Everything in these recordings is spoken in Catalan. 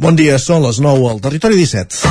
Bon dia, són les 9 al Territori 17.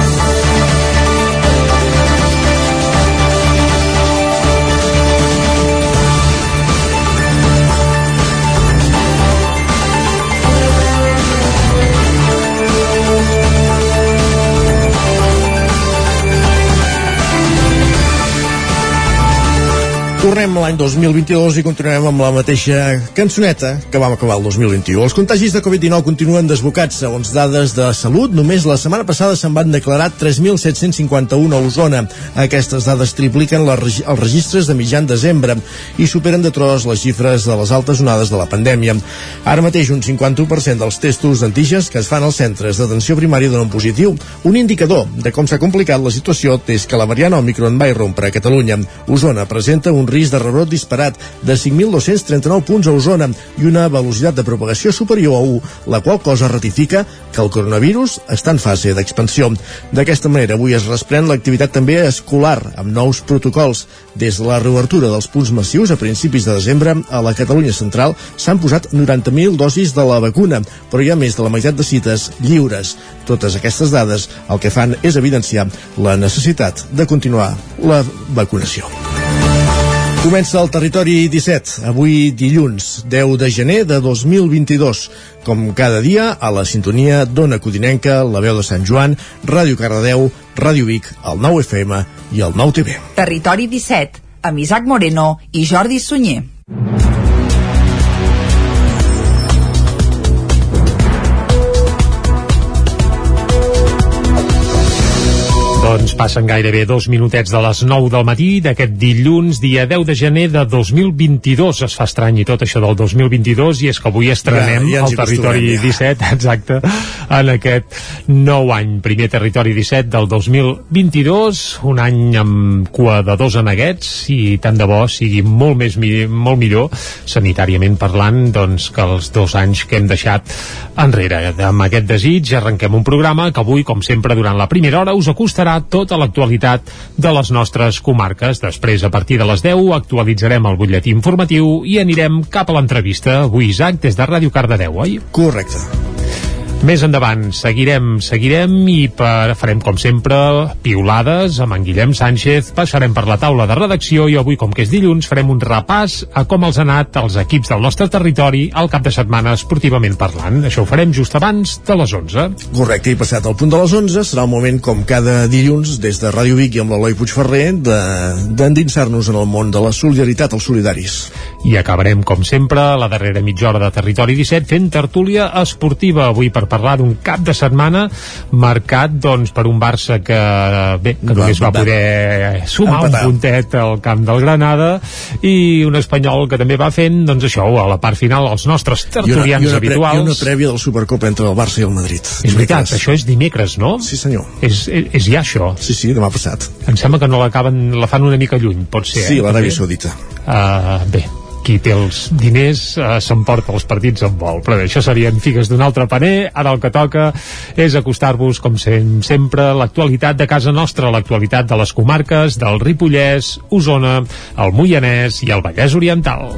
Tornem l'any 2022 i continuem amb la mateixa cançoneta que vam acabar el 2021. Els contagis de Covid-19 continuen desbocats. Segons dades de salut, només la setmana passada se'n van declarar 3.751 a Osona. Aquestes dades tripliquen les, els registres de mitjan desembre i superen de tros les xifres de les altes onades de la pandèmia. Ara mateix un 51% dels testos d'antígens que es fan als centres d'atenció primària donen positiu. Un indicador de com s'ha complicat la situació és que la variant Omicron va irrompre a Catalunya. Osona presenta un risc de rebrot disparat de 5.239 punts a Osona i una velocitat de propagació superior a 1, la qual cosa ratifica que el coronavirus està en fase d'expansió. D'aquesta manera, avui es resprèn l'activitat també escolar, amb nous protocols. Des de la reobertura dels punts massius a principis de desembre, a la Catalunya central s'han posat 90.000 dosis de la vacuna, però hi ha més de la meitat de cites lliures. Totes aquestes dades el que fan és evidenciar la necessitat de continuar la vacunació. Comença el Territori 17, avui dilluns, 10 de gener de 2022. Com cada dia, a la sintonia d'Ona Codinenca, la veu de Sant Joan, Ràdio Cardedeu, Ràdio Vic, el 9 FM i el 9 TV. Territori 17, amb Isaac Moreno i Jordi Sunyer. Doncs passen gairebé dos minutets de les 9 del matí d'aquest dilluns, dia 10 de gener de 2022. Es fa estrany i tot això del 2022 i és que avui estrenem ja, ja el Territori ja. 17, exacte, en aquest nou any. Primer Territori 17 del 2022, un any amb cua de dos aneguets i tant de bo sigui molt més molt millor, sanitàriament parlant, doncs que els dos anys que hem deixat enrere. Amb aquest desig arrenquem un programa que avui, com sempre, durant la primera hora us acostarà tota l'actualitat de les nostres comarques. Després, a partir de les 10, actualitzarem el butlletí informatiu i anirem cap a l'entrevista. Avui, Isaac, des de Ràdio Cardedeu, oi? Correcte. Més endavant seguirem, seguirem i per, farem com sempre piulades amb en Guillem Sánchez, passarem per la taula de redacció i avui com que és dilluns farem un repàs a com els ha anat els equips del nostre territori al cap de setmana esportivament parlant. Això ho farem just abans de les 11. Correcte, i passat el punt de les 11 serà el moment com cada dilluns des de Ràdio Vic i amb l'Eloi Puigferrer d'endinsar-nos de, en el món de la solidaritat als solidaris. I acabarem com sempre la darrera mitja hora de Territori 17 fent tertúlia esportiva avui per parlar d'un cap de setmana marcat doncs, per un Barça que, bé, que només va poder sumar un puntet al camp del Granada i un espanyol que també va fent doncs això, a la part final els nostres tertulians I una, i una habituals i una prèvia del Supercopa entre el Barça i el Madrid. És veritat, això és dimecres, no? Sí senyor. És, és, és ja això. Sí, sí, demà passat. Em sembla que no l'acaben, la fan una mica lluny, pot ser Sí, eh? l'Aràbia Saudita. Uh, Bé, qui té els diners eh, s'emporta els partits en vol. Però bé, això serien figues d'un altre paner. Ara el que toca és acostar-vos com sem sempre l'actualitat de casa nostra l'actualitat de les comarques del Ripollès, Osona, el Moianès i el Vallès Oriental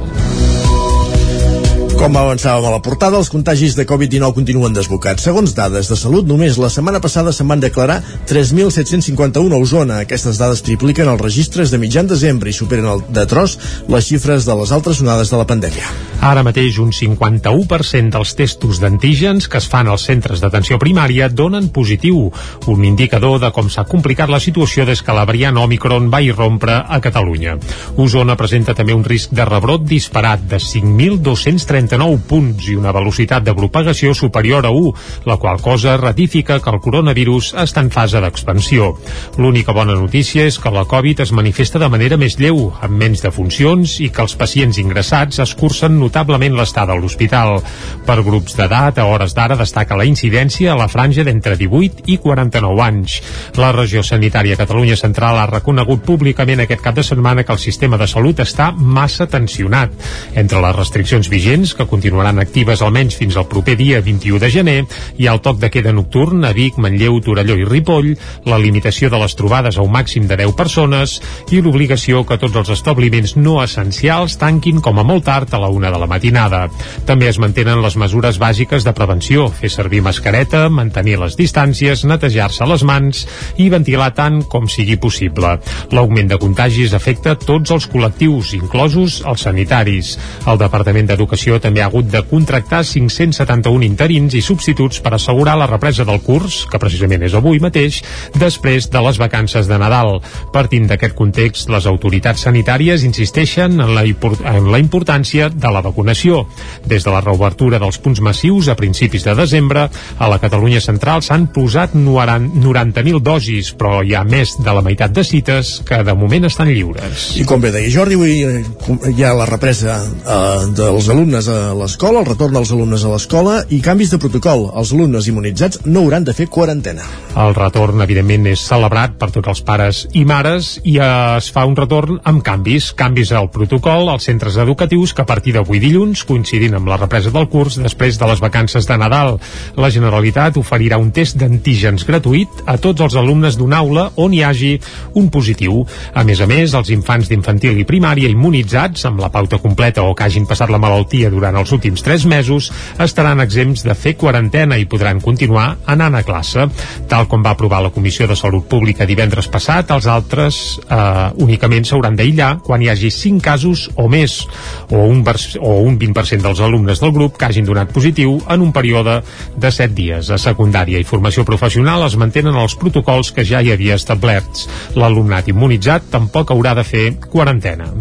com avançàvem a la portada, els contagis de Covid-19 continuen desbocats. Segons dades de salut, només la setmana passada se'n van declarar 3.751 a Osona. Aquestes dades tripliquen els registres de mitjan desembre i superen el de tros les xifres de les altres onades de la pandèmia. Ara mateix un 51% dels testos d'antígens que es fan als centres d'atenció primària donen positiu, un indicador de com s'ha complicat la situació des que la variant Omicron va irrompre a Catalunya. Osona presenta també un risc de rebrot disparat de 5.230 39 punts i una velocitat de propagació superior a 1, la qual cosa ratifica que el coronavirus està en fase d'expansió. L'única bona notícia és que la Covid es manifesta de manera més lleu, amb menys defuncions i que els pacients ingressats escurcen notablement l'estada a l'hospital. Per grups d'edat, a hores d'ara destaca la incidència a la franja d'entre 18 i 49 anys. La regió sanitària Catalunya Central ha reconegut públicament aquest cap de setmana que el sistema de salut està massa tensionat. Entre les restriccions vigents, que continuaran actives almenys fins al proper dia 21 de gener, ha el toc de queda nocturn a Vic, Manlleu, Torelló i Ripoll, la limitació de les trobades a un màxim de 10 persones i l'obligació que tots els establiments no essencials tanquin com a molt tard a la una de la matinada. També es mantenen les mesures bàsiques de prevenció, fer servir mascareta, mantenir les distàncies, netejar-se les mans i ventilar tant com sigui possible. L'augment de contagis afecta tots els col·lectius, inclosos els sanitaris. El Departament d'Educació també ha hagut de contractar 571 interins i substituts per assegurar la represa del curs, que precisament és avui mateix, després de les vacances de Nadal. Partint d'aquest context, les autoritats sanitàries insisteixen en la, en la importància de la vacunació. Des de la reobertura dels punts massius a principis de desembre, a la Catalunya central s'han posat 90.000 dosis, però hi ha més de la meitat de cites que de moment estan lliures. I com bé deia Jordi, avui eh, hi ha la represa eh, dels alumnes a l'escola, el retorn dels alumnes a l'escola i canvis de protocol. Els alumnes immunitzats no hauran de fer quarantena. El retorn, evidentment, és celebrat per tots els pares i mares i es fa un retorn amb canvis. Canvis al protocol als centres educatius que a partir d'avui dilluns, coincidint amb la represa del curs després de les vacances de Nadal, la Generalitat oferirà un test d'antígens gratuït a tots els alumnes d'una aula on hi hagi un positiu. A més a més, els infants d'infantil i primària immunitzats amb la pauta completa o que hagin passat la malaltia durant els últims 3 mesos estaran exempts de fer quarantena i podran continuar anant a classe. Tal com va aprovar la Comissió de Salut Pública divendres passat, els altres eh, únicament s'hauran d'aïllar quan hi hagi 5 casos o més, o un, o un 20% dels alumnes del grup que hagin donat positiu en un període de 7 dies. A secundària i formació professional es mantenen els protocols que ja hi havia establerts. L'alumnat immunitzat tampoc haurà de fer quarantena.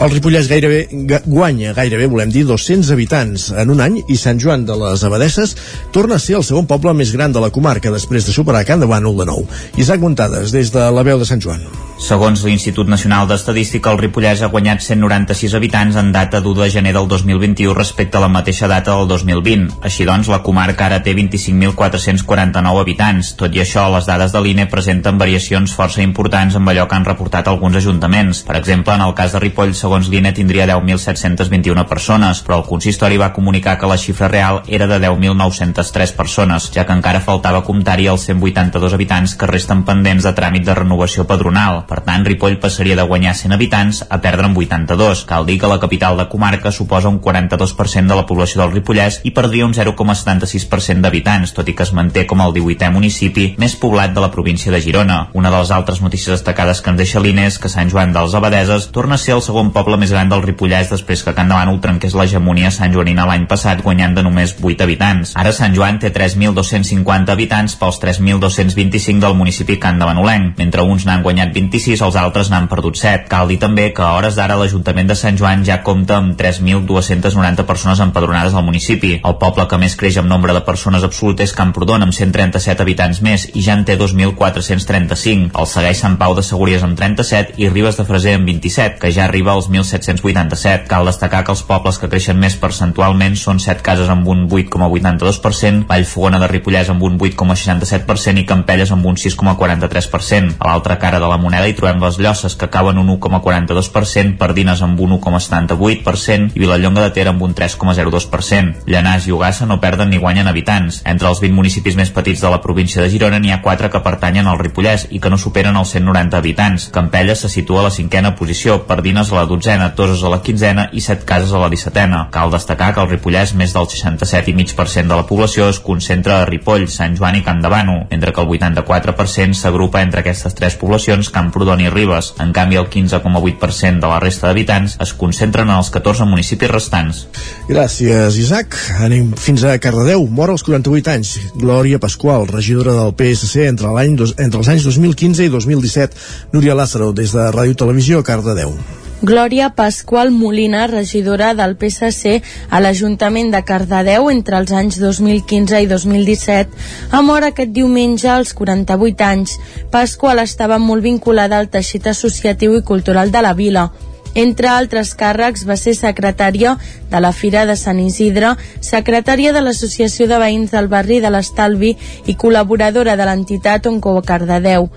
El Ripollès gairebé guanya, gairebé volem dir 200 habitants en un any i Sant Joan de les Abadesses torna a ser el segon poble més gran de la comarca després de superar Can de Bànol de nou. Isaac Montades, des de la veu de Sant Joan. Segons l'Institut Nacional d'Estadística, el Ripollès ha guanyat 196 habitants en data d'1 de gener del 2021 respecte a la mateixa data del 2020. Així doncs, la comarca ara té 25.449 habitants. Tot i això, les dades de l'INE presenten variacions força importants amb allò que han reportat alguns ajuntaments. Per exemple, en el cas de Ripoll, segons l'INE, tindria 10.721 persones, però el consistori va comunicar que la xifra real era de 10.903 persones, ja que encara faltava comptar-hi els 182 habitants que resten pendents de tràmit de renovació padronal. Per tant, Ripoll passaria de guanyar 100 habitants a perdre'n 82. Cal dir que la capital de comarca suposa un 42% de la població del Ripollès i perdria un 0,76% d'habitants, tot i que es manté com el 18è municipi més poblat de la província de Girona. Una de les altres notícies destacades que ens deixa l'INE és que Sant Joan dels Abadeses torna a ser el segon poble més gran del Ripollès després que Can Davant trenqués l'hegemonia Sant Joanina l'any passat guanyant de només 8 habitants. Ara Sant Joan té 3.250 habitants pels 3.225 del municipi Can Davanolenc, mentre uns n'han guanyat 25 26, els altres n'han perdut 7. Cal dir també que a hores d'ara l'Ajuntament de Sant Joan ja compta amb 3.290 persones empadronades al municipi. El poble que més creix amb nombre de persones absolut és Camprodon, amb 137 habitants més, i ja en té 2.435. El segueix Sant Pau de Segúries amb 37 i Ribes de Freser amb 27, que ja arriba als 1.787. Cal destacar que els pobles que creixen més percentualment són 7 cases amb un 8,82%, Vallfogona de Ripollès amb un 8,67% i Campelles amb un 6,43%. A l'altra cara de la moneda hi trobem les Llosses, que acaben un 1,42%, Pardines amb un 1,78% i Vilallonga de Ter amb un 3,02%. Llanàs i Ugassa no perden ni guanyen habitants. Entre els 20 municipis més petits de la província de Girona n'hi ha 4 que pertanyen al Ripollès i que no superen els 190 habitants. Campelles se situa a la cinquena posició, Pardines a la dotzena, Toses a la quinzena i Set Cases a la dissetena. Cal destacar que al Ripollès més del 67,5% de la població es concentra a Ripoll, Sant Joan i Campdevànol, mentre que el 84% s'agrupa entre aquestes tres poblacions Camprodon i Ribes. En canvi, el 15,8% de la resta d'habitants es concentren en els 14 municipis restants. Gràcies, Isaac. Anem fins a Cardedeu. Mor als 48 anys. Glòria Pasqual, regidora del PSC entre, entre els anys 2015 i 2017. Núria Lázaro, des de Ràdio Televisió, Cardedeu. Glòria Pasqual Molina, regidora del PSC a l'Ajuntament de Cardedeu entre els anys 2015 i 2017, ha mort aquest diumenge als 48 anys. Pasqual estava molt vinculada al teixit associatiu i cultural de la vila. Entre altres càrrecs va ser secretària de la Fira de Sant Isidre, secretària de l'Associació de Veïns del Barri de l'Estalvi i col·laboradora de l'entitat Onco Cardedeu.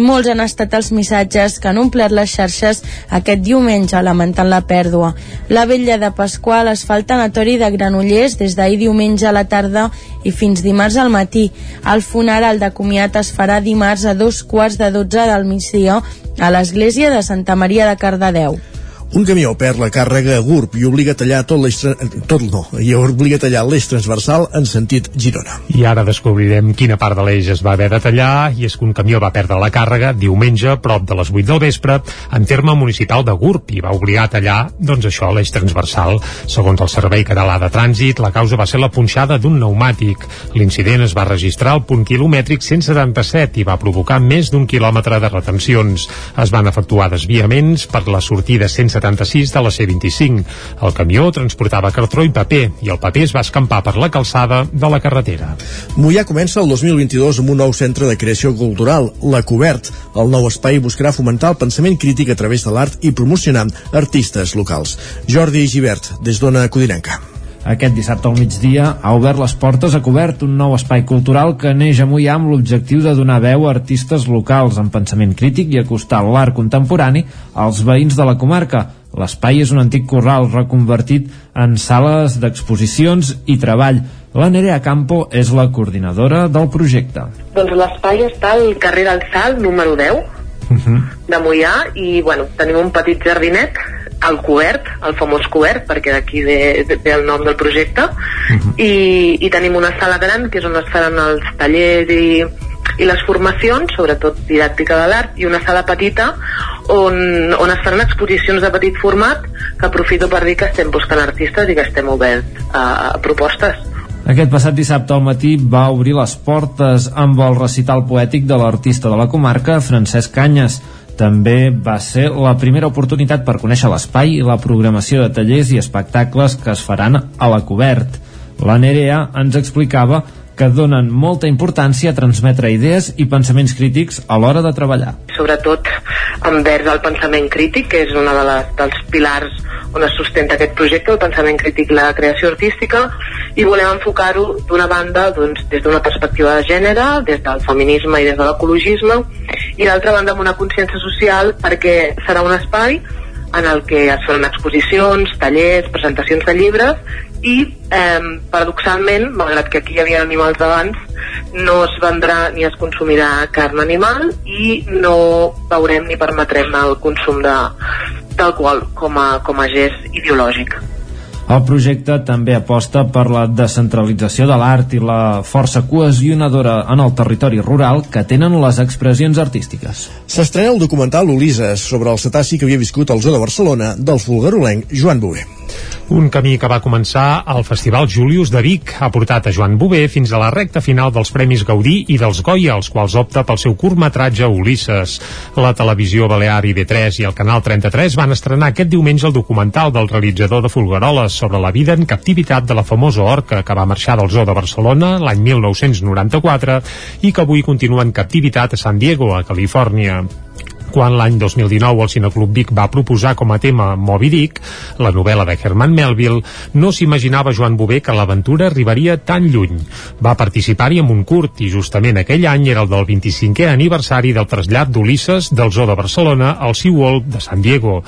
Molts han estat els missatges que han omplert les xarxes aquest diumenge lamentant la pèrdua. La vella de Pasqual es fa el tanatori de Granollers des d'ahir diumenge a la tarda i fins dimarts al matí. El funeral de comiat es farà dimarts a dos quarts de dotze del migdia a l'església de Santa Maria de Cardedeu. Un camió perd la càrrega a GURB i obliga a tallar tot l'eix... tot no, i obliga a tallar l'eix transversal en sentit Girona. I ara descobrirem quina part de l'eix es va haver de tallar i és que un camió va perdre la càrrega diumenge prop de les 8 del vespre en terme municipal de GURB i va obligar a tallar, doncs això, l'eix transversal. Segons el Servei Català de Trànsit, la causa va ser la punxada d'un pneumàtic. L'incident es va registrar al punt quilomètric 177 i va provocar més d'un quilòmetre de retencions. Es van efectuar desviaments per la sortida 177 76 de la C25. El camió transportava cartró i paper i el paper es va escampar per la calçada de la carretera. Mollà comença el 2022 amb un nou centre de creació cultural, la Cobert. El nou espai buscarà fomentar el pensament crític a través de l'art i promocionar artistes locals. Jordi Givert, des d'Ona Codinenca. Aquest dissabte al migdia ha obert les portes a cobert un nou espai cultural que neix a Mollà amb l'objectiu de donar veu a artistes locals amb pensament crític i acostar l'art contemporani als veïns de la comarca. L'espai és un antic corral reconvertit en sales d'exposicions i treball. La Nerea Campo és la coordinadora del projecte. Doncs l'espai està al carrer del Sal, número 10, uh -huh. de Mollà, i bueno, tenim un petit jardinet el cobert, el famós cobert, perquè d'aquí ve, ve el nom del projecte, uh -huh. i, i tenim una sala gran, que és on es faran els tallers i, i les formacions, sobretot didàctica de l'art, i una sala petita on, on es faran exposicions de petit format, que aprofito per dir que estem buscant artistes i que estem oberts a, a propostes. Aquest passat dissabte al matí va obrir les portes amb el recital poètic de l'artista de la comarca, Francesc Canyes, també va ser la primera oportunitat per conèixer l'espai i la programació de tallers i espectacles que es faran a la cobert. La Nerea ens explicava que donen molta importància a transmetre idees i pensaments crítics a l'hora de treballar. Sobretot envers el pensament crític, que és una de dels pilars on es sustenta aquest projecte, el pensament crític, la creació artística, i volem enfocar-ho d'una banda doncs, des d'una perspectiva de gènere, des del feminisme i des de l'ecologisme, i d'altra banda amb una consciència social perquè serà un espai en el que es faran exposicions, tallers, presentacions de llibres i, eh, paradoxalment, malgrat que aquí hi havia animals d'abans, no es vendrà ni es consumirà carn animal i no veurem ni permetrem el consum d'alcohol com, a, com a gest ideològic. El projecte també aposta per la descentralització de l'art i la força cohesionadora en el territori rural que tenen les expressions artístiques. S'estrena el documental Ulises sobre el cetaci que havia viscut al zoo de Barcelona del fulgarolenc Joan Bové. Un camí que va començar al Festival Julius de Vic ha portat a Joan Bové fins a la recta final dels Premis Gaudí i dels Goya, els quals opta pel seu curtmetratge Ulisses. La televisió Balear i B3 i el Canal 33 van estrenar aquest diumenge el documental del realitzador de Fulgaroles sobre la vida en captivitat de la famosa orca que va marxar del zoo de Barcelona l'any 1994 i que avui continua en captivitat a San Diego, a Califòrnia quan l'any 2019 el Cineclub Vic va proposar com a tema Moby Dick, la novel·la de Herman Melville, no s'imaginava Joan Bové que l'aventura arribaria tan lluny. Va participar-hi amb un curt i justament aquell any era el del 25è aniversari del trasllat d'Ulisses del Zoo de Barcelona al SeaWorld de San Diego.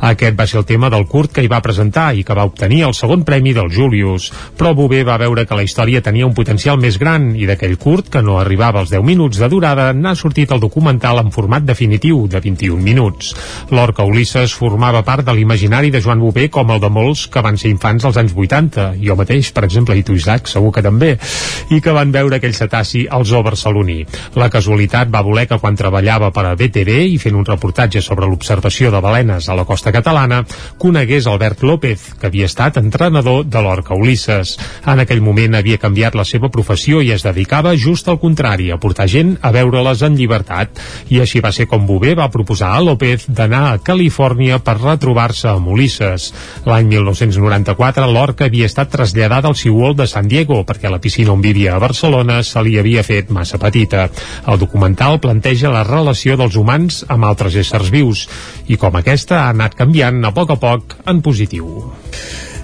Aquest va ser el tema del curt que hi va presentar i que va obtenir el segon premi del Julius, però Bové va veure que la història tenia un potencial més gran i d'aquell curt, que no arribava als 10 minuts de durada, n'ha sortit el documental en format definitiu de 21 minuts. L'orca Ulisses formava part de l'imaginari de Joan Bové com el de molts que van ser infants als anys 80, jo mateix, per exemple, i tu, Isaac, segur que també, i que van veure aquell cetaci al zoo barceloní. La casualitat va voler que quan treballava per a BTV i fent un reportatge sobre l'observació de balenes a la costa catalana, conegués Albert López, que havia estat entrenador de l'orca Ulisses. En aquell moment havia canviat la seva professió i es dedicava just al contrari, a portar gent a veure-les en llibertat. I així va ser com Bové va proposar a López d'anar a Califòrnia per retrobar-se amb Ulisses. L'any 1994 l'orca havia estat traslladada al SeaWorld de San Diego perquè la piscina on vivia a Barcelona se li havia fet massa petita. El documental planteja la relació dels humans amb altres éssers vius i com aquesta ha anat canviant a poc a poc en positiu.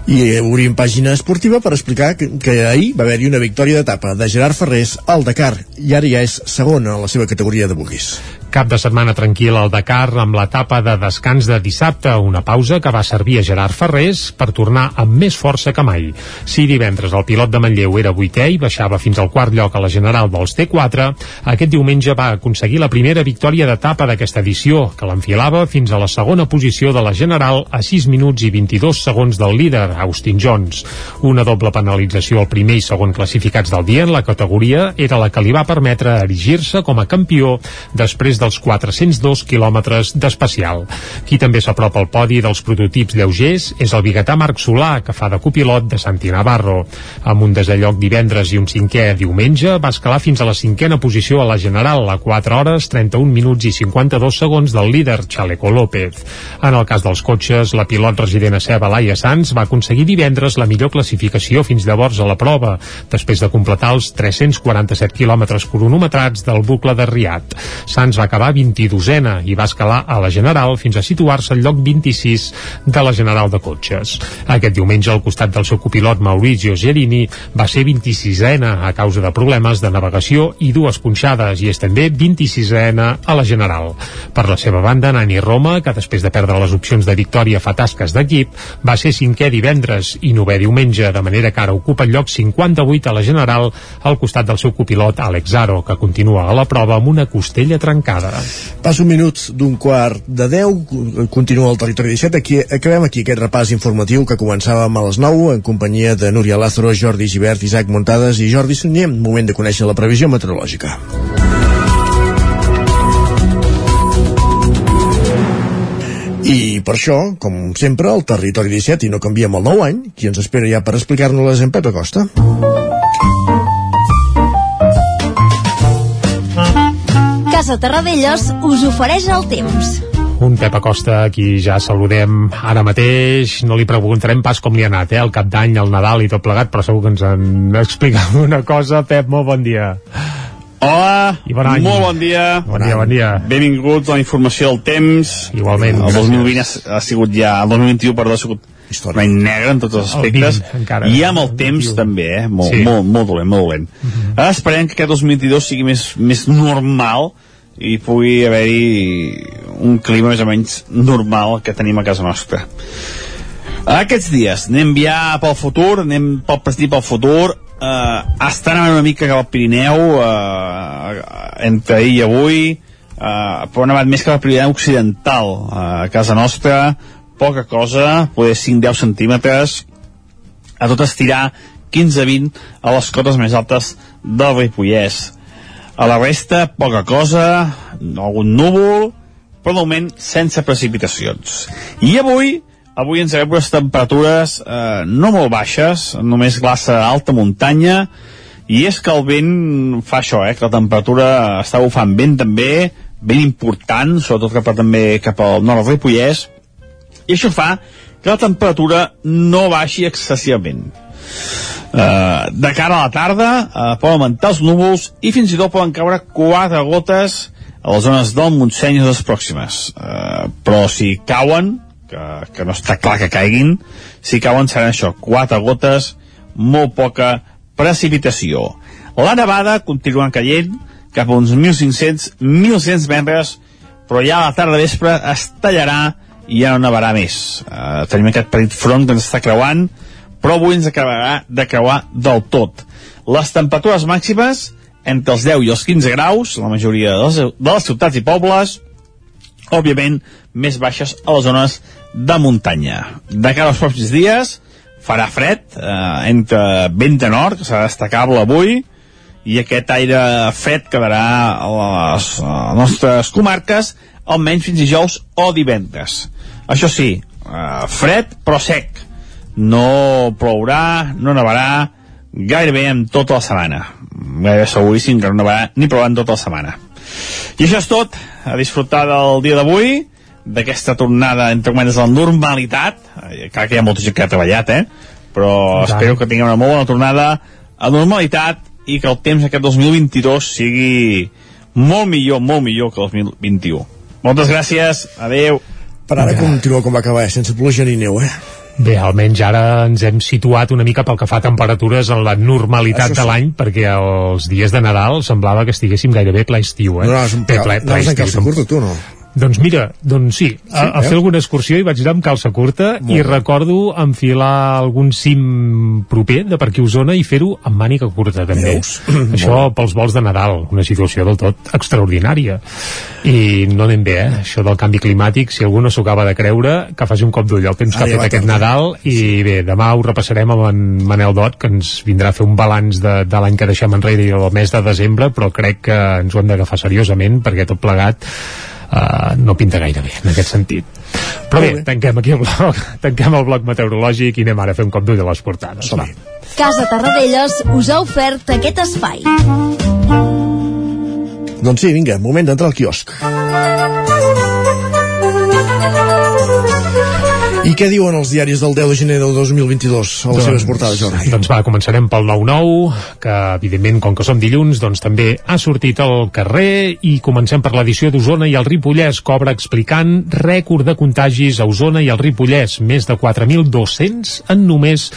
I obrim pàgina esportiva per explicar que, que ahir va haver-hi una victòria d'etapa de Gerard Ferrés al Dakar i ara ja és segona en la seva categoria de buguis. Cap de setmana tranquil al Dakar amb l'etapa de descans de dissabte, una pausa que va servir a Gerard Ferrés per tornar amb més força que mai. Si divendres el pilot de Manlleu era vuitè i baixava fins al quart lloc a la general dels T4, aquest diumenge va aconseguir la primera victòria d'etapa d'aquesta edició, que l'enfilava fins a la segona posició de la general a 6 minuts i 22 segons del líder, Austin Jones. Una doble penalització al primer i segon classificats del dia en la categoria era la que li va permetre erigir-se com a campió després dels 402 quilòmetres d'especial. Qui també s'apropa al podi dels prototips lleugers és el biguetà Marc Solà, que fa de copilot de Santi Navarro. Amb un desalloc divendres i un cinquè diumenge, va escalar fins a la cinquena posició a la general a 4 hores, 31 minuts i 52 segons del líder Chaleco López. En el cas dels cotxes, la pilot resident a Ceba, Laia Sanz, va aconseguir divendres la millor classificació fins llavors a la prova, després de completar els 347 quilòmetres cronometrats del bucle de Riat. Sanz va acabar 22ena i va escalar a la General fins a situar-se al lloc 26 de la General de Cotxes. Aquest diumenge, al costat del seu copilot Maurizio Gerini, va ser 26ena a causa de problemes de navegació i dues punxades i és també 26ena a la General. Per la seva banda, Nani Roma, que després de perdre les opcions de victòria fa tasques d'equip, va ser cinquè divendres i novè diumenge, de manera que ara ocupa el lloc 58 a la General al costat del seu copilot Alex Aro, que continua a la prova amb una costella trencada. Passa un minut d'un quart de 10, continua el territori 17. Aquí, acabem aquí aquest repàs informatiu que començàvem a les 9 en companyia de Núria Lázaro, Jordi Givert, Isaac Montades i Jordi Sunyer. Moment de conèixer la previsió meteorològica. I per això, com sempre, el Territori 17 i no canviem el nou any, qui ens espera ja per explicar-nos-les en Pep Acosta. Casa Terradellos us ofereix el temps. Un Pep Acosta, qui ja saludem ara mateix. No li preguntarem pas com li ha anat, eh? El cap d'any, el Nadal i tot plegat, però segur que ens en explicat una cosa. Pep, molt bon dia. Hola, I bon any. molt bon dia. Bon dia, bon dia. Benvinguts a la informació del temps. Igualment, El gràcies. 2020 ha, ha sigut ja, el 2021, perdó, ha sigut Històric. un any negre en tots els El aspectes. 20 encara. I amb el El temps 21. també, eh? Molt, Sí. molt, molt dolent, molt dolent. Ara esperem que aquest 2022 sigui més, més normal i pugui haver-hi un clima més o menys normal que tenim a casa nostra. Aquests dies anem ja pel futur, anem pel present pel futur, eh, estan una mica cap al Pirineu eh, entre ahir i avui. Eh, però han anat més cap al Pirineu occidental eh, a casa nostra. Poca cosa, poder 5-10 centímetres. A tot estirar 15-20 a les cotes més altes del Ripollès a la resta poca cosa algun núvol però de moment sense precipitacions i avui avui ens agafem unes temperatures eh, no molt baixes, només glaça alta muntanya, i és que el vent fa això, eh, que la temperatura està bufant vent també, ben important, sobretot cap, també cap al nord del Ripollès, i això fa que la temperatura no baixi excessivament. Uh, de cara a la tarda uh, poden augmentar els núvols i fins i tot poden caure quatre gotes a les zones del Montseny i les pròximes. Uh, però si cauen, que, que no està clar que caiguin, si cauen seran això, quatre gotes, molt poca precipitació. La nevada continua caient cap a uns 1.500-1.600 metres, però ja a la tarda vespre es tallarà i ja no nevarà més. Uh, tenim aquest petit front que ens està creuant, però avui ens acabarà de creuar del tot. Les temperatures màximes entre els 10 i els 15 graus, la majoria de les, de les ciutats i pobles, òbviament més baixes a les zones de muntanya. De cara als pròxims dies farà fred, eh, entre vent de nord, que serà destacable avui, i aquest aire fred quedarà a les, a les nostres comarques almenys fins dijous o divendres. Això sí, eh, fred però sec. No plourà, no nevarà, gairebé en tota la setmana. Gairebé seguríssim que no nevarà ni plourà en tota la setmana. I això és tot. A disfrutar del dia d'avui, d'aquesta tornada, entre cometes, a la normalitat. Clar que hi ha molta gent que ha treballat, eh? Però tant. espero que tinguem una molt bona tornada a normalitat i que el temps aquest 2022 sigui molt millor, molt millor que el 2021. Moltes gràcies, adeu. Per ara continua com va acabar, eh? sense pluja ni neu, eh? Bé, almenys ara ens hem situat una mica pel que fa a temperatures en la normalitat sí. de l'any, perquè els dies de Nadal semblava que estiguéssim gairebé ple estiu, eh? No Bé, cal- ple, ple anaves en estiu, curta, tu, no? Doncs mira, doncs sí, a, a veus? fer alguna excursió i vaig anar amb calça curta Molt i bé. recordo enfilar algun cim proper de per aquí a Osona i fer-ho amb màniga curta també. Veus? Això pels vols de Nadal, una situació del tot extraordinària. I no anem bé, eh? Això del canvi climàtic, si algú no s'ho acaba de creure, que faci un cop d'ull al temps que Ara ha fet aquest. Nadal i bé, demà ho repassarem amb en Manel Dot, que ens vindrà a fer un balanç de, de l'any que deixem enrere i del mes de desembre, però crec que ens ho hem d'agafar seriosament perquè tot plegat uh, no pinta gaire bé en aquest sentit. Però bé, tanquem aquí el bloc, tanquem el bloc meteorològic i anem ara a fer un cop d'ull a les portades. Va. Casa Tarradellas us ha ofert aquest espai. Doncs sí, vinga, moment d'entrar al quiosc. I què diuen els diaris del 10 de gener del 2022 a les seves portades, Jordi? Doncs va, començarem pel 9-9, que evidentment, com que som dilluns, doncs també ha sortit al carrer i comencem per l'edició d'Osona i el Ripollès, cobra explicant rècord de contagis a Osona i el Ripollès, més de 4.200 en només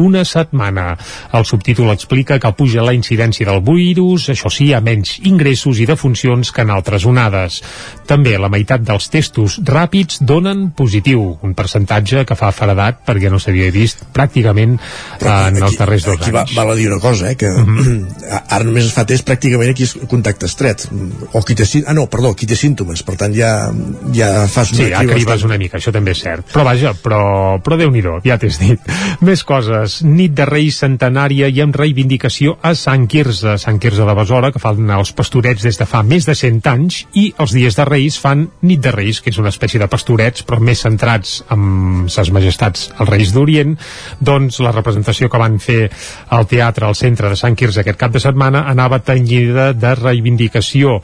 una setmana. El subtítol explica que puja la incidència del virus, això sí, a menys ingressos i defuncions que en altres onades. També la meitat dels testos ràpids donen positiu, un percentatge que fa faradat perquè no s'havia vist pràcticament en els darrers dos aquí va, anys. val a dir una cosa, eh, que ara només es fa test pràcticament aquí és contacte estret. O qui té, sí- ah, no, perdó, qui té símptomes, per tant ja, ja fas una Sí, ja cribes una mica, això també és cert. Però vaja, però, però déu nhi ja t'he dit. Més coses. Nit de Reis centenària i amb reivindicació a Sant Quirze, Sant Quirze de Besora, que fan els pastorets des de fa més de 100 anys, i els dies de Reis fan Nit de Reis, que és una espècie de pastorets, però més centrats amb ses majestats, els Reis d'Orient, doncs la representació que van fer al teatre al centre de Sant Quirze aquest cap de setmana anava tenyida de reivindicació.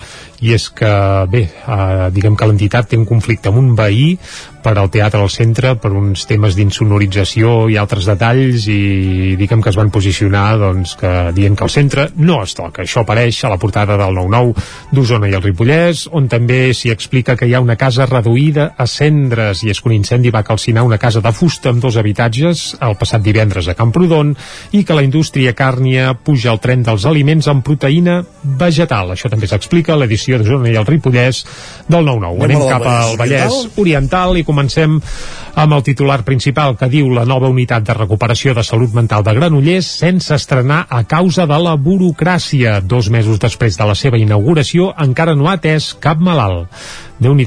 I és que, bé, eh, diguem que l'entitat té un conflicte amb un veí per al teatre al centre per uns temes d'insonorització i altres detalls i diguem que es van posicionar doncs, que dient que el centre no es toca. Això apareix a la portada del 9-9 d'Osona i el Ripollès, on també s'hi explica que hi ha una casa reduïda a cendres i és que un incendi va calcinar una casa de fusta amb dos habitatges el passat divendres a Camprodon i que la indústria càrnia puja el tren dels aliments amb proteïna vegetal. Això també s'explica a l'edició d'Osona i el Ripollès del 9-9. Anem al cap al Vallès Vallès Oriental i comencem amb el titular principal que diu la nova unitat de recuperació de salut mental de Granollers sense estrenar a causa de la burocràcia. Dos mesos després de la seva inauguració encara no ha atès cap malalt déu nhi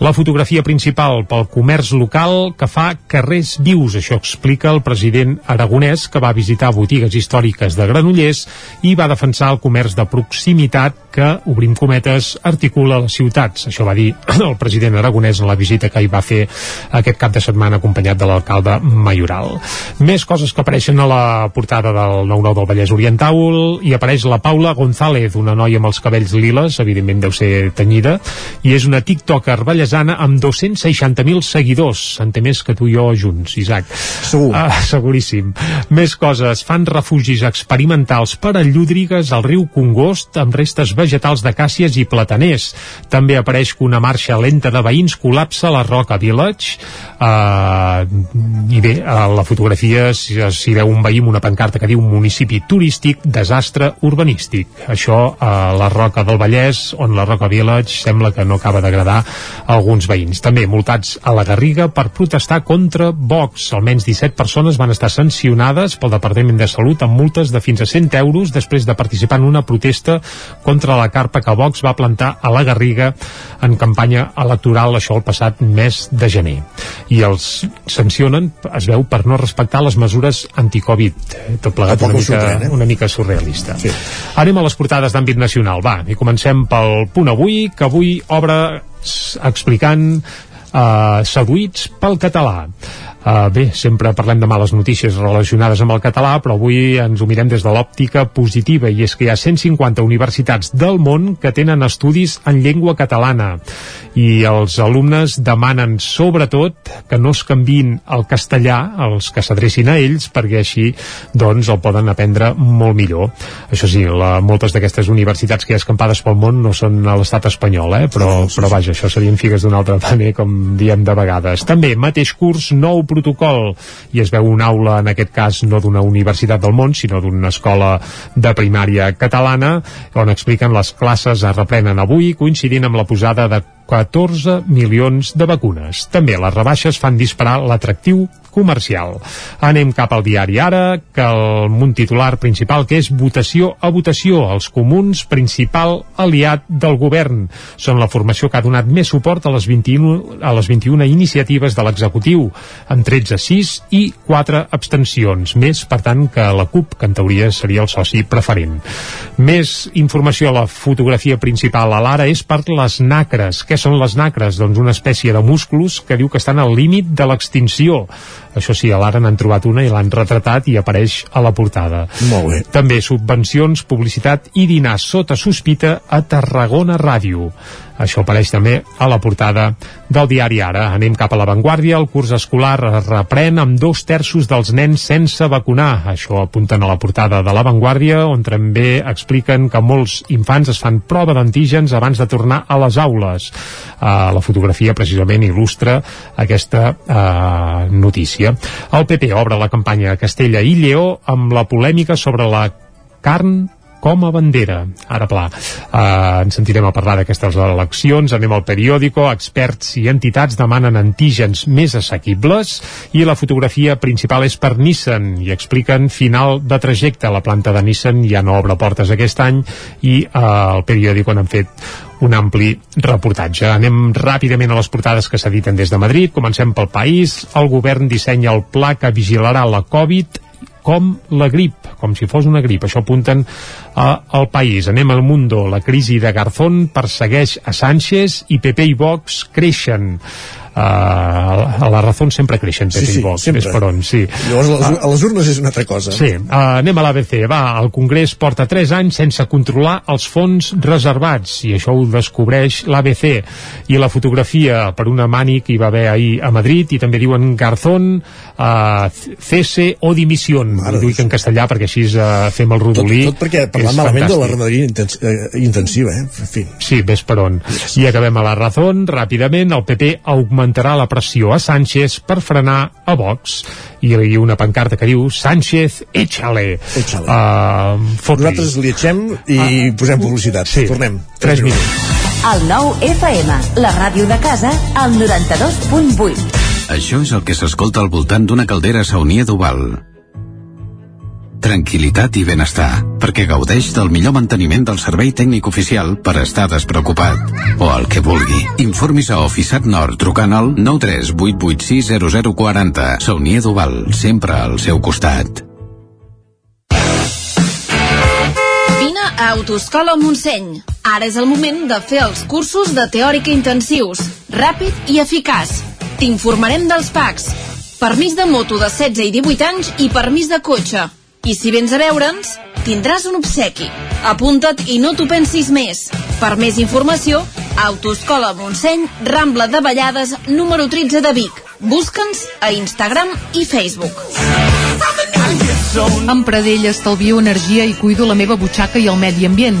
La fotografia principal pel comerç local que fa carrers vius. Això explica el president aragonès que va visitar botigues històriques de Granollers i va defensar el comerç de proximitat que, obrim cometes, articula les ciutats. Això va dir el president aragonès en la visita que hi va fer aquest cap de setmana acompanyat de l'alcalde Mayoral. Més coses que apareixen a la portada del 9-9 del Vallès Oriental i apareix la Paula González, una noia amb els cabells liles, evidentment deu ser tenyida, i és una tiktoker ballesana amb 260.000 seguidors. En té més que tu i jo junts, Isaac. Segur. Ah, seguríssim. Més coses. Fan refugis experimentals per a llúdrigues al riu Congost amb restes vegetals d'acàcies i plataners. També apareix que una marxa lenta de veïns col·lapsa la Roca Village uh, i bé, a la fotografia s'hi veu un veí amb una pancarta que diu municipi turístic, desastre urbanístic. Això a la Roca del Vallès, on la Roca Village sembla que no acaba d'agradar a alguns veïns. També multats a la Garriga per protestar contra Vox. Almenys 17 persones van estar sancionades pel Departament de Salut amb multes de fins a 100 euros després de participar en una protesta contra la carpa que Vox va plantar a la Garriga en campanya electoral, això el passat mes de gener. I els sancionen, es veu, per no respectar les mesures anticovid. Tot plegat una mica, sorprèn, eh? una mica surrealista. Sí. Anem a les portades d'àmbit nacional, va, i comencem pel punt avui, que avui obre explicant uh, seduïts pel català. Uh, bé, sempre parlem de males notícies relacionades amb el català, però avui ens ho mirem des de l'òptica positiva, i és que hi ha 150 universitats del món que tenen estudis en llengua catalana, i els alumnes demanen sobretot que no es canvin el castellà, els que s'adrecin a ells, perquè així doncs el poden aprendre molt millor. Això sí, la, moltes d'aquestes universitats que hi ha escampades pel món no són a l'estat espanyol, eh? però, però vaja, això serien figues d'un altre paner, com diem de vegades. També, mateix curs, nou protocol. I es veu una aula, en aquest cas, no d'una universitat del món, sinó d'una escola de primària catalana, on expliquen les classes es reprenen avui, coincidint amb la posada de 14 milions de vacunes. També les rebaixes fan disparar l'atractiu comercial. Anem cap al diari ara, que el munt titular principal, que és votació a votació. Els comuns, principal aliat del govern. Són la formació que ha donat més suport a les 21, a les 21 iniciatives de l'executiu, amb 13 6 i 4 abstencions. Més, per tant, que la CUP, que en teoria seria el soci preferent. Més informació a la fotografia principal a l'ara és per les nacres. Què són les nacres? Doncs una espècie de musclos que diu que estan al límit de l'extinció. Això sí, a l'ara n'han trobat una i l'han retratat i apareix a la portada. Molt bé. També subvencions, publicitat i dinar sota sospita a Tarragona Ràdio. Això apareix també a la portada del diari Ara. Anem cap a l'avantguàrdia. El curs escolar es reprèn amb dos terços dels nens sense vacunar. Això apunten a la portada de l'avantguàrdia, on també expliquen que molts infants es fan prova d'antígens abans de tornar a les aules. Uh, la fotografia precisament il·lustra aquesta uh, notícia. El PP obre la campanya Castella i Lleó amb la polèmica sobre la carn com a bandera. Ara, pla, uh, ens sentirem a parlar d'aquestes eleccions, anem al periòdico, experts i entitats demanen antígens més assequibles i la fotografia principal és per Nissan i expliquen final de trajecte. La planta de Nissan ja no obre portes aquest any i uh, el periòdico n'han fet un ampli reportatge. Anem ràpidament a les portades que s'editen des de Madrid. Comencem pel país. El govern dissenya el pla que vigilarà la Covid com la grip, com si fos una grip. Això apunten a, al país. Anem al Mundo. La crisi de Garzón persegueix a Sánchez i PP i Vox creixen. A la raó sempre creixen Sí, sí, Vox, sempre. és per on, sí. Llavors, a les, a les urnes és una altra cosa. Sí, uh, anem a l'ABC. Va, el Congrés porta 3 anys sense controlar els fons reservats i això ho descobreix l'ABC. I la fotografia per una mani que hi va haver ahir a Madrid i també diuen Garzón, uh, cese o dimisión. Ho dic en castellà perquè així uh, fem el Tot, rodolí. tot perquè És parlant malament de la ramaderia intens, eh, intensiva, eh? En fi. Sí, ves per on. I acabem a la raó, ràpidament, el PP augmentarà la pressió a Sánchez per frenar a Vox. I hi ha una pancarta que diu Sánchez, échale. Échale. Uh, Nosaltres li eixem i posem publicitat. Sí. Tornem. 3 minuts. El nou FM, la ràdio de casa, al 92.8. Això és el que s'escolta al voltant d'una caldera saunia d'Oval. Tranquilitat i benestar, perquè gaudeix del millor manteniment del servei tècnic oficial per estar despreocupat. O el que vulgui. Informis a Oficiat Nord trucant al 938860040. Saunier d'Oval, sempre al seu costat. Vine a Autoscola Montseny. Ara és el moment de fer els cursos de teòrica intensius, ràpid i eficaç. T'informarem dels PACs, permís de moto de 16 i 18 anys i permís de cotxe. I si vens a veure'ns, tindràs un obsequi. Apunta't i no t'ho pensis més. Per més informació, Autoscola Montseny, Rambla de Vallades, número 13 de Vic. Busca'ns a Instagram i Facebook. Amb Pradell estalvio energia i cuido la meva butxaca i el medi ambient.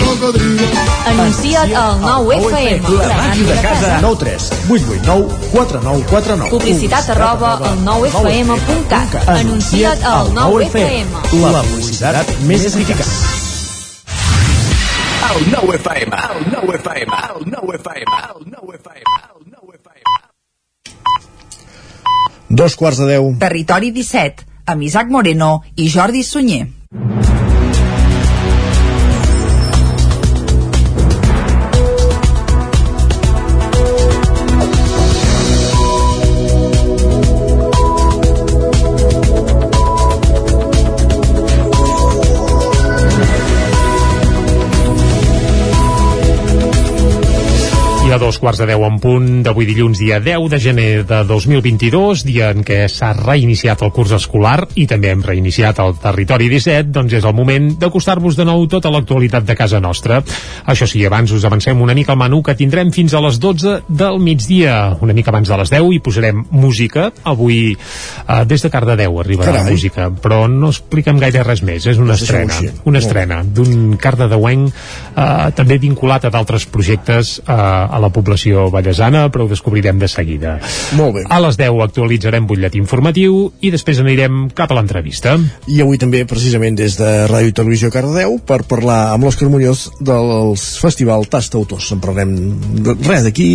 Anuncia't al 9FM. La màquina de casa. 9 3 8 8 9 4 9 4 9 Publicitat arroba al 9FM.cat. Anuncia't al 9FM. La publicitat més eficaç. El 9 FM, el 9 FM, el 9 FM, el 9 FM, el 9 FM. Dos quarts de deu. Territori 17, amb Isaac Moreno i Jordi Sunyer. A dos quarts de deu en punt d'avui dilluns, dia 10 de gener de 2022, dia en què s'ha reiniciat el curs escolar i també hem reiniciat el territori 17, doncs és el moment d'acostar-vos de nou tota l'actualitat de casa nostra. Això sí, abans us avancem una mica el menú que tindrem fins a les 12 del migdia. Una mica abans de les 10 i posarem música. Avui, eh, des de Cardedeu arribarà Carai. la música, però no expliquem gaire res més. És una Doncs estrena, una estrena d'un cardedeuenc eh, també vinculat a d'altres projectes eh, a la població vallesana, però ho descobrirem de seguida. Molt bé. A les 10 actualitzarem butlletí informatiu i després anirem cap a l'entrevista. I avui també, precisament, des de Ràdio i Televisió Cardedeu, per parlar amb l'Òscar Muñoz del Festival Tasta Autors. En parlarem res d'aquí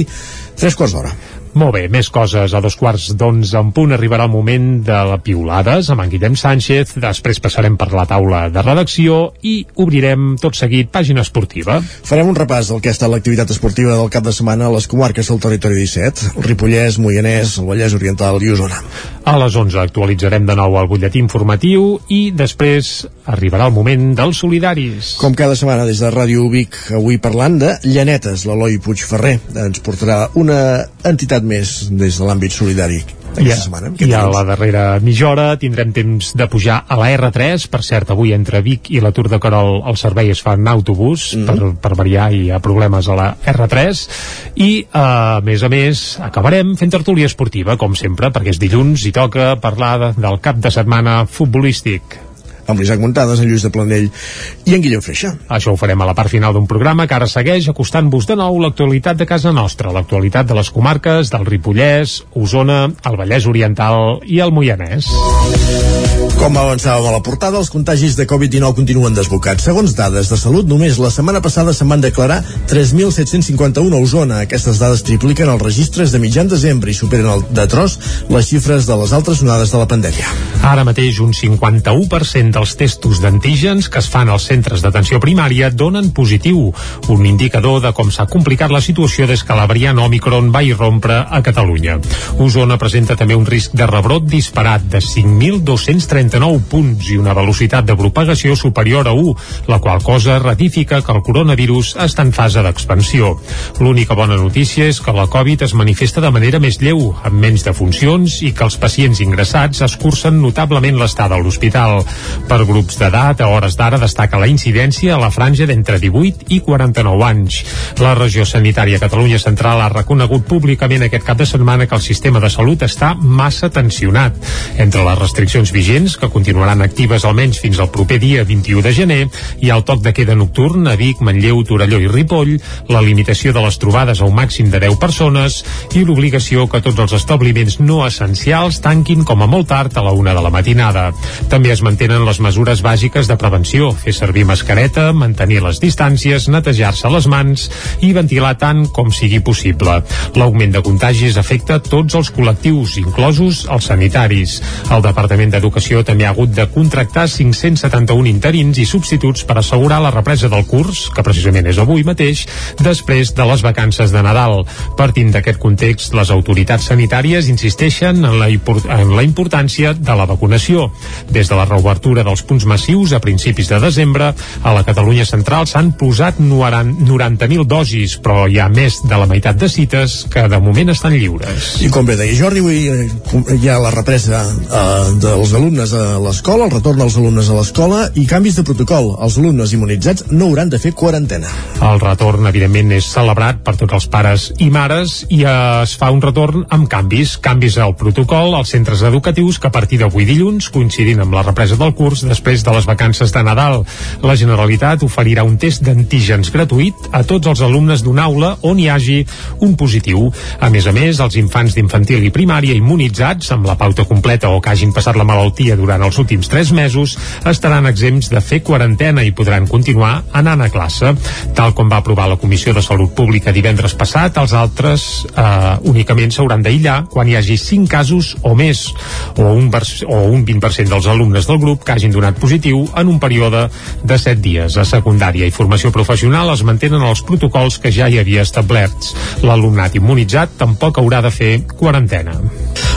tres quarts d'hora. Molt bé, més coses. A dos quarts d'onze en punt arribarà el moment de la piulades amb en Guillem Sánchez. Després passarem per la taula de redacció i obrirem tot seguit pàgina esportiva. Farem un repàs del que ha estat l'activitat esportiva del cap de setmana a les comarques del territori 17, el Ripollès, Moianès, el Vallès Oriental i Osona. A les 11 actualitzarem de nou el butlletí informatiu i després arribarà el moment dels solidaris. Com cada setmana des de Ràdio Vic, avui parlant de Llanetes, l'Eloi Puigferrer ens portarà una entitat més des de l'àmbit solidari I, aquesta setmana. I a la darrera mitja hora tindrem temps de pujar a la R3. Per cert, avui entre Vic i la Tour de Carol el servei es fa en autobús Mm. per, per variar i hi ha problemes a la R3. I, eh, a més a més, acabarem fent tertúlia esportiva, com sempre, perquè és dilluns i toca parlar de, del cap de setmana futbolístic. Amb l'Isaac Montades, en Lluís de Planell i en Guillem Freixa. Això ho farem a la part final d'un programa que ara segueix acostant-vos de nou l'actualitat de casa nostra, l'actualitat de les comarques del Ripollès, Osona, el Vallès Oriental i el Moianès. Com avançàvem a la portada, els contagis de Covid-19 continuen desbocats. Segons dades de salut, només la setmana passada se'n van declarar 3.751 a Osona. Aquestes dades tripliquen els registres de mitjan desembre i superen el, de tros les xifres de les altres onades de la pandèmia. Ara mateix un 51% dels testos d'antígens que es fan als centres d'atenció primària donen positiu, un indicador de com s'ha complicat la situació des que la variant Omicron va irrompre a Catalunya. Osona presenta també un risc de rebrot disparat de 5.239 punts i una velocitat de propagació superior a 1, la qual cosa ratifica que el coronavirus està en fase d'expansió. L'única bona notícia és que la Covid es manifesta de manera més lleu, amb menys defuncions i que els pacients ingressats escurcen notablement l'estada a l'hospital. Per grups d'edat, a hores d'ara destaca la incidència a la franja d'entre 18 i 49 anys. La regió sanitària Catalunya Central ha reconegut públicament aquest cap de setmana que el sistema de salut està massa tensionat. Entre les restriccions vigents, que continuaran actives almenys fins al proper dia 21 de gener, hi ha el toc de queda nocturn a Vic, Manlleu, Torelló i Ripoll, la limitació de les trobades a un màxim de 10 persones i l'obligació que tots els establiments no essencials tanquin com a molt tard a la una de la matinada. També es mantenen les mesures bàsiques de prevenció, fer servir mascareta, mantenir les distàncies, netejar-se les mans i ventilar tant com sigui possible. L'augment de contagis afecta tots els col·lectius, inclosos els sanitaris. El Departament d'Educació també ha hagut de contractar 571 interins i substituts per assegurar la represa del curs, que precisament és avui mateix, després de les vacances de Nadal. Partint d'aquest context, les autoritats sanitàries insisteixen en la, en la importància de la vacunació. Des de la reobertura dels punts massius a principis de desembre. A la Catalunya central s'han posat 90.000 dosis, però hi ha més de la meitat de cites que de moment estan lliures. I com bé deia Jordi, avui eh, hi ha la represa eh, dels alumnes a l'escola, el retorn dels alumnes a l'escola i canvis de protocol. Els alumnes immunitzats no hauran de fer quarantena. El retorn, evidentment, és celebrat per tots els pares i mares i es fa un retorn amb canvis. Canvis al protocol als centres educatius que a partir d'avui dilluns, coincidint amb la represa del curs després de les vacances de Nadal, la Generalitat oferirà un test d'antígens gratuït a tots els alumnes d'una aula on hi hagi un positiu. A més a més, els infants d'infantil i primària immunitzats amb la pauta completa o que hagin passat la malaltia durant els últims 3 mesos estaran exempts de fer quarantena i podran continuar anant a classe. Tal com va aprovar la Comissió de Salut Pública divendres passat, els altres eh, únicament s'hauran d'aïllar quan hi hagi 5 casos o més, o un, o un 20% dels alumnes del grup que hagin donat positiu en un període de 7 dies. A secundària i formació professional es mantenen els protocols que ja hi havia establerts. L'alumnat immunitzat tampoc haurà de fer quarantena.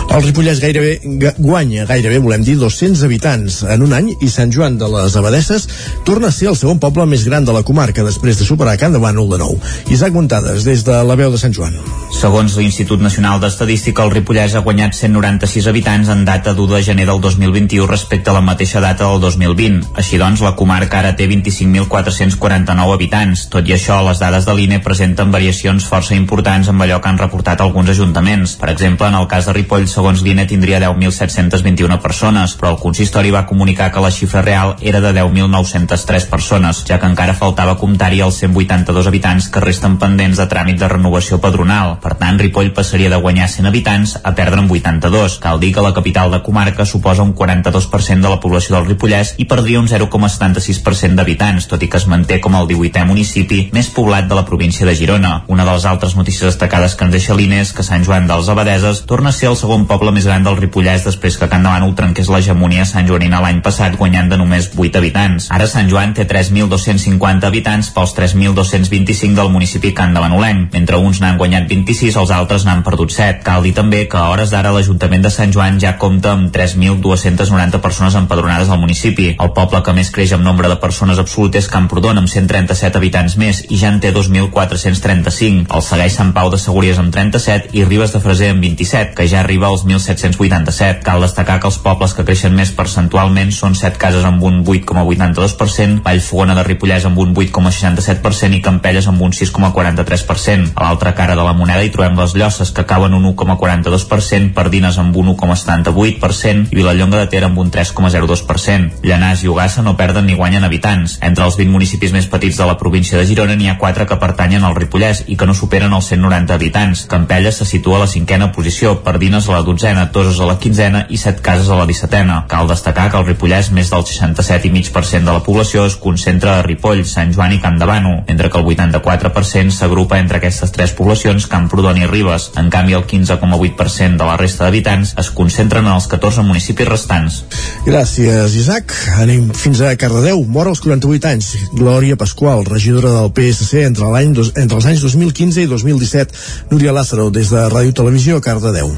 El Ripollès gairebé guanya, gairebé volem dir 200 habitants en un any i Sant Joan de les Abadesses torna a ser el segon poble més gran de la comarca després de superar Can de Bànol de nou. Isaac Muntades, des de la veu de Sant Joan. Segons l'Institut Nacional d'Estadística, el Ripollès ha guanyat 196 habitants en data d'1 de gener del 2021 respecte a la mateixa data del 2020. Així doncs, la comarca ara té 25.449 habitants. Tot i això, les dades de l'INE presenten variacions força importants amb allò que han reportat alguns ajuntaments. Per exemple, en el cas de Ripoll, segons l'INE, tindria 10.721 persones, però el consistori va comunicar que la xifra real era de 10.903 persones, ja que encara faltava comptar-hi els 182 habitants que resten pendents de tràmit de renovació padronal. Per tant, Ripoll passaria de guanyar 100 habitants a perdre'n 82. Cal dir que la capital de comarca suposa un 42% de la població del Ripollès i perdria un 0,76% d'habitants, tot i que es manté com el 18è municipi més poblat de la província de Girona. Una de les altres notícies destacades que ens deixa l'INE és que Sant Joan dels Abadeses torna a ser el segon poble més gran del Ripollès després que Can Davant trenqués l'hegemonia Sant Joanina l'any passat guanyant de només 8 habitants. Ara Sant Joan té 3.250 habitants pels 3.225 del municipi Can de Banolenc. Mentre uns n'han guanyat 26, els altres n'han perdut 7. Cal dir també que a hores d'ara l'Ajuntament de Sant Joan ja compta amb 3.290 persones empadronades al municipi. El poble que més creix amb nombre de persones absolut és Camprodon amb 137 habitants més i ja en té 2.435. El segueix Sant Pau de Segúries amb 37 i Ribes de Freser amb 27, que ja arriba als 1.787. Cal destacar que els pobles que creixen més percentualment són 7 cases amb un 8,82%, Vallfogona de Ripollès amb un 8,67% i Campelles amb un 6,43%. A l'altra cara de la moneda hi trobem les Llosses, que cauen un 1,42%, Pardines amb un 1,78% i Vilallonga de Ter amb un 3,02%. Llanàs i Ugassa no perden ni guanyen habitants. Entre els 20 municipis més petits de la província de Girona n'hi ha 4 que pertanyen al Ripollès i que no superen els 190 habitants. Campelles se situa a la cinquena posició, Pardines a la dotzena, Toses a la quinzena i set cases a la dissetena. Cal destacar que al Ripollès més del 67,5% de la població es concentra a Ripoll, Sant Joan i Campdevànol, mentre que el 84% s'agrupa entre aquestes tres poblacions Camprodon i Ribes. En canvi, el 15,8% de la resta d'habitants es concentren en els 14 municipis restants. Gràcies, Isaac. Anem fins a Cardedeu. Mor als 48 anys. Glòria Pasqual, regidora del PSC entre, l'any entre els anys 2015 i 2017. Núria Lázaro, des de Ràdio Televisió, Cardedeu.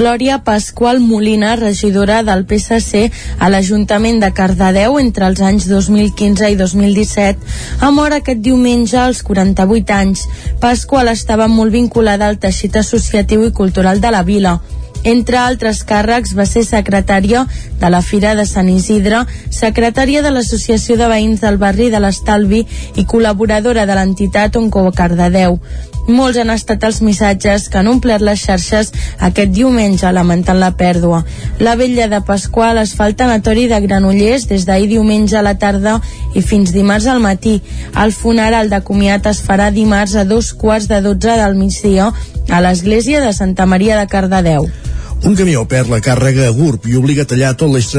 Glòria Pasqual Molina, regidora del PSC a l'Ajuntament de Cardedeu entre els anys 2015 i 2017, ha mort aquest diumenge als 48 anys. Pasqual estava molt vinculada al teixit associatiu i cultural de la vila. Entre altres càrrecs va ser secretària de la Fira de Sant Isidre, secretària de l'Associació de Veïns del Barri de l'Estalvi i col·laboradora de l'entitat Onco Cardedeu. Molts han estat els missatges que han omplert les xarxes aquest diumenge lamentant la pèrdua. La vella de Pasqual es fa al tanatori de Granollers des d'ahir diumenge a la tarda i fins dimarts al matí. El funeral de comiat es farà dimarts a dos quarts de dotze del migdia a l'església de Santa Maria de Cardedeu. Un camió perd la càrrega a GURB i obliga a tallar tot l'eix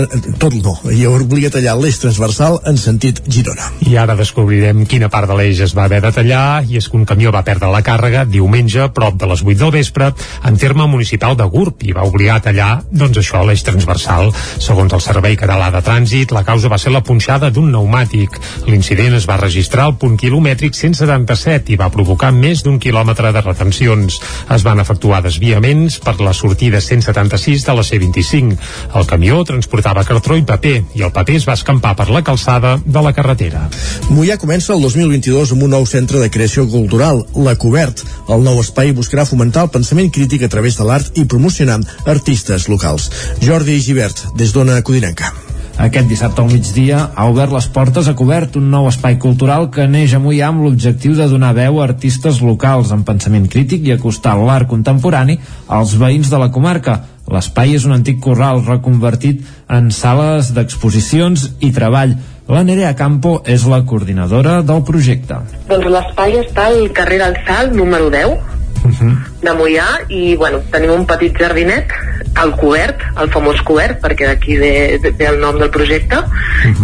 tot no, i obliga a tallar l'eix transversal en sentit Girona. I ara descobrirem quina part de l'eix es va haver de tallar i és que un camió va perdre la càrrega diumenge prop de les 8 del vespre en terme municipal de GURB i va obligar a tallar doncs això l'eix transversal. Segons el Servei Català de Trànsit, la causa va ser la punxada d'un pneumàtic. L'incident es va registrar al punt quilomètric 177 i va provocar més d'un quilòmetre de retencions. Es van efectuar desviaments per la sortida 177 76 de la C25. El camió transportava cartró i paper i el paper es va escampar per la calçada de la carretera. Mollà comença el 2022 amb un nou centre de creació cultural, La Cobert. El nou espai buscarà fomentar el pensament crític a través de l'art i promocionar artistes locals. Jordi Givert, des d'Ona Codinenca. Aquest dissabte al migdia ha obert les portes a cobert un nou espai cultural que neix a Mollà amb l'objectiu de donar veu a artistes locals amb pensament crític i acostar l'art contemporani als veïns de la comarca. L'espai és un antic corral reconvertit en sales d'exposicions i treball. La Nerea Campo és la coordinadora del projecte. Doncs l'espai està al carrer del Sal, número 10, Uh -huh. de Mollà i bueno, tenim un petit jardinet al cobert, el famós cobert perquè d'aquí ve, ve el nom del projecte.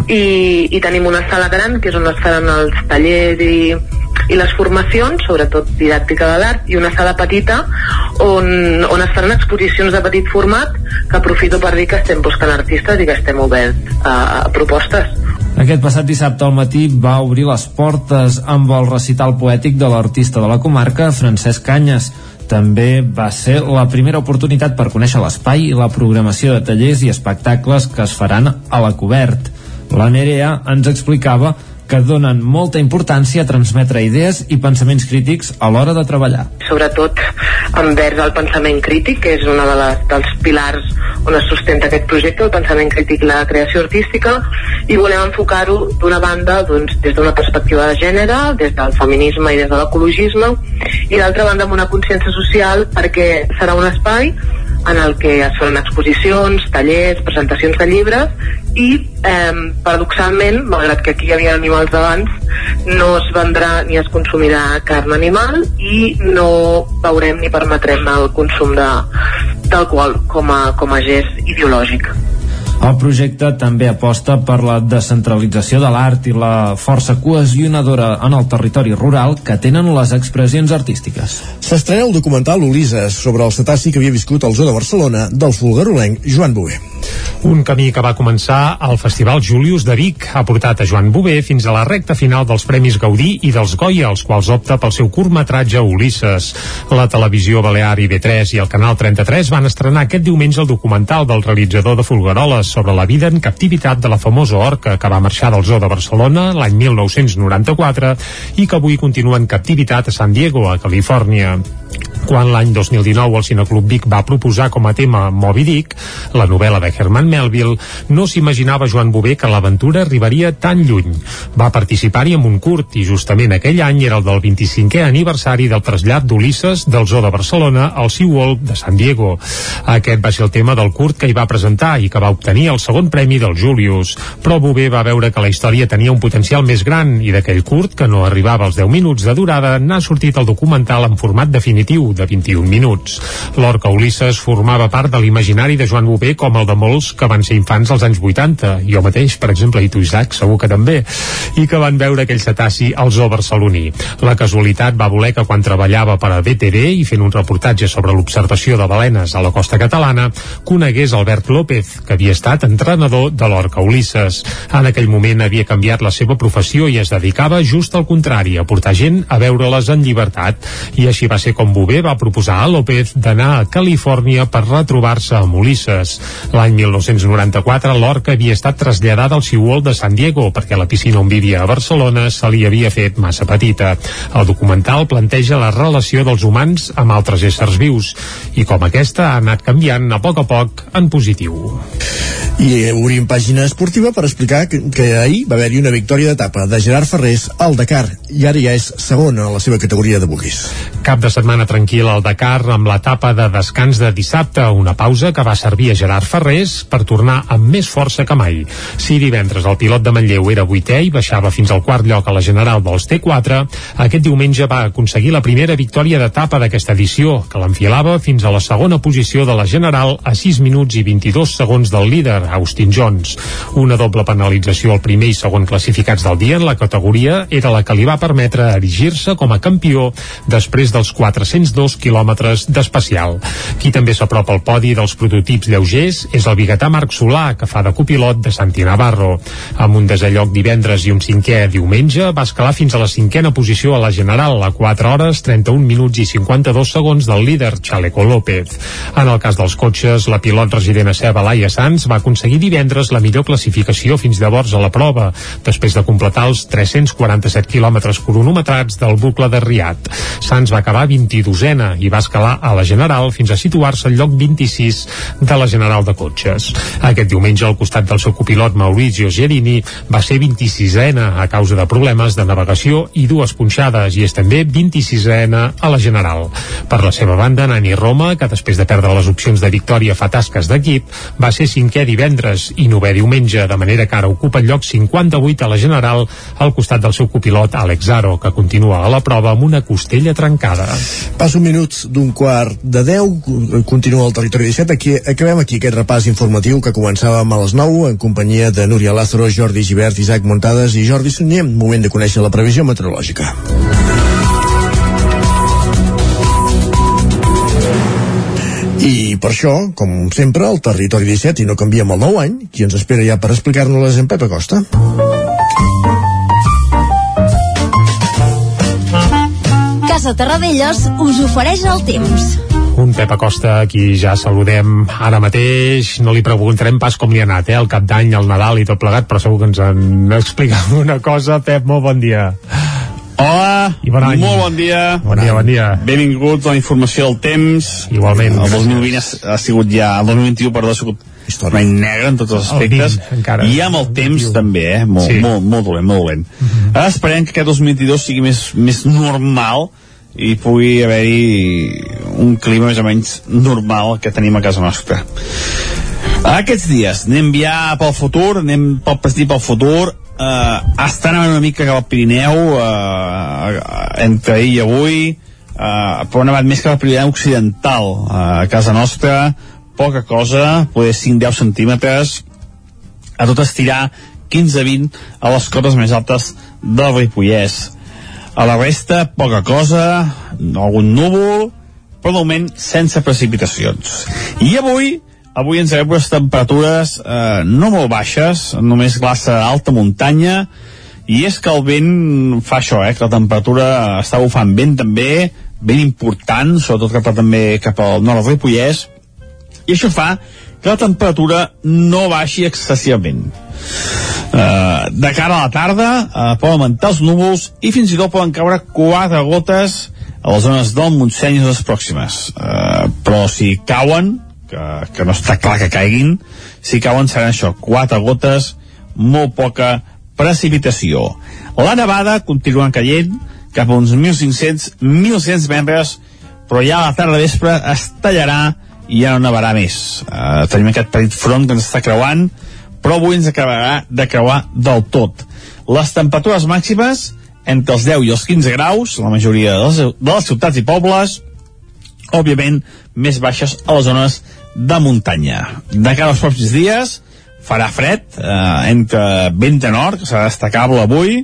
I, i tenim una sala gran que és on es faran els tallers i, i les formacions, sobretot didàctica de l'art i una sala petita on, on es faran exposicions de petit format que aprofito per dir que estem buscant artistes i que estem oberts a, a propostes Aquest passat dissabte al matí va obrir les portes amb el recital poètic de l'artista de la comarca, Francesc Canyes. També va ser la primera oportunitat per conèixer l'espai i la programació de tallers i espectacles que es faran a la cobert. La Nerea ens explicava que donen molta importància a transmetre idees i pensaments crítics a l'hora de treballar. sobretot envers el pensament crític, que és una de les, dels pilars on es sustenta aquest projecte, el pensament crític i la creació artística, i volem enfocar-ho d'una banda doncs, des d'una perspectiva de gènere, des del feminisme i des de l'ecologisme, i d'altra banda amb una consciència social perquè serà un espai en el que es faran exposicions, tallers, presentacions de llibres i eh, paradoxalment, malgrat que aquí hi havia animals abans, no es vendrà ni es consumirà carn animal i no veurem ni permetrem el consum d'alcohol com, a, com a gest ideològic. El projecte també aposta per la descentralització de l'art i la força cohesionadora en el territori rural que tenen les expressions artístiques. S'estrena el documental Ulises sobre el cetaci que havia viscut al zoo de Barcelona del fulgarolenc Joan Bové. Un camí que va començar al Festival Julius de Vic ha portat a Joan Bové fins a la recta final dels Premis Gaudí i dels Goya, els quals opta pel seu curtmetratge Ulisses. La televisió Balear i B3 i el Canal 33 van estrenar aquest diumenge el documental del realitzador de Fulgaroles sobre la vida en captivitat de la famosa orca que va marxar del zoo de Barcelona l'any 1994 i que avui continua en captivitat a San Diego, a Califòrnia. Quan l'any 2019 el Cineclub Vic va proposar com a tema Moby Dick, la novel·la de Herman Melville, no s'imaginava Joan Bové que l'aventura arribaria tan lluny. Va participar-hi amb un curt i justament aquell any era el del 25è aniversari del trasllat d'Ulisses del Zoo de Barcelona al SeaWorld de San Diego. Aquest va ser el tema del curt que hi va presentar i que va obtenir el segon premi del Julius. Però Bové va veure que la història tenia un potencial més gran i d'aquell curt, que no arribava als 10 minuts de durada, n'ha sortit el documental en format definitiu de 21 minuts. L'Orca Ulisses formava part de l'imaginari de Joan Bové com el de molts que van ser infants als anys 80, jo mateix, per exemple, i tu, Isaac, segur que també, i que van veure aquell cetaci al zoo barceloní. La casualitat va voler que quan treballava per a BTV i fent un reportatge sobre l'observació de balenes a la costa catalana, conegués Albert López, que havia estat entrenador de l'Orca Ulisses. En aquell moment havia canviat la seva professió i es dedicava just al contrari, a portar gent a veure-les en llibertat. I així va ser com Bové va proposar a López d'anar a Califòrnia per retrobar-se amb Ulisses. L'any 1994 l'Orca havia estat traslladada al SeaWorld de San Diego perquè la piscina on vivia a Barcelona se li havia fet massa petita. El documental planteja la relació dels humans amb altres éssers vius i com aquesta ha anat canviant a poc a poc en positiu. I obrim pàgina esportiva per explicar que, que ahir va haver-hi una victòria d'etapa de Gerard Ferrés al Dakar i ara ja és segona a la seva categoria de buquis. Cap de setmana tranquil al Dakar amb l'etapa de descans de dissabte, una pausa que va servir a Gerard Ferrés per tornar amb més força que mai. Si divendres el pilot de Manlleu era vuitè i baixava fins al quart lloc a la general dels T4, aquest diumenge va aconseguir la primera victòria d'etapa d'aquesta edició, que l'enfilava fins a la segona posició de la general a 6 minuts i 22 segons del líder, Austin Jones. Una doble penalització al primer i segon classificats del dia en la categoria era la que li va permetre erigir-se com a campió després dels 402 quilòmetres d'especial. Qui també s'apropa al podi dels prototips lleugers és el biguetà Marc Solà, que fa de copilot de Santi Navarro. Amb un desalloc divendres i un cinquè diumenge, va escalar fins a la cinquena posició a la General, a 4 hores, 31 minuts i 52 segons del líder Chaleco López. En el cas dels cotxes, la pilot resident a Ceba, Laia Sanz, va aconseguir divendres la millor classificació fins llavors a la prova, després de completar els 347 quilòmetres cronometrats del bucle de Riat. Sanz va acabar 22ena i va escalar a la General fins a situar-se al lloc 26 de la General de Cotxes. Aquest diumenge, al costat del seu copilot Maurizio Gerini, va ser 26ena a causa de problemes de navegació i dues punxades i és també 26ena a la General. Per la seva banda, Nani Roma, que després de perdre les opcions de victòria fa tasques d'equip, va ser cinquè divendres i novè diumenge, de manera que ara ocupa el lloc 58 a la General al costat del seu copilot Alex Aro, que continua a la prova amb una costella trencada. Passa un minut d'un quart de 10, continua el territori 17. Aquí, acabem aquí aquest repàs informatiu que començàvem a les 9 en companyia de Núria Lázaro, Jordi Givert, Isaac Montades i Jordi Sunyer. Moment de conèixer la previsió meteorològica. I per això, com sempre, el territori 17 i no canviem el nou any, qui ens espera ja per explicar-nos-les en Pep Acosta. Casa Terradellos us ofereix el temps. Un Pep Acosta, qui ja saludem ara mateix. No li preguntarem pas com li ha anat, eh? El cap d'any, el Nadal i tot plegat, però segur que ens en explica una cosa. Pep, molt bon dia. Hola, I bon any. molt bon dia. Bon dia, bon dia. Benvinguts a la informació del temps. Igualment. El 2020 ha, ha sigut ja, el 2021, perdó, ha sigut un any negre en tots els El aspectes. 20 encara. I amb el temps també, eh? Molt, Sí. molt, molt dolent, molt dolent. Ara esperem que aquest 2022 sigui més, més normal i pugui haver-hi un clima més o menys normal que tenim a casa nostra. Aquests dies anem ja pel futur, anem pel i pel futur, eh, està nevant una mica cap al Pirineu, eh, entre ahir i avui, eh, però ha nevat més cap al Pirineu occidental, eh, a casa nostra, poca cosa, poder 5-10 centímetres, a tot estirar 15-20 a les cotes més altes del Ripollès. A la resta, poca cosa, algun núvol, però de moment sense precipitacions. I avui, avui ens veiem unes temperatures eh, no molt baixes, només glaça a alta muntanya, i és que el vent fa això, eh, que la temperatura està bufant vent també, ben important, sobretot cap a, també cap al nord del Ripollès, i això fa que la temperatura no baixi excessivament. Uh, de cara a la tarda uh, poden augmentar els núvols i fins i tot poden caure quatre gotes a les zones del Montseny i les pròximes. Uh, però si cauen, que, que no està clar que caiguin, si cauen seran això, quatre gotes, molt poca precipitació. La nevada continua caient cap a uns 1.500-1.600 metres, però ja a la tarda vespre es tallarà i ja no nevarà més. Uh, tenim aquest petit front que ens està creuant, però avui ens acabarà de creuar del tot. Les temperatures màximes entre els 10 i els 15 graus, la majoria de les, de les ciutats i pobles, òbviament més baixes a les zones de muntanya. De cara als pròxims dies farà fred, eh, entre vent de nord, que serà destacable avui,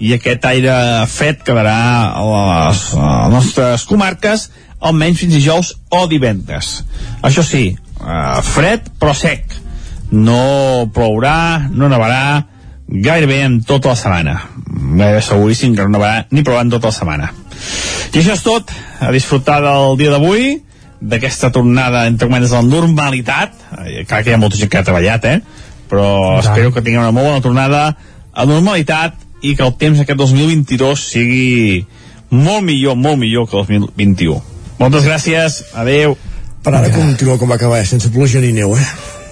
i aquest aire fred quedarà a les, a les nostres comarques almenys fins dijous o divendres. Això sí, eh, fred però sec. No plourà, no nevarà, gairebé en tota la setmana. Gairebé seguríssim que no nevarà ni en tota la setmana. I això és tot. A disfrutar del dia d'avui, d'aquesta tornada, entre cometes, a la normalitat. Clar que hi ha molta gent que ha treballat, eh? Però tant. espero que tinguem una molt bona tornada a la normalitat i que el temps aquest 2022 sigui molt millor, molt millor que el 2021. Moltes gràcies, adeu. Per ara continua com va acabar, eh? sense pluja ni neu, eh?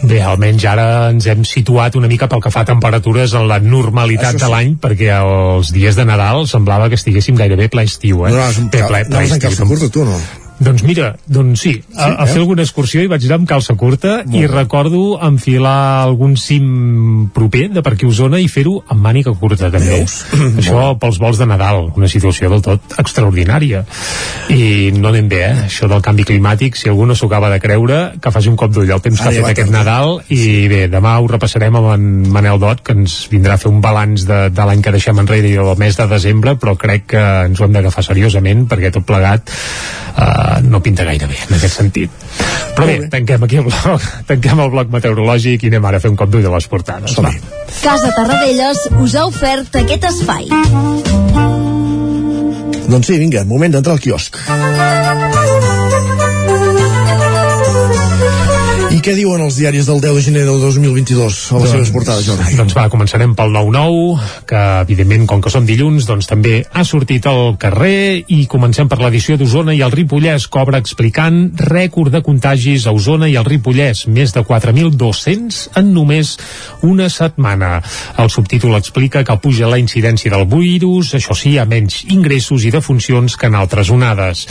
Bé, almenys ara ens hem situat una mica pel que fa a temperatures en la normalitat Això sí. de l'any, perquè els dies de Nadal semblava que estiguéssim gairebé ple estiu, eh? No, no, ple, ple no, estiu, calça tam- curta, tu, no? Doncs mira, doncs sí, a, Sí, a eh? fer alguna excursió hi vaig anar amb calça curta Molt i bé. recordo enfilar algun cim proper de per aquí a Osona i fer-ho amb màniga curta també. Veus? Això pels vols de Nadal, una situació del tot extraordinària. I no anem bé, eh? Això del canvi climàtic, si algú no s'ho acaba de creure, que faci un cop d'ull al temps que Ara ha fet aquest. Nadal i bé, demà ho repassarem amb en Manel Dot, que ens vindrà a fer un balanç de, de l'any que deixem enrere i del mes de desembre, però crec que ens ho hem d'agafar seriosament perquè tot plegat no pinta gaire bé en aquest sentit. Però bé, tanquem aquí el bloc, tanquem el bloc meteorològic i anem ara a fer un cop d'ull a les portades. Va. Casa Tarradellas us ha ofert aquest espai. Doncs sí, vinga, moment d'entrar al quiosc. I què diuen els diaris del 10 de gener del 2022 a les seves portades, Jordi? Doncs va, començarem pel 9-9, que evidentment, com que som dilluns, doncs també ha sortit al carrer i comencem per l'edició d'Osona i el Ripollès cobra explicant rècord de contagis a Osona i el Ripollès, més de 4.200 en només una setmana. El subtítol explica que puja la incidència del virus, això sí, ha menys ingressos i defuncions que en altres onades.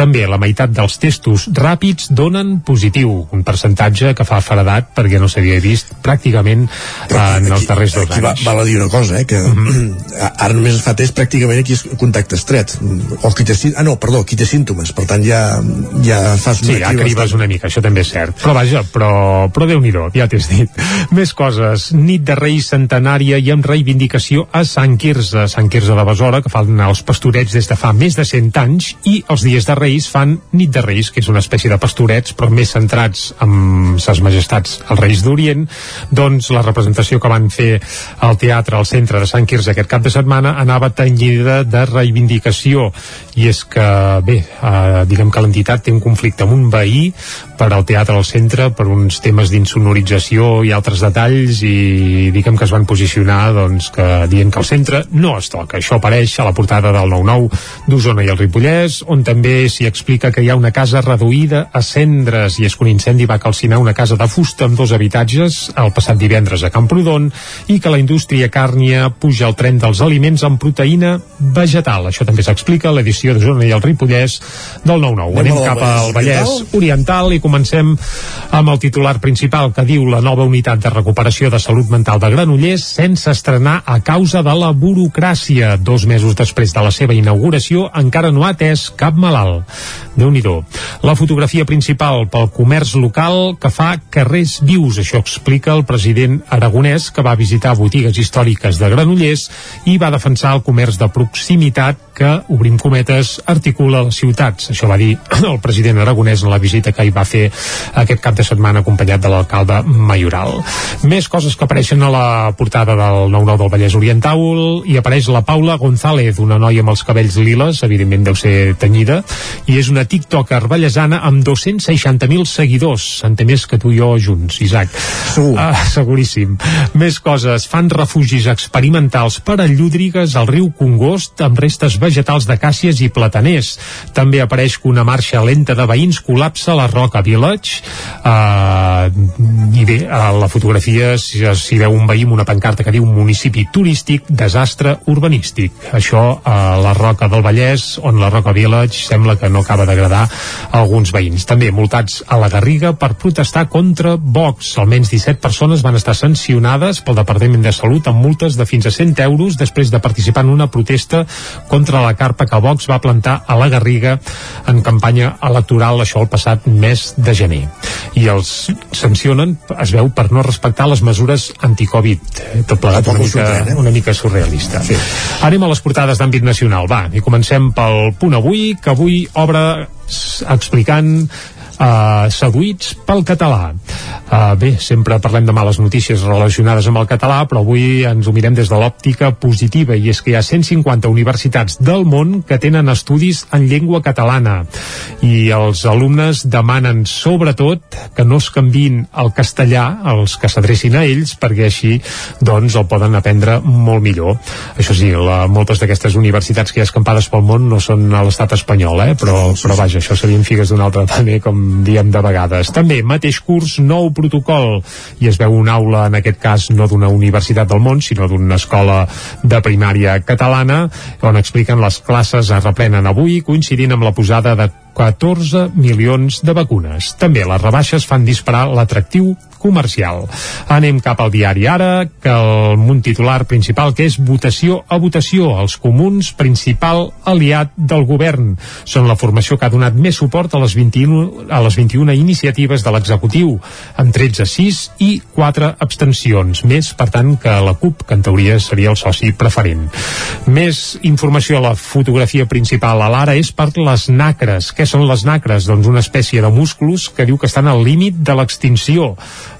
També la meitat dels testos ràpids donen positiu, un percentatge que fa faradat perquè no s'havia vist pràcticament en els darrers dos Aquí va, anys. val a dir una cosa, eh, que ara només es fa test pràcticament aquí és contacte estret. O qui té, sí- ah, no, perdó, qui té símptomes. Per tant, ja, ja fas Sí, ja cribes una mica, això també és cert. Però vaja, però, però Déu-n'hi-do, ja t'he dit. Més coses. Nit de Reis centenària i amb reivindicació a Sant Quirze, Sant Quirze de Besora, que fan els pastorets des de fa més de 100 anys, i els dies de Reis fan Nit de Reis, que és una espècie de pastorets, però més centrats amb ses majestats, els Reis d'Orient. Doncs la representació que van fer al teatre al centre de Sant Quirze aquest cap de setmana anava tenyida de reivindicació i és que, bé, eh, diguem que l'entitat té un conflicte amb un veí per al teatre al centre per uns temes d'insonorització i altres detalls i diguem que es van posicionar doncs, que dient que el centre no es toca. Això apareix a la portada del 9-9 d'Osona i el Ripollès, on també s'hi explica que hi ha una casa reduïda a cendres i és que un incendi va calcinar una casa de fusta amb dos habitatges el passat divendres a Camprodon i que la indústria càrnia puja el tren dels aliments amb proteïna vegetal. Això també s'explica a l'edició d'Osona i el Ripollès del 9-9. Anem al cap al Vallès Oriental i comencem amb el titular principal que diu la nova unitat de recuperació de salut mental de Granollers sense estrenar a causa de la burocràcia. Dos mesos després de la seva inauguració encara no ha atès cap malalt. déu nhi La fotografia principal pel comerç local que fa carrers vius. Això explica el president aragonès que va visitar botigues històriques de Granollers i va defensar el comerç de proximitat que, obrim cometes, articula les ciutats. Això va dir el president aragonès en la visita que hi va fer aquest cap de setmana acompanyat de l'alcalde Mayoral. Més coses que apareixen a la portada del 9-9 del Vallès Oriental i apareix la Paula González, una noia amb els cabells liles, evidentment deu ser tenyida, i és una tiktoker vallesana amb 260.000 seguidors, en té més que tu i jo junts, Isaac. Segur. Ah, seguríssim. Més coses. Fan refugis experimentals per a llúdrigues al riu Congost amb restes vegetals d'acàcies i plataners. També apareix que una marxa lenta de veïns col·lapsa la Roca Village uh, i bé, a la fotografia s'hi veu un veí amb una pancarta que diu municipi turístic, desastre urbanístic. Això a la Roca del Vallès, on la Roca Village sembla que no acaba d'agradar a alguns veïns. També multats a la Garriga per protestar contra Vox. Almenys 17 persones van estar sancionades pel Departament de Salut amb multes de fins a 100 euros després de participar en una protesta contra la carpa que Vox va plantar a la Garriga en campanya electoral, això el passat mes de gener. I els sancionen, es veu, per no respectar les mesures anticovid. Tot plegat una mica, sorprèn, eh? una mica surrealista. Sí. Anem a les portades d'àmbit nacional, va, i comencem pel punt avui, que avui obre explicant uh, seduïts pel català. Uh, bé, sempre parlem de males notícies relacionades amb el català, però avui ens ho mirem des de l'òptica positiva, i és que hi ha 150 universitats del món que tenen estudis en llengua catalana, i els alumnes demanen sobretot que no es canvin el castellà, els que s'adrecin a ells, perquè així doncs el poden aprendre molt millor. Això sí, la, moltes d'aquestes universitats que hi ha escampades pel món no són a l'estat espanyol, eh? però, però vaja, això serien figues d'un altre també, com diem de vegades. També, mateix curs, nou protocol, i es veu una aula, en aquest cas, no d'una universitat del món, sinó d'una escola de primària catalana, on expliquen les classes es reprenen avui, coincidint amb la posada de 14 milions de vacunes. També les rebaixes fan disparar l'atractiu comercial. Anem cap al diari Ara, que el munt titular principal, que és votació a votació. Els comuns, principal aliat del govern. Són la formació que ha donat més suport a les 21, a les 21 iniciatives de l'executiu, amb 13 6 i 4 abstencions. Més, per tant, que la CUP, que en teoria seria el soci preferent. Més informació a la fotografia principal a l'Ara és per les nacres. Què són les nacres? Doncs una espècie de músculs que diu que estan al límit de l'extinció.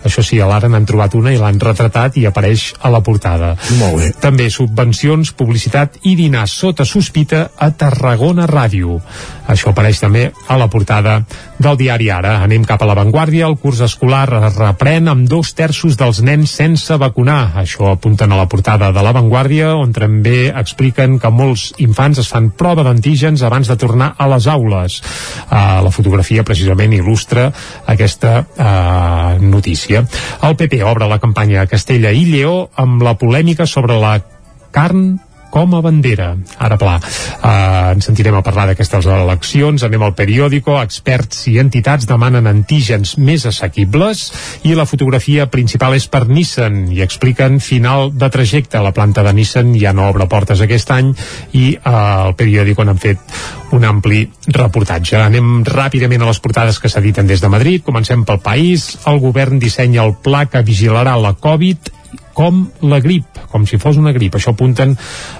Això sí, a l'ara n'han trobat una i l'han retratat i apareix a la portada. Molt bé. També subvencions, publicitat i dinar sota sospita a Tarragona Ràdio. Això apareix també a la portada del diari Ara. Anem cap a l'avantguàrdia. El curs escolar es reprèn amb dos terços dels nens sense vacunar. Això apunten a la portada de l'avantguàrdia, on també expliquen que molts infants es fan prova d'antígens abans de tornar a les aules. Uh, la fotografia precisament il·lustra aquesta uh, notícia. El PP obre la campanya Castella i Lleó amb la polèmica sobre la carn com a bandera. Ara, pla, uh, ens sentirem a parlar d'aquestes eleccions, anem al periòdico, experts i entitats demanen antígens més assequibles i la fotografia principal és per Nissan i expliquen final de trajecte. La planta de Nissan ja no obre portes aquest any i uh, el periòdico n'han fet un ampli reportatge. Anem ràpidament a les portades que s'editen des de Madrid. Comencem pel país. El govern dissenya el pla que vigilarà la Covid com la grip, com si fos una grip. Això apunten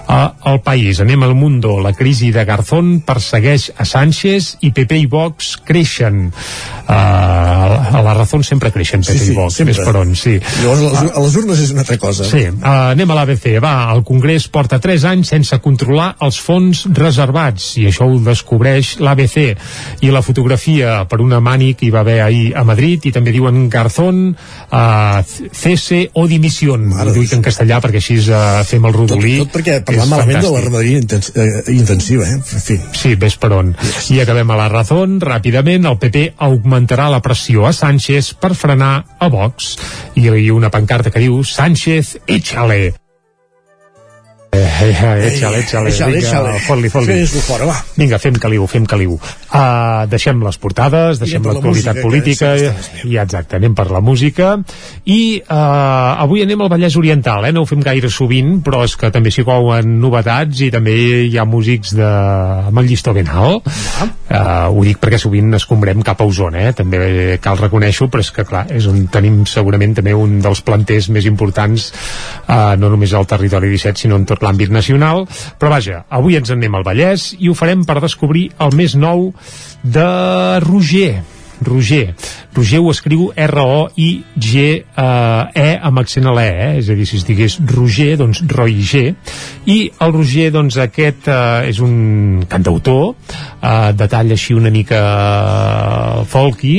a, al país. Anem al Mundo. La crisi de Garzón persegueix a Sánchez i PP i Vox creixen. Uh, a la Razón sempre creixen PP Sí, sí, i Vox, sempre. més per on, sí. Llavors, a les, a les urnes és una altra cosa. Sí, uh, anem a l'ABC. Va, el Congrés porta 3 anys sense controlar els fons reservats i això ho descobreix l'ABC. I la fotografia per una mani que hi va haver ahir a Madrid i també diuen Garzón, uh, cese o dimisión. Ho dic en castellà perquè així uh, fem el rodolí. Tot perquè parlant És malament de la ramaderia intens eh, intensiva, eh? En fi. Sí, ves per on. I acabem a la Razón, ràpidament, el PP augmentarà la pressió a Sánchez per frenar a Vox. I hi ha una pancarta que diu Sánchez, échale. Eh, eh, eh, échale, Échale, vinga, fot-li, fot-li. Fora, va. Vinga, fem caliu, fem caliu. Uh, deixem les portades, deixem la l'actualitat música, política, i exacte, anem per la música, i uh, avui anem al Vallès Oriental, eh? no ho fem gaire sovint, però és que també s'hi couen novetats i també hi ha músics de... amb el llistó ben alt. Uh, ho dic perquè sovint escombrem cap a Osona, eh? també cal reconèixer però és que clar, és on tenim segurament també un dels planters més importants uh, no només al territori 17 sinó en tot l'àmbit nacional, però vaja avui ens en anem al Vallès i ho farem per descobrir el més nou de Roger Roger. Roger ho escriu R-O-I-G-E amb accent a l'E, eh? és a dir, si es digués Roger, doncs Roy G. I el Roger, doncs aquest eh, és un cantautor, eh, de tall així una mica eh, folky,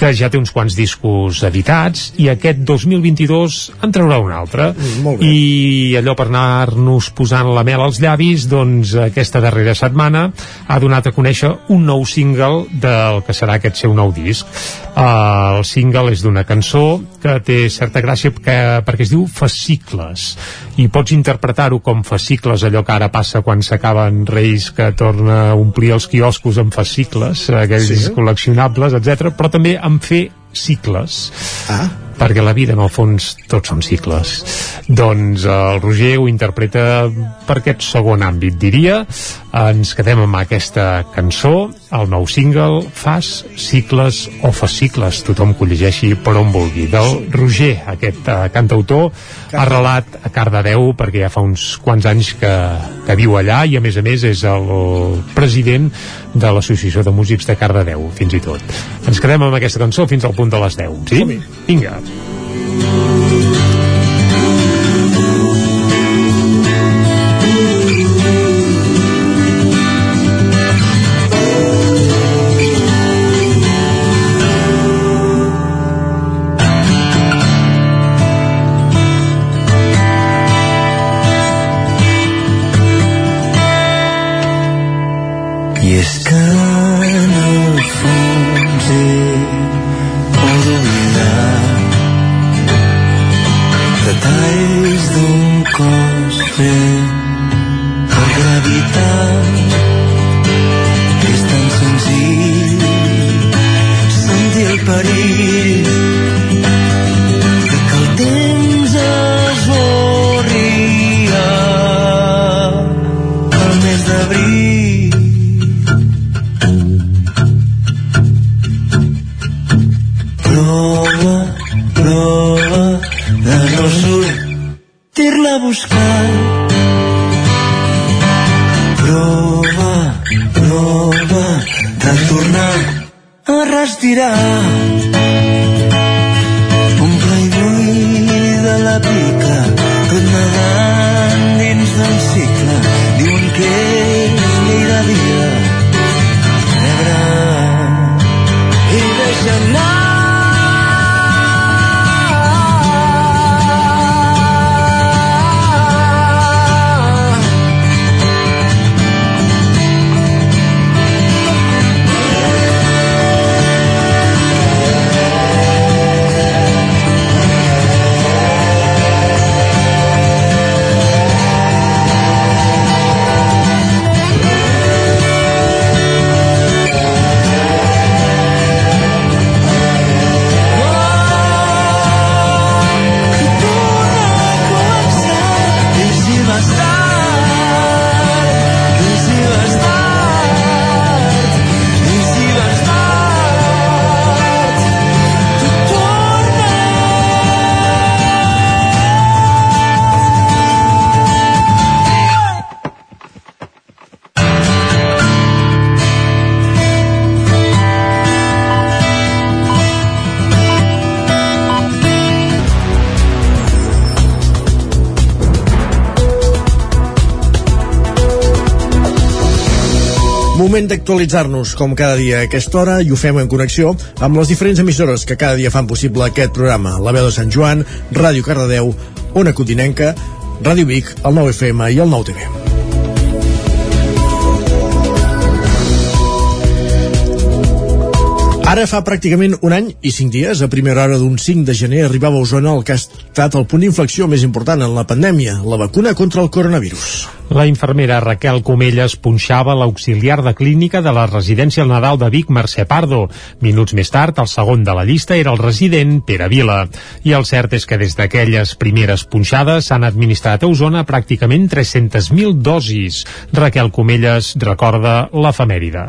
que ja té uns quants discos editats i aquest 2022 en traurà un altre molt bé. i allò per anar-nos posant la mel als llavis doncs aquesta darrera setmana ha donat a conèixer un nou single del que serà aquest seu nou disc el single és d'una cançó que té certa gràcia que, perquè es diu Fascicles. I pots interpretar-ho com fascicles allò que ara passa quan s'acaben Reis que torna a omplir els quioscos amb fascicles aquells Sí. col·leccionables, etc, però també en fer cicles. Ah. perquè la vida en el fons tots són cicles. Doncs eh, el Roger ho interpreta per aquest segon àmbit diria. Ens quedem amb aquesta cançó el nou single Fas cicles o fascicles tothom que ho llegeixi per on vulgui del Roger, aquest uh, cantautor arrelat a Cardedeu perquè ja fa uns quants anys que, que viu allà i a més a més és el president de l'Associació de Músics de Cardedeu fins i tot. Ens quedem amb aquesta cançó fins al punt de les 10, sí? Vinga. Moment d'actualitzar-nos, com cada dia a aquesta hora, i ho fem en connexió amb les diferents emissores que cada dia fan possible aquest programa. La veu de Sant Joan, Ràdio Cardedeu, Ona Cotinenca, Ràdio Vic, el 9 FM i el 9 TV. Ara fa pràcticament un any i cinc dies, a primera hora d'un 5 de gener, arribava a Osona el que ha estat el punt d'inflexió més important en la pandèmia, la vacuna contra el coronavirus. La infermera Raquel Comelles punxava l'auxiliar de clínica de la residència al Nadal de Vic, Mercè Pardo. Minuts més tard, el segon de la llista era el resident Pere Vila. I el cert és que des d'aquelles primeres punxades s'han administrat a Osona pràcticament 300.000 dosis. Raquel Comelles recorda l'efemèride.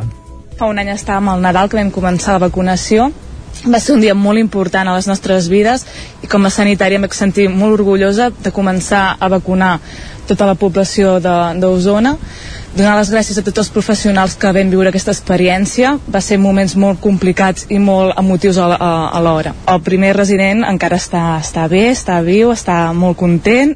Fa un any estàvem al Nadal que vam començar la vacunació va ser un dia molt important a les nostres vides i com a sanitària em vaig sentir molt orgullosa de començar a vacunar tota la població d'Osona. Donar les gràcies a tots els professionals que vam viure aquesta experiència. Va ser moments molt complicats i molt emotius a, a, alhora el primer resident encara està, està bé, està viu, està molt content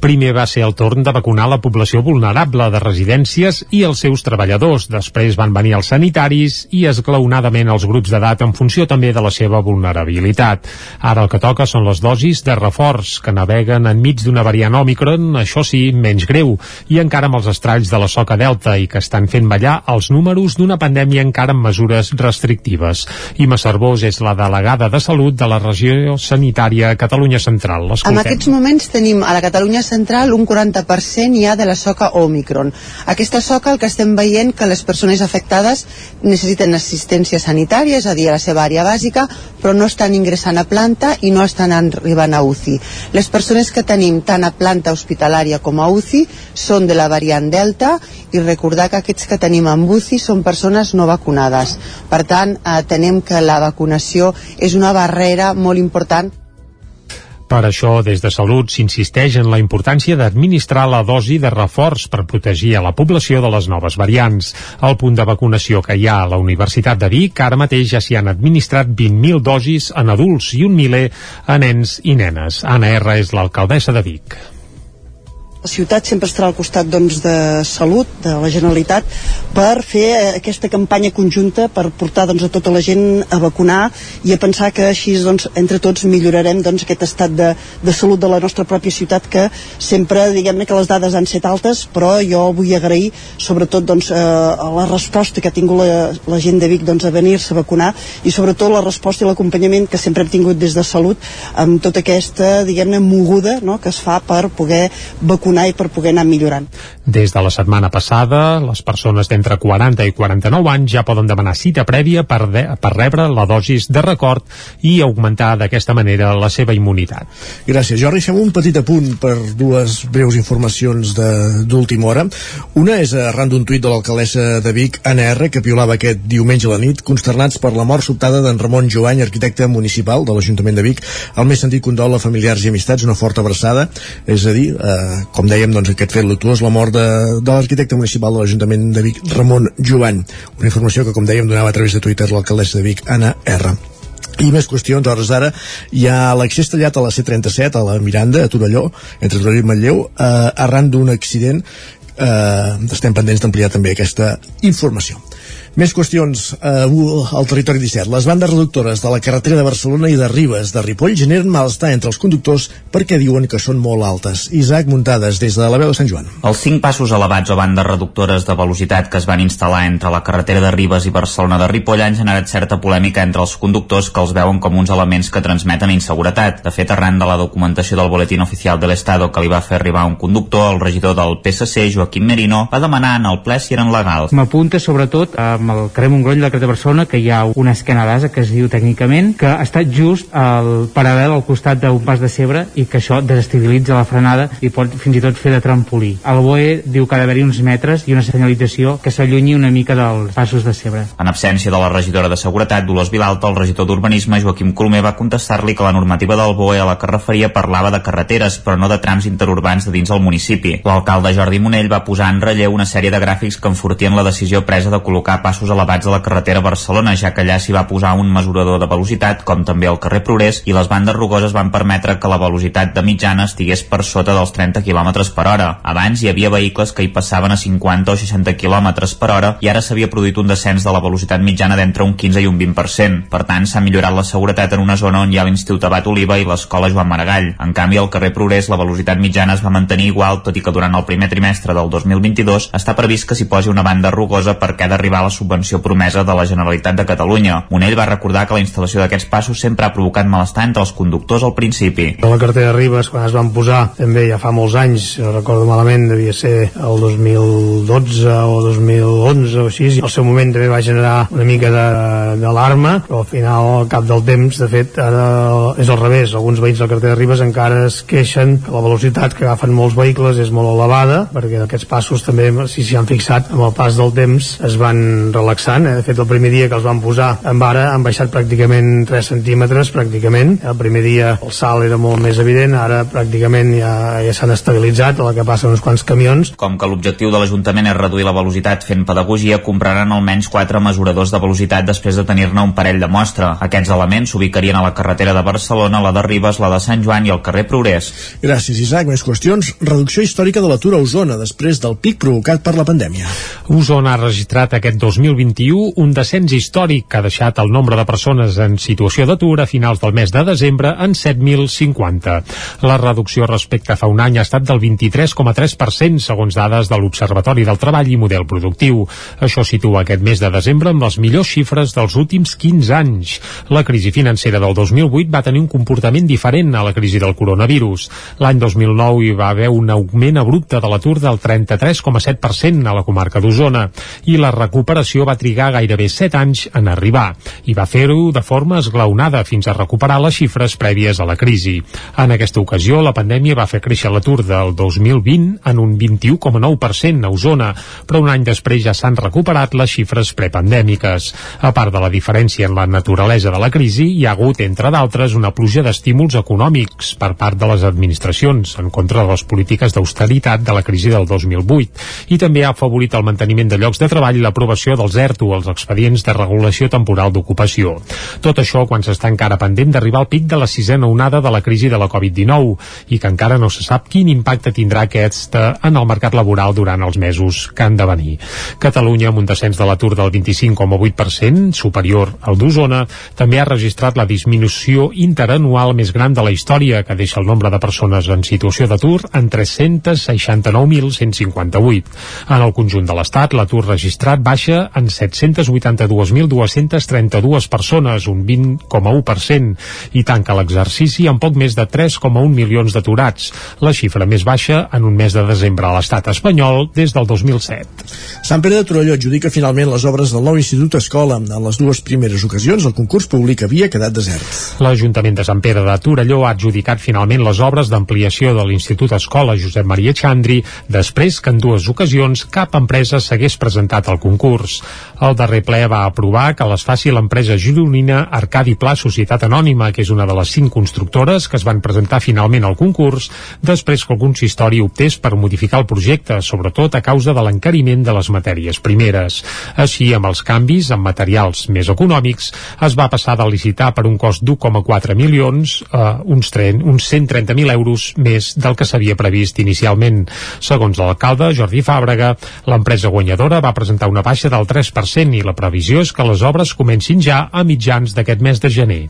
Primer va ser el torn de vacunar la població vulnerable de residències i els seus treballadors. Després van venir els sanitaris i esglaonadament els grups d'edat en funció també de la seva vulnerabilitat. Ara el que toca són les dosis de reforç que naveguen enmig d'una variant Omicron, això sí, menys greu, i encara amb els estralls de la soca Delta i que estan fent ballar els números d'una pandèmia encara amb mesures restrictives. Ima Cervós és la delegada de Salut de la regió sanitària Catalunya Central. En L'escoltem. aquests moments tenim a la Catalunya central un 40% ja de la soca Omicron. Aquesta soca el que estem veient que les persones afectades necessiten assistència sanitària, és a dir, a la seva àrea bàsica, però no estan ingressant a planta i no estan arribant a UCI. Les persones que tenim tant a planta hospitalària com a UCI són de la variant Delta i recordar que aquests que tenim en UCI són persones no vacunades. Per tant, eh, tenem que la vacunació és una barrera molt important Per això, des de Salut s'insisteix en la importància d'administrar la dosi de reforç per protegir a la població de les noves variants. Al punt de vacunació que hi ha a la Universitat de Vic, ara mateix ja s'hi han administrat 20.000 dosis en adults i un miler a nens i nenes. Anna R. és l'alcaldessa de Vic. La ciutat sempre estarà al costat doncs, de Salut, de la Generalitat, per fer eh, aquesta campanya conjunta per portar doncs, a tota la gent a vacunar i a pensar que així doncs, entre tots millorarem doncs, aquest estat de, de salut de la nostra pròpia ciutat que sempre, diguem-ne que les dades han set altes, però jo vull agrair sobretot doncs, eh, la resposta que ha tingut la, la gent de Vic doncs, a venir-se a vacunar i sobretot la resposta i l'acompanyament que sempre hem tingut des de Salut amb tota aquesta, diguem-ne, moguda no?, que es fa per poder vacunar abonar i per poder anar millorant. Des de la setmana passada, les persones d'entre 40 i 49 anys ja poden demanar cita prèvia per, de, per rebre la dosis de record i augmentar d'aquesta manera la seva immunitat. Gràcies, Jordi. Fem un petit apunt per dues breus informacions d'última hora. Una és arran d'un tuit de l'alcaldessa de Vic, Anna R, que piolava aquest diumenge a la nit, consternats per la mort sobtada d'en Ramon Joany, arquitecte municipal de l'Ajuntament de Vic. El més sentit condol a familiars i amistats, una forta abraçada. És a dir, eh, com dèiem, doncs, aquest fet luctuós, la mort de, de l'arquitecte municipal de l'Ajuntament de Vic, Ramon Joany. Una informació que, com dèiem, donava a través de Twitter l'alcaldessa de Vic, Anna R. I més qüestions, hores d'ara, hi ha l'accés tallat a la C-37, a la Miranda, a Torelló, entre Torelló i Manlleu, eh, arran d'un accident. Eh, estem pendents d'ampliar també aquesta informació. Més qüestions eh, al territori 17. Les bandes reductores de la carretera de Barcelona i de Ribes de Ripoll generen malestar entre els conductors perquè diuen que són molt altes. Isaac Muntades, des de la veu de Sant Joan. Els cinc passos elevats o bandes reductores de velocitat que es van instal·lar entre la carretera de Ribes i Barcelona de Ripoll han generat certa polèmica entre els conductors que els veuen com uns elements que transmeten inseguretat. De fet, arran de la documentació del Boletín Oficial de l'Estado que li va fer arribar un conductor, el regidor del PSC, Joaquim Merino, va demanar en el ple si eren legals. M'apunta sobretot amb el carrer Montgroll de la de Barcelona que hi ha una esquena d'asa que es diu tècnicament que està just al paral·lel al costat d'un pas de cebre i que això desestabilitza la frenada i pot fins i tot fer de trampolí. El BOE diu que ha d'haver-hi uns metres i una senyalització que s'allunyi una mica dels passos de cebre. En absència de la regidora de Seguretat, Dolors Vilalta, el regidor d'Urbanisme, Joaquim Colomer, va contestar-li que la normativa del BOE a la que referia parlava de carreteres, però no de trams interurbans de dins el municipi. L'alcalde Jordi Monell va posar en relleu una sèrie de gràfics que enfortien la decisió presa de col·locar elevats elevats a la carretera Barcelona, ja que allà s'hi va posar un mesurador de velocitat, com també al carrer Progrés, i les bandes rugoses van permetre que la velocitat de mitjana estigués per sota dels 30 km per hora. Abans hi havia vehicles que hi passaven a 50 o 60 km per hora i ara s'havia produït un descens de la velocitat mitjana d'entre un 15 i un 20%. Per tant, s'ha millorat la seguretat en una zona on hi ha l'Institut Abat Oliva i l'escola Joan Maragall. En canvi, al carrer Progrés la velocitat mitjana es va mantenir igual, tot i que durant el primer trimestre del 2022 està previst que s'hi posi una banda rugosa per cada arribar a la subvenció promesa de la Generalitat de Catalunya. Monell va recordar que la instal·lació d'aquests passos sempre ha provocat malestar entre els conductors al principi. A la cartera de Ribes, quan es van posar, també ja fa molts anys, no recordo malament, devia ser el 2012 o 2011 o així, al seu moment també va generar una mica d'alarma, però al final, al cap del temps, de fet, ara és al revés. Alguns veïns de la cartera de Ribes encara es queixen que la velocitat que agafen molts vehicles és molt elevada, perquè aquests passos també, si s'hi han fixat, amb el pas del temps es van relaxar bastant, eh? de fet el primer dia que els van posar en vara han baixat pràcticament 3 centímetres pràcticament, el primer dia el salt era molt més evident, ara pràcticament ja, ja s'han estabilitzat, a la que passen uns quants camions. Com que l'objectiu de l'Ajuntament és reduir la velocitat fent pedagogia, compraran almenys 4 mesuradors de velocitat després de tenir-ne un parell de mostra. Aquests elements s'ubicarien a la carretera de Barcelona, la de Ribes, la de Sant Joan i el carrer Progrés. Gràcies, Isaac. Més qüestions. Reducció històrica de l'atur a Osona després del pic provocat per la pandèmia. Osona ha registrat aquest 2021 un descens històric que ha deixat el nombre de persones en situació d'atur a finals del mes de desembre en 7.050. La reducció respecte a fa un any ha estat del 23,3% segons dades de l'Observatori del Treball i Model Productiu. Això situa aquest mes de desembre amb les millors xifres dels últims 15 anys. La crisi financera del 2008 va tenir un comportament diferent a la crisi del coronavirus. L'any 2009 hi va haver un augment abrupte de l'atur del 33,7% a la comarca d'Osona i la recuperació va trigar gairebé 7 anys en arribar i va fer-ho de forma esglaonada fins a recuperar les xifres prèvies a la crisi. En aquesta ocasió, la pandèmia va fer créixer l'atur del 2020 en un 21,9% a Osona, però un any després ja s'han recuperat les xifres prepandèmiques. A part de la diferència en la naturalesa de la crisi, hi ha hagut, entre d'altres, una pluja d'estímuls econòmics per part de les administracions en contra de les polítiques d'austeritat de la crisi del 2008 i també ha afavorit el manteniment de llocs de treball i l'aprovació dels ERTO, els expedients de regulació temporal d'ocupació. Tot això quan s'està encara pendent d'arribar al pic de la sisena onada de la crisi de la Covid-19 i que encara no se sap quin impacte tindrà aquesta en el mercat laboral durant els mesos que han de venir. Catalunya, amb un descens de l'atur del 25,8%, superior al d'Osona, també ha registrat la disminució interanual més gran de la història, que deixa el nombre de persones en situació d'atur en 369.158. En el conjunt de l'Estat, l'atur registrat baixa en 782.232 persones, un 20,1%, i tanca l'exercici amb poc més de 3,1 milions d'aturats, la xifra més baixa en un mes de desembre a l'estat espanyol des del 2007. Sant Pere de Torelló adjudica finalment les obres del nou Institut Escola. En les dues primeres ocasions el concurs públic havia quedat desert. L'Ajuntament de Sant Pere de Torelló ha adjudicat finalment les obres d'ampliació de l'Institut Escola Josep Maria Xandri després que en dues ocasions cap empresa s'hagués presentat al concurs. El darrer ple va aprovar que les faci l'empresa gironina Arcadi Pla Societat Anònima, que és una de les cinc constructores que es van presentar finalment al concurs després que el consistori optés per modificar el projecte, sobretot a causa de l'encariment de les matèries primeres. Així, amb els canvis en materials més econòmics, es va passar de licitar per un cost d'1,4 milions a uns, tren, uns 130.000 euros més del que s'havia previst inicialment. Segons l'alcalde, Jordi Fàbrega, l'empresa guanyadora va presentar una baixa del 3% i la previsió és que les obres comencin ja a mitjans d'aquest mes de gener.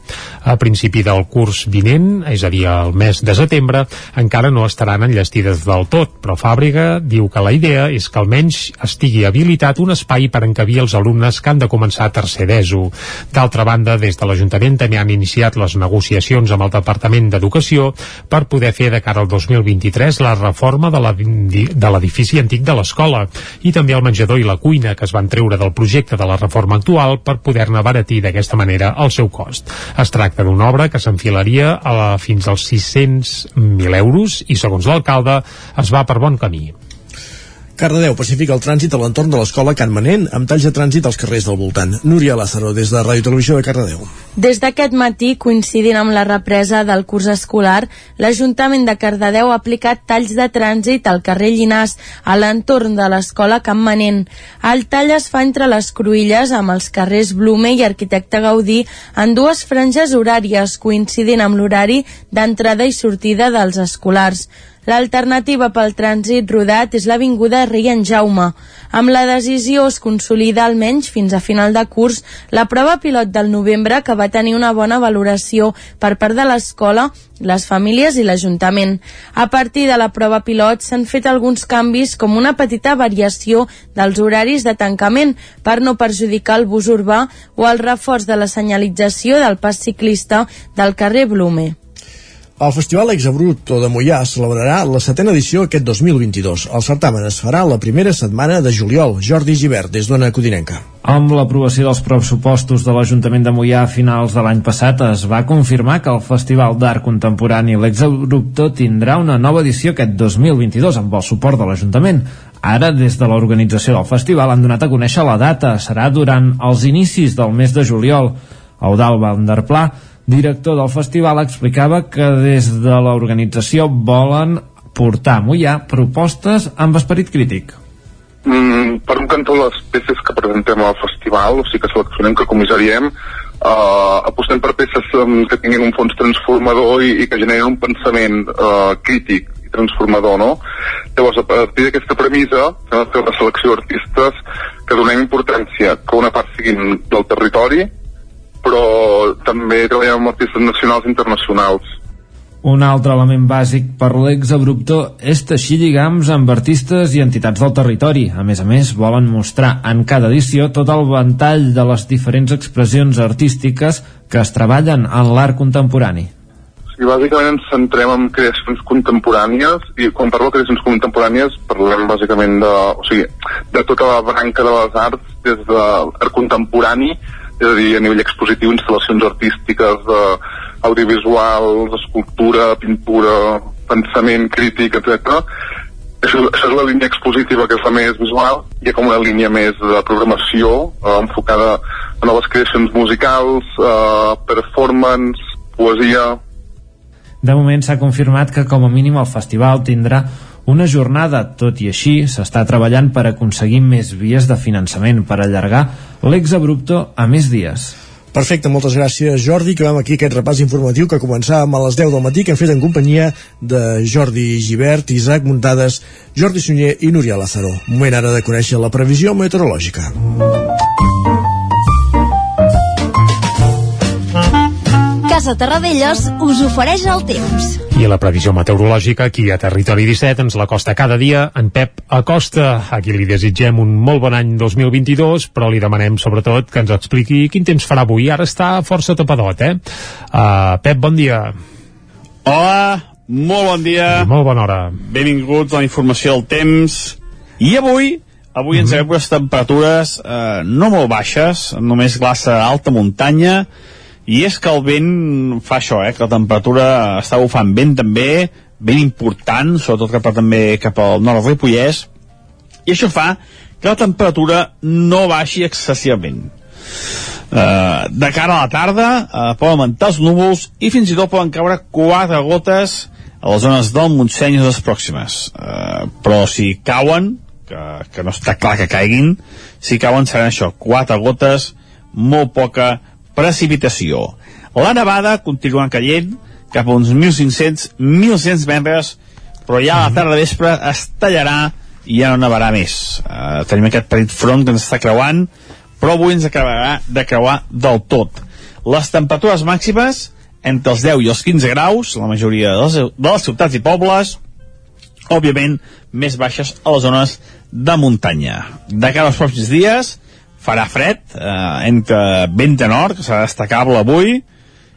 A principi del curs vinent, és a dir, el mes de setembre, encara no estaran enllestides del tot, però Fàbrega diu que la idea és que almenys estigui habilitat un espai per encabir els alumnes que han de començar tercer d'ESO. D'altra banda, des de l'Ajuntament també han iniciat les negociacions amb el Departament d'Educació per poder fer de cara al 2023 la reforma de l'edifici antic de l'escola i també el menjador i la cuina que es van treure del projecte de la reforma actual per poder-ne baratir d'aquesta manera el seu cost. Es tracta d'una obra que s'enfilaria fins als 600.000 euros i, segons l'alcalde, es va per bon camí. Cardedeu pacifica el trànsit a l'entorn de l'escola Can Manent amb talls de trànsit als carrers del voltant. Núria Lázaro, des de Ràdio Televisió de Cardedeu. Des d'aquest matí, coincidint amb la represa del curs escolar, l'Ajuntament de Cardedeu ha aplicat talls de trànsit al carrer Llinàs, a l'entorn de l'escola Can Manent. El tall es fa entre les cruïlles amb els carrers Blume i Arquitecte Gaudí en dues franges horàries, coincidint amb l'horari d'entrada i sortida dels escolars. L'alternativa pel trànsit rodat és l'Avinguda Rei Jaume. Amb la decisió es consolida almenys fins a final de curs la prova pilot del novembre que va tenir una bona valoració per part de l'escola, les famílies i l'Ajuntament. A partir de la prova pilot s'han fet alguns canvis com una petita variació dels horaris de tancament per no perjudicar el bus urbà o el reforç de la senyalització del pas ciclista del carrer Blume. El Festival Exabruto de Mollà celebrarà la setena edició aquest 2022. El certamen es farà la primera setmana de juliol. Jordi Givert, des d'Ona Codinenca. Amb l'aprovació dels pressupostos de l'Ajuntament de Mollà a finals de l'any passat es va confirmar que el Festival d'Art Contemporani L'Exabrupto tindrà una nova edició aquest 2022 amb el suport de l'Ajuntament. Ara, des de l'organització del festival, han donat a conèixer la data. Serà durant els inicis del mes de juliol. Eudal Vanderpla director del festival, explicava que des de l'organització volen portar a Mollà propostes amb esperit crític. Mm, per un cantó, les peces que presentem al festival, o sigui que seleccionem, que comissariem, uh, apostem per peces que tinguin un fons transformador i, i que generin un pensament uh, crític i transformador, no? Llavors, a partir d'aquesta premissa, fer una selecció d'artistes que donem importància que una part siguin del territori, però també treballem amb artistes nacionals i internacionals. Un altre element bàsic per l'exabruptor és teixir lligams amb artistes i entitats del territori. A més a més, volen mostrar en cada edició tot el ventall de les diferents expressions artístiques que es treballen en l'art contemporani. Sí, bàsicament ens centrem en creacions contemporànies i quan parlo de creacions contemporànies parlem bàsicament de, o sigui, de tota la branca de les arts des de l'art contemporani és a dir, a nivell expositiu, instal·lacions artístiques, de, audiovisuals, escultura, pintura, pensament crític, etc. Això, això és la línia expositiva que és la més visual, hi ha com una línia més de programació eh, enfocada a noves creacions musicals, eh, performance, poesia... De moment s'ha confirmat que com a mínim el festival tindrà una jornada, tot i així, s'està treballant per aconseguir més vies de finançament per allargar l'exabrupto a més dies. Perfecte, moltes gràcies Jordi, que vam aquí aquest repàs informatiu que començàvem a les 10 del matí, que hem fet en companyia de Jordi Givert, Isaac Muntades, Jordi Sunyer i Núria Lázaro. Moment ara de conèixer la previsió meteorològica. Casa Terradellos us ofereix el temps. I la previsió meteorològica aquí a Territori 17 ens la costa cada dia en Pep Acosta. Aquí li desitgem un molt bon any 2022, però li demanem sobretot que ens expliqui quin temps farà avui. Ara està força tapadot, eh? Uh, Pep, bon dia. Hola, molt bon dia. I molt bona hora. Benvinguts a la informació del temps. I avui, avui ens agafem unes temperatures eh, no molt baixes, només glaça a alta muntanya, i és que el vent fa això, eh, que la temperatura està bufant vent també, ben important, sobretot cap també cap al nord del Ripollès, i això fa que la temperatura no baixi excessivament. Uh, de cara a la tarda uh, poden augmentar els núvols i fins i tot poden caure quatre gotes a les zones del Montseny i les pròximes. Uh, però si cauen, que, que no està clar que caiguin, si cauen seran això, quatre gotes, molt poca precipitació. La nevada continua caient cap a uns 1.500-1.100 metres, però ja a la tarda de vespre es tallarà i ja no nevarà més. Uh, tenim aquest petit front que ens està creuant, però avui ens acabarà de creuar del tot. Les temperatures màximes entre els 10 i els 15 graus, la majoria de les, de les ciutats i pobles, òbviament més baixes a les zones de muntanya. De cara als pròxims dies farà fred, eh, entre vent de nord, que serà destacable avui,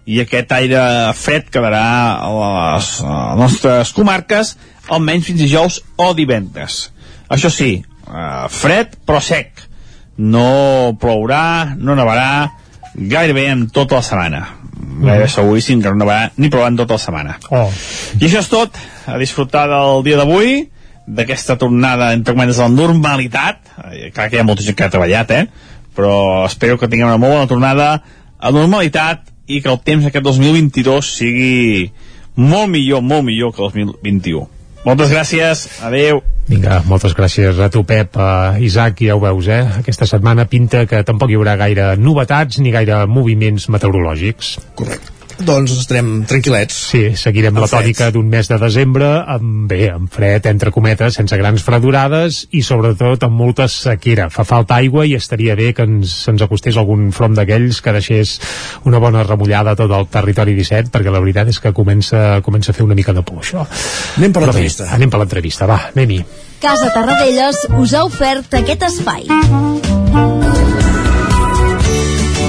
i aquest aire fred quedarà a les, a les nostres comarques almenys fins dijous o divendres. Això sí, eh, fred però sec. No plourà, no nevarà, gairebé en tota la setmana. Gairebé seguríssim que no nevarà ni plourà en tota la setmana. Oh. I això és tot. A disfrutar del dia d'avui, d'aquesta tornada, entre cometes, a la normalitat. Clar que hi ha molta gent que ha treballat, eh? Però espero que tinguem una molt bona tornada a normalitat i que el temps aquest 2022 sigui molt millor, molt millor que el 2021. Moltes gràcies, adeu. Vinga, moltes gràcies a tu, Pep. Uh, Isaac, ja ho veus, eh? Aquesta setmana pinta que tampoc hi haurà gaire novetats ni gaire moviments meteorològics. Correcte. Doncs estarem tranquil·lets. Sí, seguirem Amb la tònica d'un mes de desembre amb, bé, amb fred, entre cometes, sense grans fredurades i sobretot amb molta sequera. Fa falta aigua i estaria bé que ens, ens acostés algun front d'aquells que deixés una bona remullada a tot el territori 17, perquè la veritat és que comença, comença a fer una mica de por, això. Anem per l'entrevista. Anem per l'entrevista, va, anem-hi. Casa Tarradellas us ha ofert aquest espai.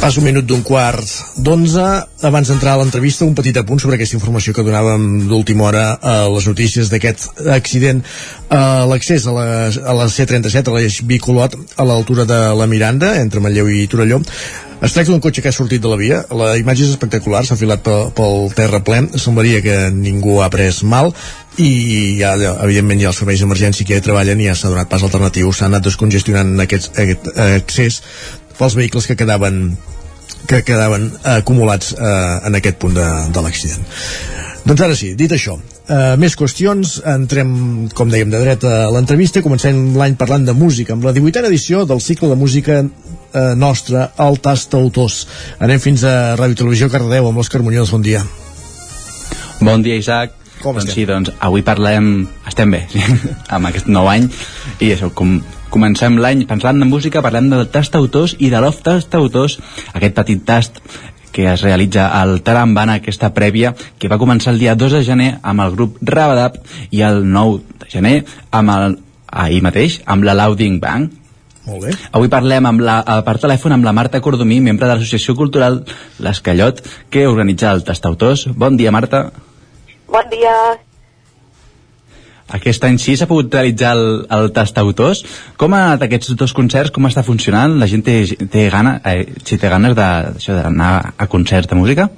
Pas un minut d'un quart d'onze. Abans d'entrar a l'entrevista, un petit apunt sobre aquesta informació que donàvem d'última hora a les notícies d'aquest accident a l'accés a, la, a la C-37, a l'eix Bicolot, a l'altura de la Miranda, entre Manlleu i Torelló. Es tracta d'un cotxe que ha sortit de la via. La imatge és espectacular, s'ha filat pel, pel terra ple. Semblaria que ningú ha pres mal i ja, evidentment hi ha els serveis d'emergència que hi treballen i ja s'ha donat pas alternatiu. S'ha anat descongestionant aquest, aquest accés pels vehicles que quedaven que quedaven eh, acumulats eh, en aquest punt de, de l'accident. Doncs ara sí, dit això, eh, més qüestions, entrem, com dèiem, de dret a l'entrevista, comencem l'any parlant de música, amb la 18a edició del cicle de música eh, nostra, el Tastautors. Anem fins a Ràdio Televisió Cardedeu amb l'Òscar Muñoz, bon dia. Bon dia, Isaac. Com doncs estem? sí, doncs avui parlem... Estem bé, sí, amb aquest nou any. I això, com comencem l'any parlant de música, parlem del tast autors i de l'off tast autors, aquest petit tast que es realitza al Tarambana, aquesta prèvia, que va començar el dia 2 de gener amb el grup Rabadab i el 9 de gener amb el, ahir mateix amb la Louding Band. Molt bé. Avui parlem amb la, eh, per telèfon amb la Marta Cordomí, membre de l'Associació Cultural L'Escallot, que organitza el Tastautors. Bon dia, Marta. Bon dia. Aquest any sí s'ha pogut realitzar el, el Tastautors. Com ha anat aquests dos concerts? Com està funcionant? La gent té, té, gana, eh, si té ganes d'anar a concerts de música?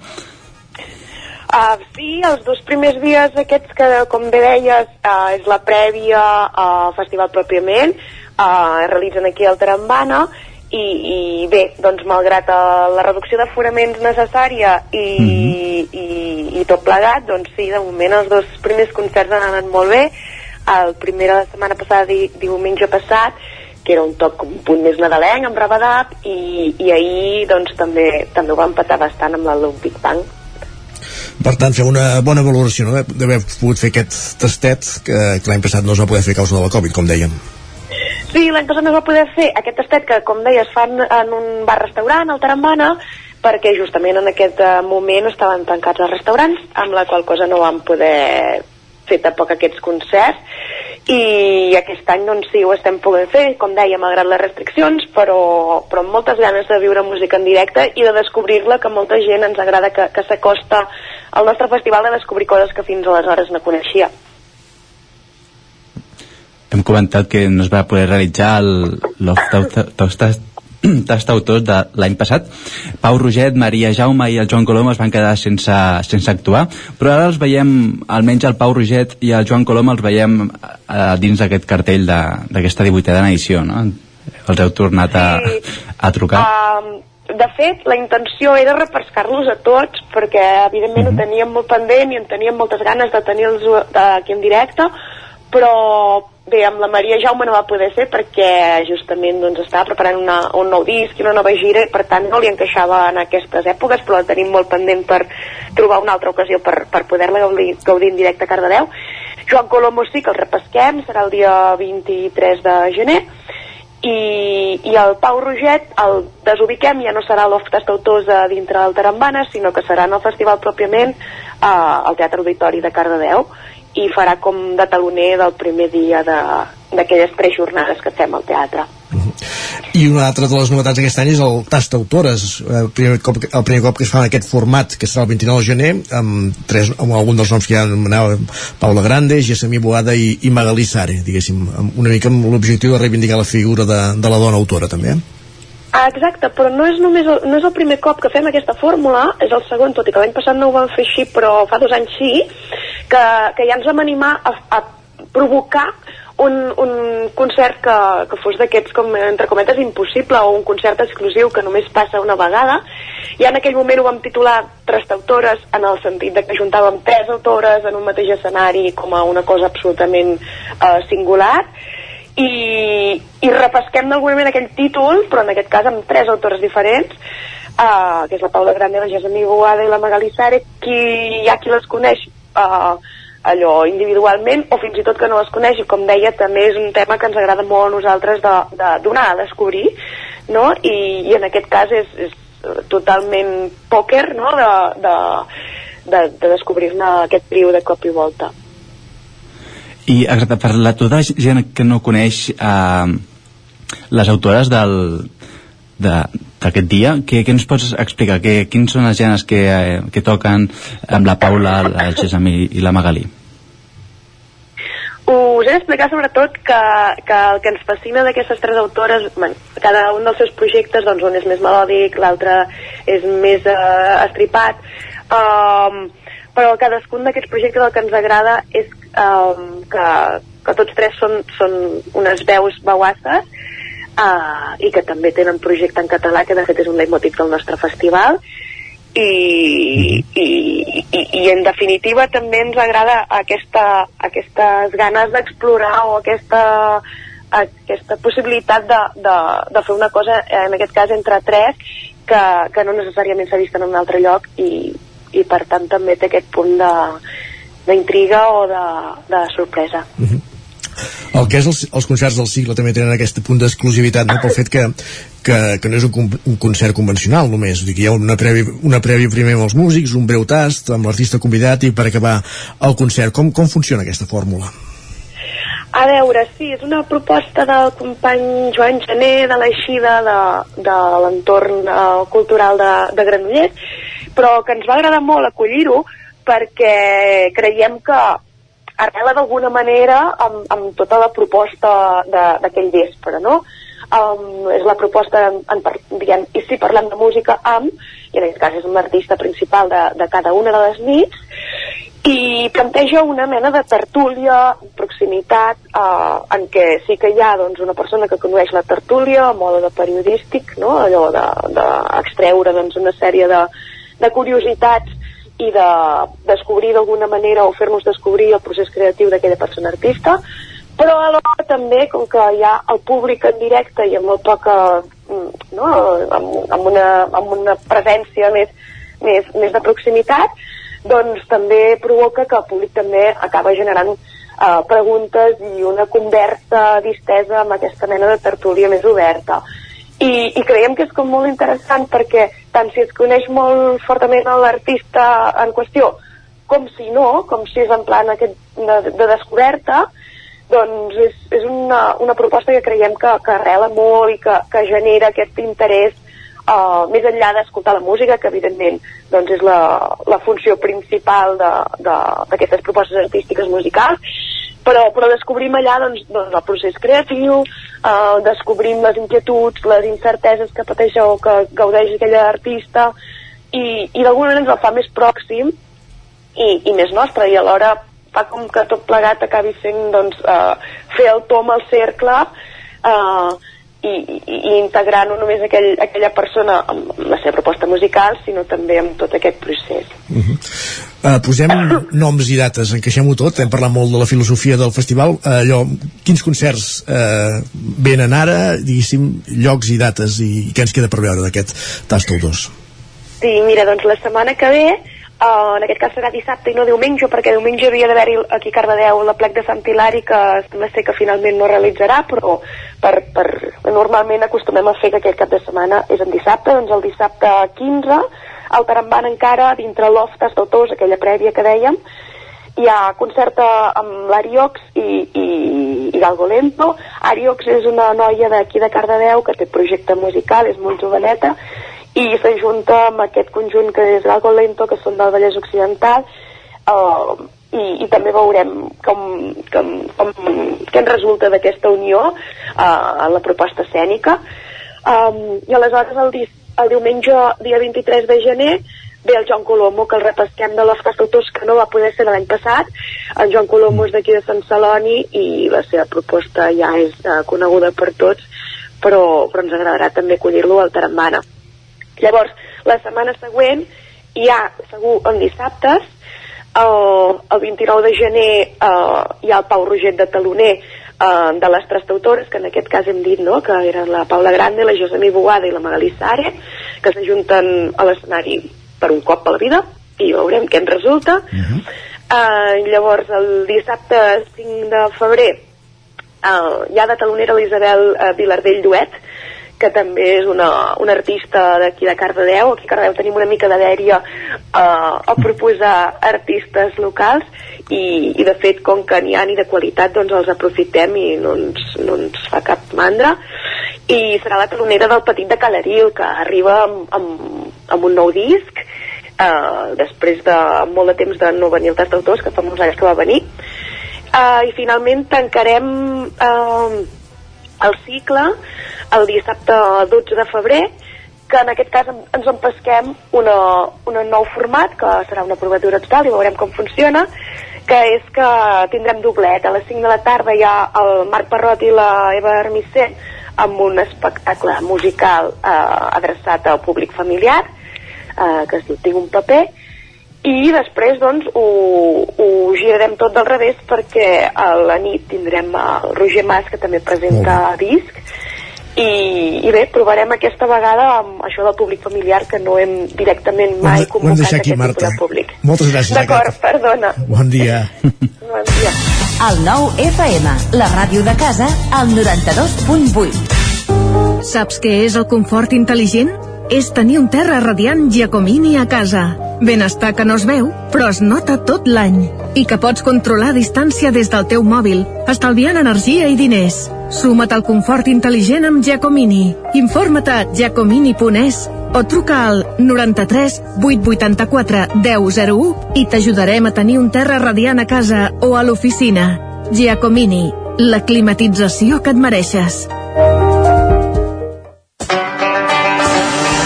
Uh, sí, els dos primers dies aquests que, com bé deies, uh, és la prèvia al festival pròpiament, eh, realitzen aquí al Tarambana i, i bé, doncs malgrat eh, la reducció d'aforaments necessària i, mm -hmm. i, i tot plegat, doncs sí, de moment els dos primers concerts han anat molt bé el primer de la setmana passada, di, diumenge passat que era un toc un punt més nadalenc amb Rabadab i, i ahir doncs també també ho va empatar bastant amb la Big Bang per tant, fem una bona valoració no? d'haver pogut fer aquest tastet que, que l'any passat no es va poder fer a causa de la Covid, com dèiem. Sí, l'any passat no es va poder fer aquest tastet que, com deies, fan en un bar-restaurant, al Tarambana, perquè justament en aquest eh, moment estaven tancats els restaurants, amb la qual cosa no van poder fer tampoc aquests concerts i aquest any doncs sí, ho estem podent fer, com deia, malgrat les restriccions, però, però amb moltes ganes de viure música en directe i de descobrir-la, que molta gent ens agrada que, que s'acosta al nostre festival de descobrir coses que fins aleshores no coneixia. Hem comentat que no es va poder realitzar el Love Tastautors de l'any passat. Pau Roget, Maria Jaume i el Joan Colom es van quedar sense, sense actuar, però ara els veiem, almenys el Pau Roget i el Joan Colom els veiem eh, dins d'aquest cartell d'aquesta 18a edició, no? Els heu tornat a, a trucar? Um, de fet, la intenció era repescar-los a tots, perquè evidentment ho teníem molt pendent i en teníem moltes ganes de tenir-los aquí en directe, però bé, amb la Maria Jaume no va poder ser perquè justament doncs, estava preparant una, un nou disc i una nova gira i per tant no li encaixava en aquestes èpoques però la tenim molt pendent per trobar una altra ocasió per, per poder-la gaudir, gaudir en directe a Cardedeu. Joan Colombo sí que el repesquem serà el dia 23 de gener i, i el Pau Roget el desubiquem, ja no serà l'Oftes a dintre del Tarambana, sinó que serà en el festival pròpiament eh, al Teatre Auditori de Cardedeu i farà com de taloner del primer dia d'aquelles tres jornades que fem al teatre. I una altra de les novetats d'aquest any és el Tast Autores, el primer, cop, el primer cop que es fa en aquest format, que serà el 29 de gener, amb, tres, amb algun dels noms que ja anomenava Paula Grande, Gessamí Boada i, i Magalí Sare, diguéssim, una mica amb l'objectiu de reivindicar la figura de, de la dona autora, també. Eh? Ah, exacte, però no és només el, no és el primer cop que fem aquesta fórmula, és el segon, tot i que l'any passat no ho vam fer així, però fa dos anys sí, que, que ja ens vam animar a, a provocar un, un concert que, que fos d'aquests, com entre cometes, impossible, o un concert exclusiu que només passa una vegada. I en aquell moment ho vam titular Tres autores, en el sentit de que juntàvem tres autores en un mateix escenari com a una cosa absolutament uh, singular i, i repesquem d'alguna manera aquell títol, però en aquest cas amb tres autores diferents, uh, que és la Paula Grande, la Jasmine Boada i la Magali Sare, qui hi ha qui les coneix uh, allò individualment o fins i tot que no les coneix i com deia també és un tema que ens agrada molt a nosaltres de, de donar a descobrir no? I, i en aquest cas és, és totalment pòquer no? de, de, de, de descobrir-ne aquest trio de cop i volta i exacte, per la tota gent que no coneix eh, les autores del d'aquest dia, què, què ens pots explicar? Que, quins són els gèneres que, eh, que toquen amb la Paula, el César i, i la Magalí? Us he d'explicar sobretot que, que el que ens fascina d'aquestes tres autores, bueno, cada un dels seus projectes, doncs un és més melòdic, l'altre és més uh, estripat, um, però cadascun d'aquests projectes el que ens agrada és um, que, que tots tres són, són unes veus bauasses uh, i que també tenen projecte en català que de fet és un leitmotiv del nostre festival. I, i, i, i en definitiva també ens agrada aquesta, aquestes ganes d'explorar o aquesta, aquesta possibilitat de, de, de fer una cosa, en aquest cas entre tres, que, que no necessàriament s'ha vist en un altre lloc i, i per tant també té aquest punt de d'intriga o de, de sorpresa. Uh -huh. El que és els, els concerts del cicle també tenen aquest punt d'exclusivitat no? pel fet que, que, que no és un, un concert convencional només, dir que hi ha una prèvia, una prèvia primer amb els músics, un breu tast amb l'artista convidat i per acabar el concert. Com, com funciona aquesta fórmula? A veure, sí, és una proposta del company Joan Gené de l'Eixida de, de l'entorn uh, cultural de, de Granollers però que ens va agradar molt acollir-ho perquè creiem que arrela d'alguna manera amb, amb tota la proposta d'aquell vespre, no? Um, és la proposta, en, en, diguem, i si parlem de música amb, i en aquest cas és l'artista principal de, de cada una de les nits, i planteja una mena de tertúlia, proximitat, eh, en què sí que hi ha doncs, una persona que condueix la tertúlia a mode de periodístic, no? allò d'extreure de, de doncs, una sèrie de, de curiositats i de descobrir d'alguna manera o fer-nos descobrir el procés creatiu d'aquella persona artista, però alhora també, com que hi ha el públic en directe i amb molt poca, mm, no? amb, amb, una, amb una presència més, més, més de proximitat, doncs també provoca que el públic també acaba generant uh, preguntes i una conversa distesa amb aquesta mena de tertúlia més oberta. I, i creiem que és com molt interessant perquè tant si es coneix molt fortament l'artista en qüestió com si no, com si és en plan aquest de, de descoberta, doncs és, és una, una proposta que creiem que, que arrela molt i que, que genera aquest interès uh, més enllà d'escoltar la música, que evidentment doncs, és la, la funció principal d'aquestes propostes artístiques musicals, però, però descobrim allà doncs, doncs, el procés creatiu, uh, descobrim les inquietuds, les incerteses que pateix o que gaudeix aquella artista, i, i d'alguna manera ens el fa més pròxim i, i més nostre, i alhora fa com que tot plegat acabi sent doncs, uh, fer el tom al cercle uh, i, i, i integrar no només aquell, aquella persona amb la seva proposta musical, sinó també amb tot aquest procés. Uh -huh. Uh, posem noms i dates, encaixem-ho tot, hem parlat molt de la filosofia del festival, uh, allò, quins concerts uh, venen ara, diguéssim, llocs i dates, i, i què ens queda per veure d'aquest Tastal 2? Sí, mira, doncs la setmana que ve Uh, en aquest cas serà dissabte i no diumenge, perquè diumenge havia d'haver-hi aquí a Cardedeu la plec de Sant Hilari, que sembla ser que finalment no realitzarà, però per, per, normalment acostumem a fer que aquest cap de setmana és en dissabte, doncs el dissabte 15, al Taramban encara, dintre l'Oftes d'Autors, aquella prèvia que dèiem, hi ha concert amb l'Ariox i, i, i Galgo Lento. Ariox és una noia d'aquí de Cardedeu que té projecte musical, és molt joveneta, i s'ajunta amb aquest conjunt que és Algo Lento, que són del Vallès Occidental, uh, i, i també veurem com, com, com, què en resulta d'aquesta unió uh, a la proposta escènica. Um, I aleshores el, di el diumenge, dia 23 de gener, ve el Joan Colomo, que el repesquem de l'Oftes d'autors, que no va poder ser l'any passat. El Joan Colomo és d'aquí de Sant Celoni i la seva proposta ja és uh, coneguda per tots, però, però ens agradarà també acollir-lo al Tarambana. Llavors, la setmana següent hi ha, segur, en dissabtes, el, el 29 de gener eh, hi ha el Pau Roget de Taloner eh, de les tres autores, que en aquest cas hem dit no? que eren la Paula Grande, la Josemí Bogada i la Magalí Sare, que s'ajunten a l'escenari per un cop a la vida, i veurem què en resulta. Uh -huh. eh, llavors, el dissabte 5 de febrer eh, hi ha de talonera l'Isabel eh, Vilardell Duet, que també és una, una artista d'aquí de Cardedeu. Aquí a Cardedeu tenim una mica de dèria uh, a proposar artistes locals i, i de fet, com que n'hi ha ni de qualitat, doncs els aprofitem i no ens, no ens fa cap mandra. I serà la talonera del Petit de Calaril, que arriba amb, amb, amb un nou disc, uh, després de molt de temps de no venir el tast d'autors, que fa molts anys que va venir. Uh, I finalment tancarem uh, el cicle el dissabte 12 de febrer, que en aquest cas ens empesquem una, un nou format, que serà una provatura total i veurem com funciona, que és que tindrem doblet. A les 5 de la tarda hi ha el Marc Parrot i la Eva Armissé amb un espectacle musical eh, adreçat al públic familiar, eh, que es diu Tinc un paper, i després doncs ho, ho girarem tot del revés perquè a la nit tindrem el Roger Mas que també presenta disc i, i bé, provarem aquesta vegada amb això del públic familiar que no hem directament mai convocat aquí, aquest Marta. públic. Moltes gràcies. D'acord, perdona. Bon dia. Bon dia. El nou FM, la ràdio de casa, al 92.8. Saps què és el confort intel·ligent? És tenir un terra radiant Giacomini a casa. Benestar que no es veu, però es nota tot l'any. I que pots controlar a distància des del teu mòbil, estalviant energia i diners. Suma't al confort intel·ligent amb Giacomini. Informa't a giacomini.es o truca al 93 884 1001 i t'ajudarem a tenir un terra radiant a casa o a l'oficina. Giacomini, la climatització que et mereixes.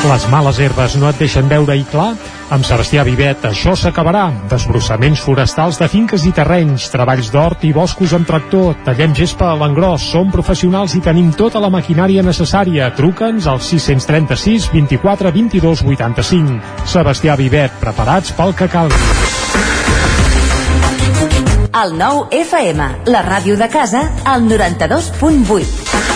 Les males herbes no et deixen veure-hi clar? Amb Sebastià Vivet, això s'acabarà. Desbrossaments forestals de finques i terrenys, treballs d'hort i boscos amb tractor, tallem gespa a l'engròs, som professionals i tenim tota la maquinària necessària. Truca'ns al 636 24 22 85. Sebastià Vivet, preparats pel que calgui. El nou FM, la ràdio de casa, al 92.8.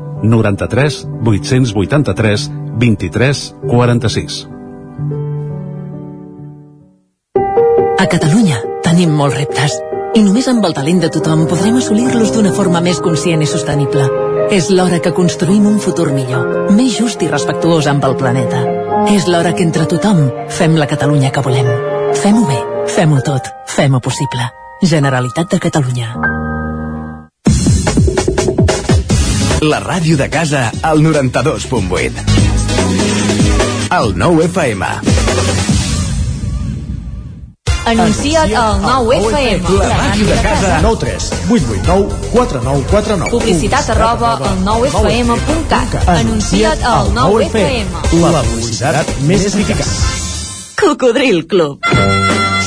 93 883 23 46. A Catalunya tenim molts reptes i només amb el talent de tothom podrem assolir-los d'una forma més conscient i sostenible. És l'hora que construïm un futur millor, més just i respectuós amb el planeta. És l'hora que entre tothom fem la Catalunya que volem. Fem-ho bé, fem-ho tot, fem-ho possible. Generalitat de Catalunya. La ràdio de casa al 92.8. El 9 FM. Anuncia't al 9FM. La ràdio de casa. 9 3 8 8 9 4 9 4 9 Publicitat arroba al 9FM.cat. Anuncia't al 9FM. La publicitat més eficaç. Cocodril Club.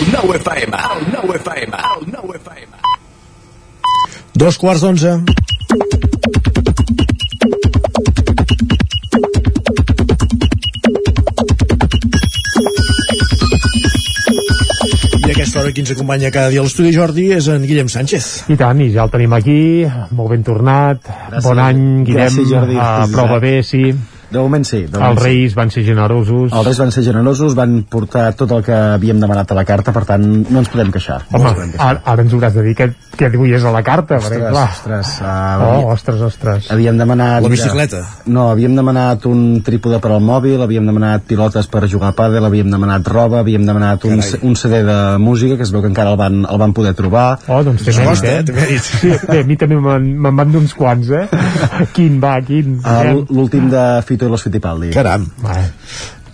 El 9 FM. El 9 FM. El 9 FM. Dos quarts d'onze. I aquesta hora qui ens acompanya cada dia a l'estudi Jordi és en Guillem Sánchez. I tant, i ja el tenim aquí, molt ben tornat, Gràcies. bon any, Guillem, Gràcies, Jordi. uh, prova bé, sí. De moment sí. De moment Els Reis van ser generosos. Els Reis van ser generosos, van portar tot el que havíem demanat a la carta, per tant, no ens podem queixar. no ens Home, podem queixar. ara, ara ens hauràs de dir què, què duies a la carta, perquè, Ostres, clar... ostres, uh, Oh, ostres, ostres. Havíem demanat... La bicicleta. No, havíem demanat un trípode per al mòbil, havíem demanat pilotes per jugar a pàdel, havíem demanat roba, havíem demanat un, Carai. un CD de música, que es veu que encara el van, el van poder trobar. Oh, doncs té mèrit, eh? Sí, bé, a mi també me'n van d'uns quants, eh? Quin va, quin? Uh, L'últim de Fito i los Fitipaldi. Caram. Va.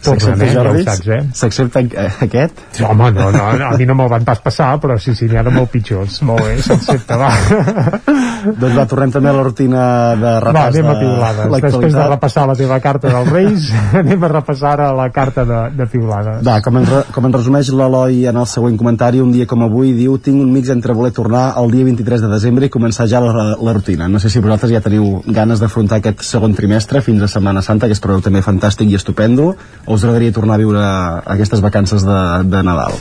Tornen, eh? Ja ho saps, eh? S'accepta eh, aquest? No, home, no, no, a mi no me'l van pas passar, però sí, sí, n'hi ha de molt pitjors. Molt bé, s'accepta, va. doncs va, tornem també a la rutina de Va, repàs anem a de. Després de repassar la teva carta dels Reis, anem a repassar ara la carta de, de piulades. Va, com en, re, com en resumeix l'Eloi en el següent comentari, un dia com avui diu tinc un mix entre voler tornar el dia 23 de desembre i començar ja la, la rutina. No sé si vosaltres ja teniu ganes d'afrontar aquest segon trimestre fins a Setmana Santa, que es preveu també fantàstic i estupendo, o us agradaria tornar a viure aquestes vacances de, de Nadal?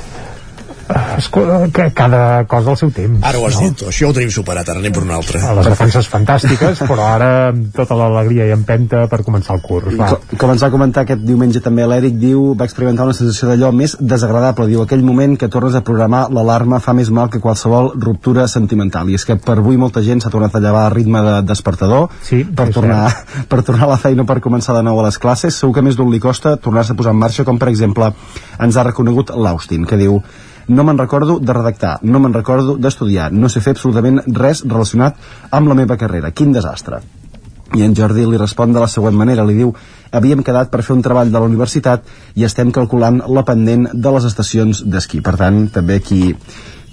Que cada cosa al seu temps. Ara ho has no? dit, això ho tenim superat, ara anem per un altre. A les vacances fantàstiques, però ara amb tota l'alegria i empenta per començar el curs. Va. Co començar a comentar aquest diumenge també l'Eric diu va experimentar una sensació d'allò més desagradable diu aquell moment que tornes a programar l'alarma fa més mal que qualsevol ruptura sentimental i és que per avui molta gent s'ha tornat a llevar a ritme de despertador sí, per, tornar, per tornar a la feina per començar de nou a les classes segur que més d'un li costa tornar-se a posar en marxa com per exemple ens ha reconegut l'Austin que diu no me'n recordo de redactar, no me'n recordo d'estudiar, no sé fer absolutament res relacionat amb la meva carrera. Quin desastre. I en Jordi li respon de la següent manera, li diu havíem quedat per fer un treball de la universitat i estem calculant la pendent de les estacions d'esquí. Per tant, també qui,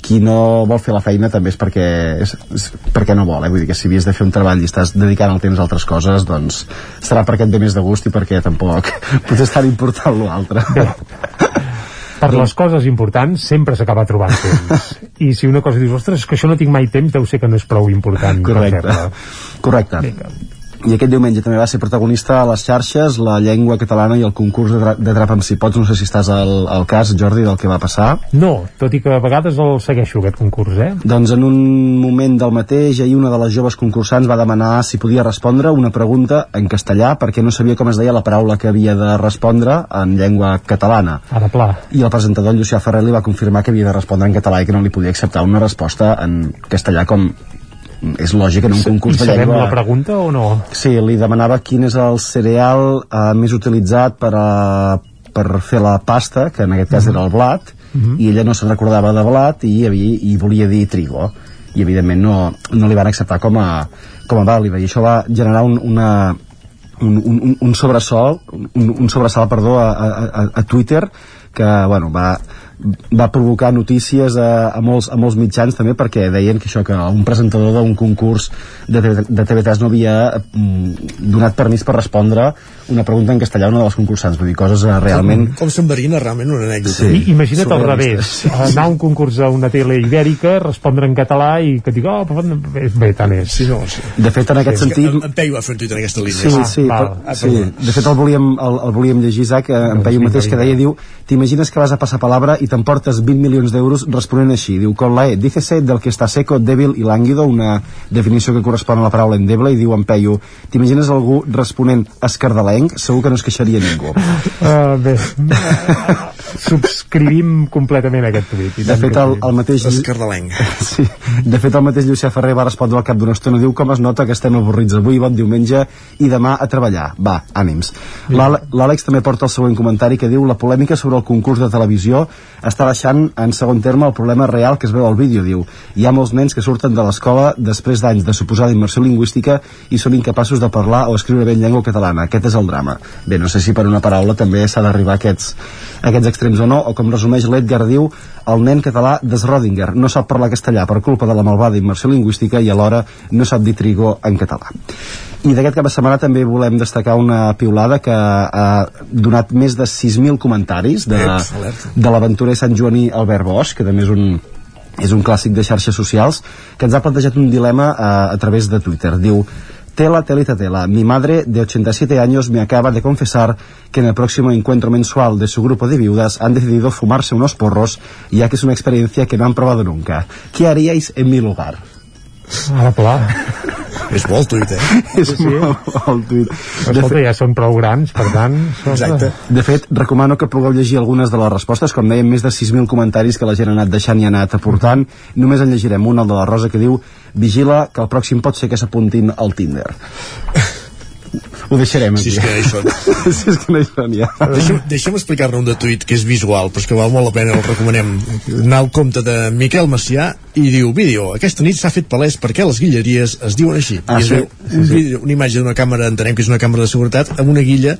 qui no vol fer la feina també és perquè, és, és perquè no vol, eh? vull dir que si havies de fer un treball i estàs dedicant el temps a altres coses doncs serà perquè et ve més de gust i perquè tampoc potser és tan important l'altre per les coses importants sempre s'acaba trobant temps. I si una cosa dius, ostres, és que això no tinc mai temps, deu ser que no és prou important. Correcte. Correcte. Vinga. I aquest diumenge també va ser protagonista a les xarxes la llengua catalana i el concurs de, dra de drap amb si pots, no sé si estàs al, al cas Jordi del que va passar No, tot i que a vegades el segueixo aquest concurs, eh? doncs en un moment del mateix ahir una de les joves concursants va demanar si podia respondre una pregunta en castellà perquè no sabia com es deia la paraula que havia de respondre en llengua catalana Ara pla. i el presentador Llucià Ferrer li va confirmar que havia de respondre en català i que no li podia acceptar una resposta en castellà com és lògic en un concurs de llengua la pregunta o no? Sí, li demanava quin és el cereal eh, més utilitzat per, a, per fer la pasta, que en aquest cas era el blat, Mhm. i ella no se'n recordava de blat i, havia, i volia dir trigo. I evidentment no, no li van acceptar com a, com a vàlida. I això va generar un, una, un, un, un sobresol, un, un sobresalt, perdó, a, a- a Twitter que, bueno, va, va provocar notícies a, a, molts, a molts mitjans també perquè deien que això que un presentador d'un concurs de, de TV3 no havia mm, donat permís per respondre una pregunta en castellà una de les concursants vull dir, coses eh, realment Com, com semblarina realment una anècdota. Sí. I, imagina't al revés, surrealistes. anar a un concurs a una tele ibèrica, respondre en català i que et dic, oh, però bé, bé, tant és. Sí, no, sí. de fet en aquest que sentit En, en Peyu va fer un tuit en aquesta línia. Sí, sí, val. per, sí. De fet, el volíem, el, el volíem llegir, Isaac, eh, en Peyu mateix, que deia, diu, t'imagines que vas a passar palabra i t'emportes 20 milions d'euros responent així. Diu, con la E, dícese del que està seco, débil i lánguido, una definició que correspon a la paraula endeble, i diu en Peyu, t'imagines algú responent escardalenc? Segur que no es queixaria ningú. Uh, bé, subscrivim completament aquest tuit. De fet, el, el mateix... Escardalenc. Sí. De fet, el mateix Llucià Ferrer va respondre al cap d'una estona. Diu com es nota que estem avorrits avui, bon diumenge, i demà a treballar. Va, ànims. L'Àle- L'Àlex també porta el següent comentari que diu la polèmica sobre el concurs de televisió està deixant en segon terme el problema real que es veu al vídeo. Diu, hi ha molts nens que surten de l'escola després d'anys de suposada immersió lingüística i són incapaços de parlar o escriure bé en llengua catalana. Aquest és el drama. Bé, no sé si per una paraula també s'ha d'arribar a aquests, a aquests extrems o no, o com resumeix l'Edgar diu, el nen català de Schrödinger no sap parlar castellà per culpa de la malvada immersió lingüística i alhora no sap dir trigo en català. I d'aquest cap de setmana també volem destacar una piulada que ha donat més de 6.000 comentaris de, de l'aventurer Sant Joaní Albert Bosch, que també és un, és un clàssic de xarxes socials, que ens ha plantejat un dilema a, a través de Twitter. Diu, Tela, tela. Mi madre, de 87 años, me acaba de confesar que en el próximo encuentro mensual de su grupo de viudas han decidido fumarse unos porros, ya que es una experiencia que no han probado nunca. ¿Qué haríais en mi lugar? Pla. És bo el tuit, eh? És Sí, sí. molt el tuit. De Escolta, ja són prou grans, per tant... Exacte. De fet, recomano que pugueu llegir algunes de les respostes. Com dèiem, més de 6.000 comentaris que la gent ha anat deixant i ha anat aportant. Només en llegirem un, el de la Rosa, que diu Vigila, que el pròxim pot ser que s'apuntin al Tinder. Ho deixarem aquí. Si és que no hi són. si és que no hi són, ja. Deixa'm, deixa'm explicar-ne un de tuit que és visual, però és que val molt la pena, el recomanem. Anar al compte de Miquel Macià i diu, vídeo, aquesta nit s'ha fet palès perquè les guilleries es diuen així. Ah, I es sí? veu un vídeo, una imatge d'una càmera, entenem que és una càmera de seguretat, amb una guilla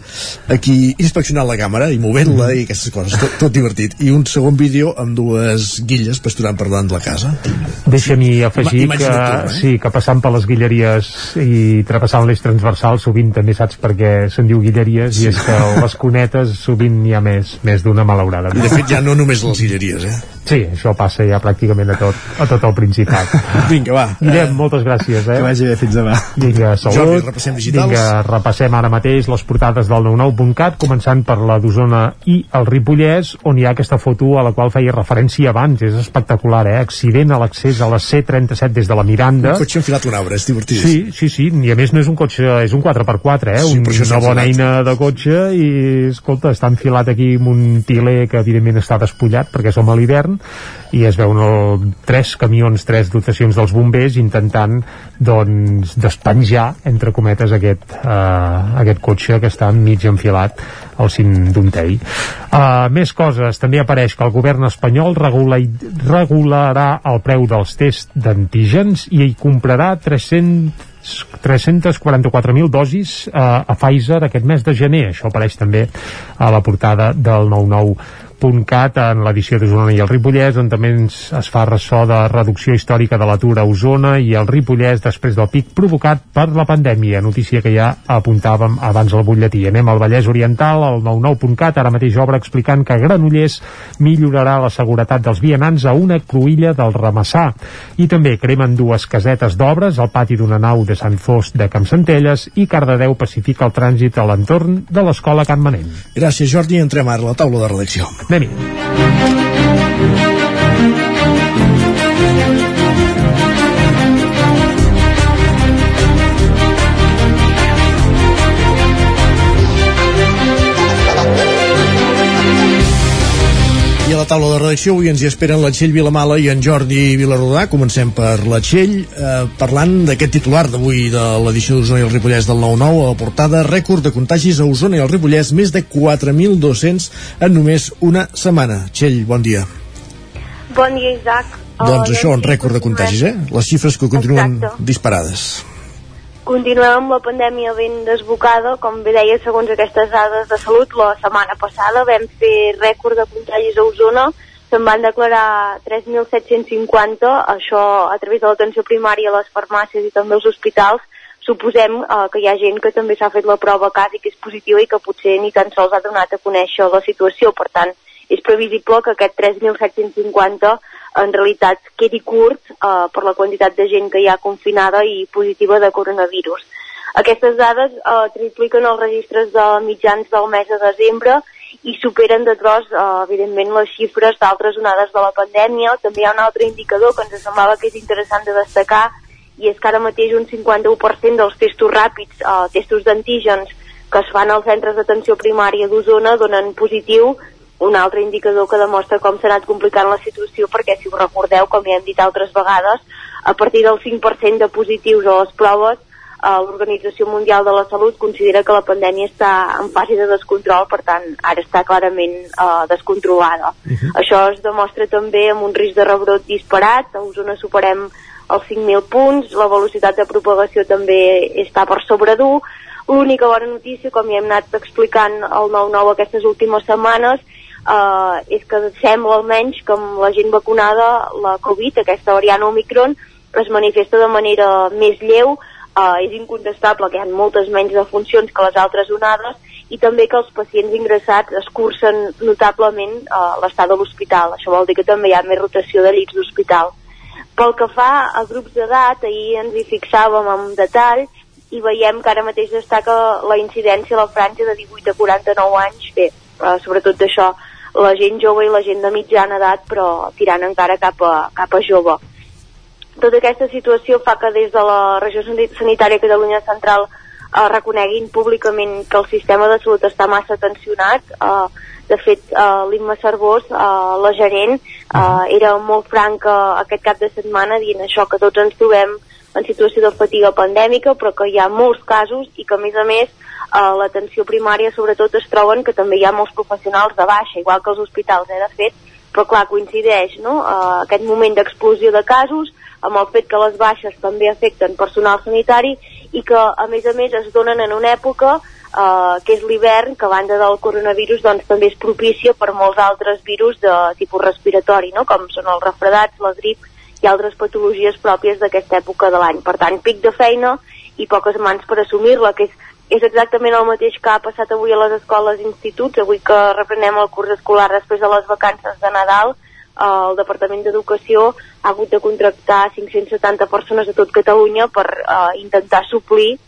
aquí inspeccionant la càmera i movent-la i aquestes coses, tot, tot divertit. I un segon vídeo amb dues guilles pasturant per davant de la casa. Deixa-m'hi afegir imatge que, tu, eh? sí, que passant per les guilleries i travessant l'eix transversal sovint també saps per què se'n diu guilleries i és que a les cunetes sovint n'hi ha més, més d'una I malauradament. de fet ja no només les guilleries, eh? Sí, això passa ja pràcticament a tot, a tot el Principat. Vinga, va. Guillem, moltes gràcies, eh? Que vagi bé, fins demà. Vinga, salut. Jordi, repassem digitals. Vinga, repassem ara mateix les portades del 99.cat, començant per la d'Osona i el Ripollès, on hi ha aquesta foto a la qual feia referència abans. És espectacular, eh? Accident a l'accés a la C-37 des de la Miranda. Un cotxe enfilat un arbre, és divertit. Sí, sí, sí, i a més no és un cotxe, és un 4x4, eh? Sí, un, una bona eina de cotxe i, escolta, està enfilat aquí amb un tiler que evidentment està despullat perquè som a l'hivern i es veuen el, tres camions, tres dotacions dels bombers intentant doncs despenjar, entre cometes, aquest, eh, aquest cotxe que està mig enfilat al cim d'un tei. Uh, més coses, també apareix que el govern espanyol regula, regularà el preu dels tests d'antígens i hi comprarà 300 344.000 dosis eh, a Pfizer aquest mes de gener. Això apareix també a la portada del 99 9-9.cat en l'edició d'Osona i el Ripollès on també ens, es fa ressò de reducció històrica de l'atur a Osona i el Ripollès després del pic provocat per la pandèmia, notícia que ja apuntàvem abans al butlletí. Anem al Vallès Oriental, al 99.cat, ara mateix obre explicant que Granollers millorarà la seguretat dels vianants a una cruïlla del Ramassà. I també cremen dues casetes d'obres al pati d'una nau de Sant Fost de Campsentelles i Cardedeu pacifica el trànsit a l'entorn de l'escola Can Manent. Gràcies, Jordi. Entrem ara a la taula de redacció. Anem la taula de redacció avui ens hi esperen la Txell Vilamala i en Jordi Vilarrodà. Comencem per la Txell, eh, parlant d'aquest titular d'avui de l'edició d'Osona i el Ripollès del 9-9, a la portada rècord de contagis a Osona i el Ripollès, més de 4.200 en només una setmana. Txell, bon dia. Bon dia, Isaac. doncs Uh, això, un rècord de contagis, eh? Les xifres que continuen Exacte. disparades. Continuem amb la pandèmia ben desbocada, com bé deia, segons aquestes dades de salut, la setmana passada vam fer rècord de contagis a Osona, se'n van declarar 3.750, això a través de l'atenció primària les farmàcies i també als hospitals, suposem eh, que hi ha gent que també s'ha fet la prova a casa i que és positiva i que potser ni tan sols ha donat a conèixer la situació, per tant, és previsible que aquest 3.750 en realitat quedi curt eh, per la quantitat de gent que hi ha confinada i positiva de coronavirus. Aquestes dades eh, tripliquen els registres de mitjans del mes de desembre i superen de gros, eh, evidentment, les xifres d'altres onades de la pandèmia. També hi ha un altre indicador que ens semblava que és interessant de destacar i és que ara mateix un 51% dels testos ràpids, eh, testos d'antígens que es fan als centres d'atenció primària d'Osona donen positiu un altre indicador que demostra com s'ha anat complicant la situació perquè si us recordeu, com ja hem dit altres vegades, a partir del 5% de positius a les proves eh, l'Organització Mundial de la Salut considera que la pandèmia està en fase de descontrol, per tant, ara està clarament eh, descontrolada. Uh -huh. Això es demostra també amb un risc de rebrot disparat, a Osona superem els 5.000 punts, la velocitat de propagació també està per sobre d'1, l'única bona notícia, com ja hem anat explicant al 9-9 aquestes últimes setmanes, eh, és que sembla almenys que amb la gent vacunada la Covid, aquesta variant Omicron, es manifesta de manera més lleu, eh, és incontestable que hi ha moltes menys defuncions que les altres onades i també que els pacients ingressats escurcen notablement eh, l'estat de l'hospital. Això vol dir que també hi ha més rotació de llits d'hospital. Pel que fa a grups d'edat, ahir ens hi fixàvem en detall i veiem que ara mateix destaca la incidència a la franja de 18 a 49 anys, bé, eh, sobretot d'això, la gent jove i la gent de mitjana edat, però tirant encara cap a, cap a jove. Tota aquesta situació fa que des de la regió sanitària Catalunya Central eh, reconeguin públicament que el sistema de salut està massa tensionat. Eh, de fet, eh, l'Imma Cervós, eh, la gerent, eh, era molt franca aquest cap de setmana dient això, que tots ens trobem en situació de fatiga pandèmica, però que hi ha molts casos i que, a més a més, a l'atenció primària sobretot es troben que també hi ha molts professionals de baixa, igual que els hospitals, eh, de fet, però clar, coincideix no? uh, aquest moment d'explosió de casos amb el fet que les baixes també afecten personal sanitari i que a més a més es donen en una època uh, que és l'hivern, que a banda del coronavirus doncs també és propícia per molts altres virus de tipus respiratori, no? com són els refredats, la grip i altres patologies pròpies d'aquesta època de l'any. Per tant, pic de feina i poques mans per assumir-la, que és és exactament el mateix que ha passat avui a les escoles i instituts, avui que reprenem el curs escolar després de les vacances de Nadal, eh, el Departament d'Educació ha hagut de contractar 570 persones a tot Catalunya per eh, intentar suplir eh,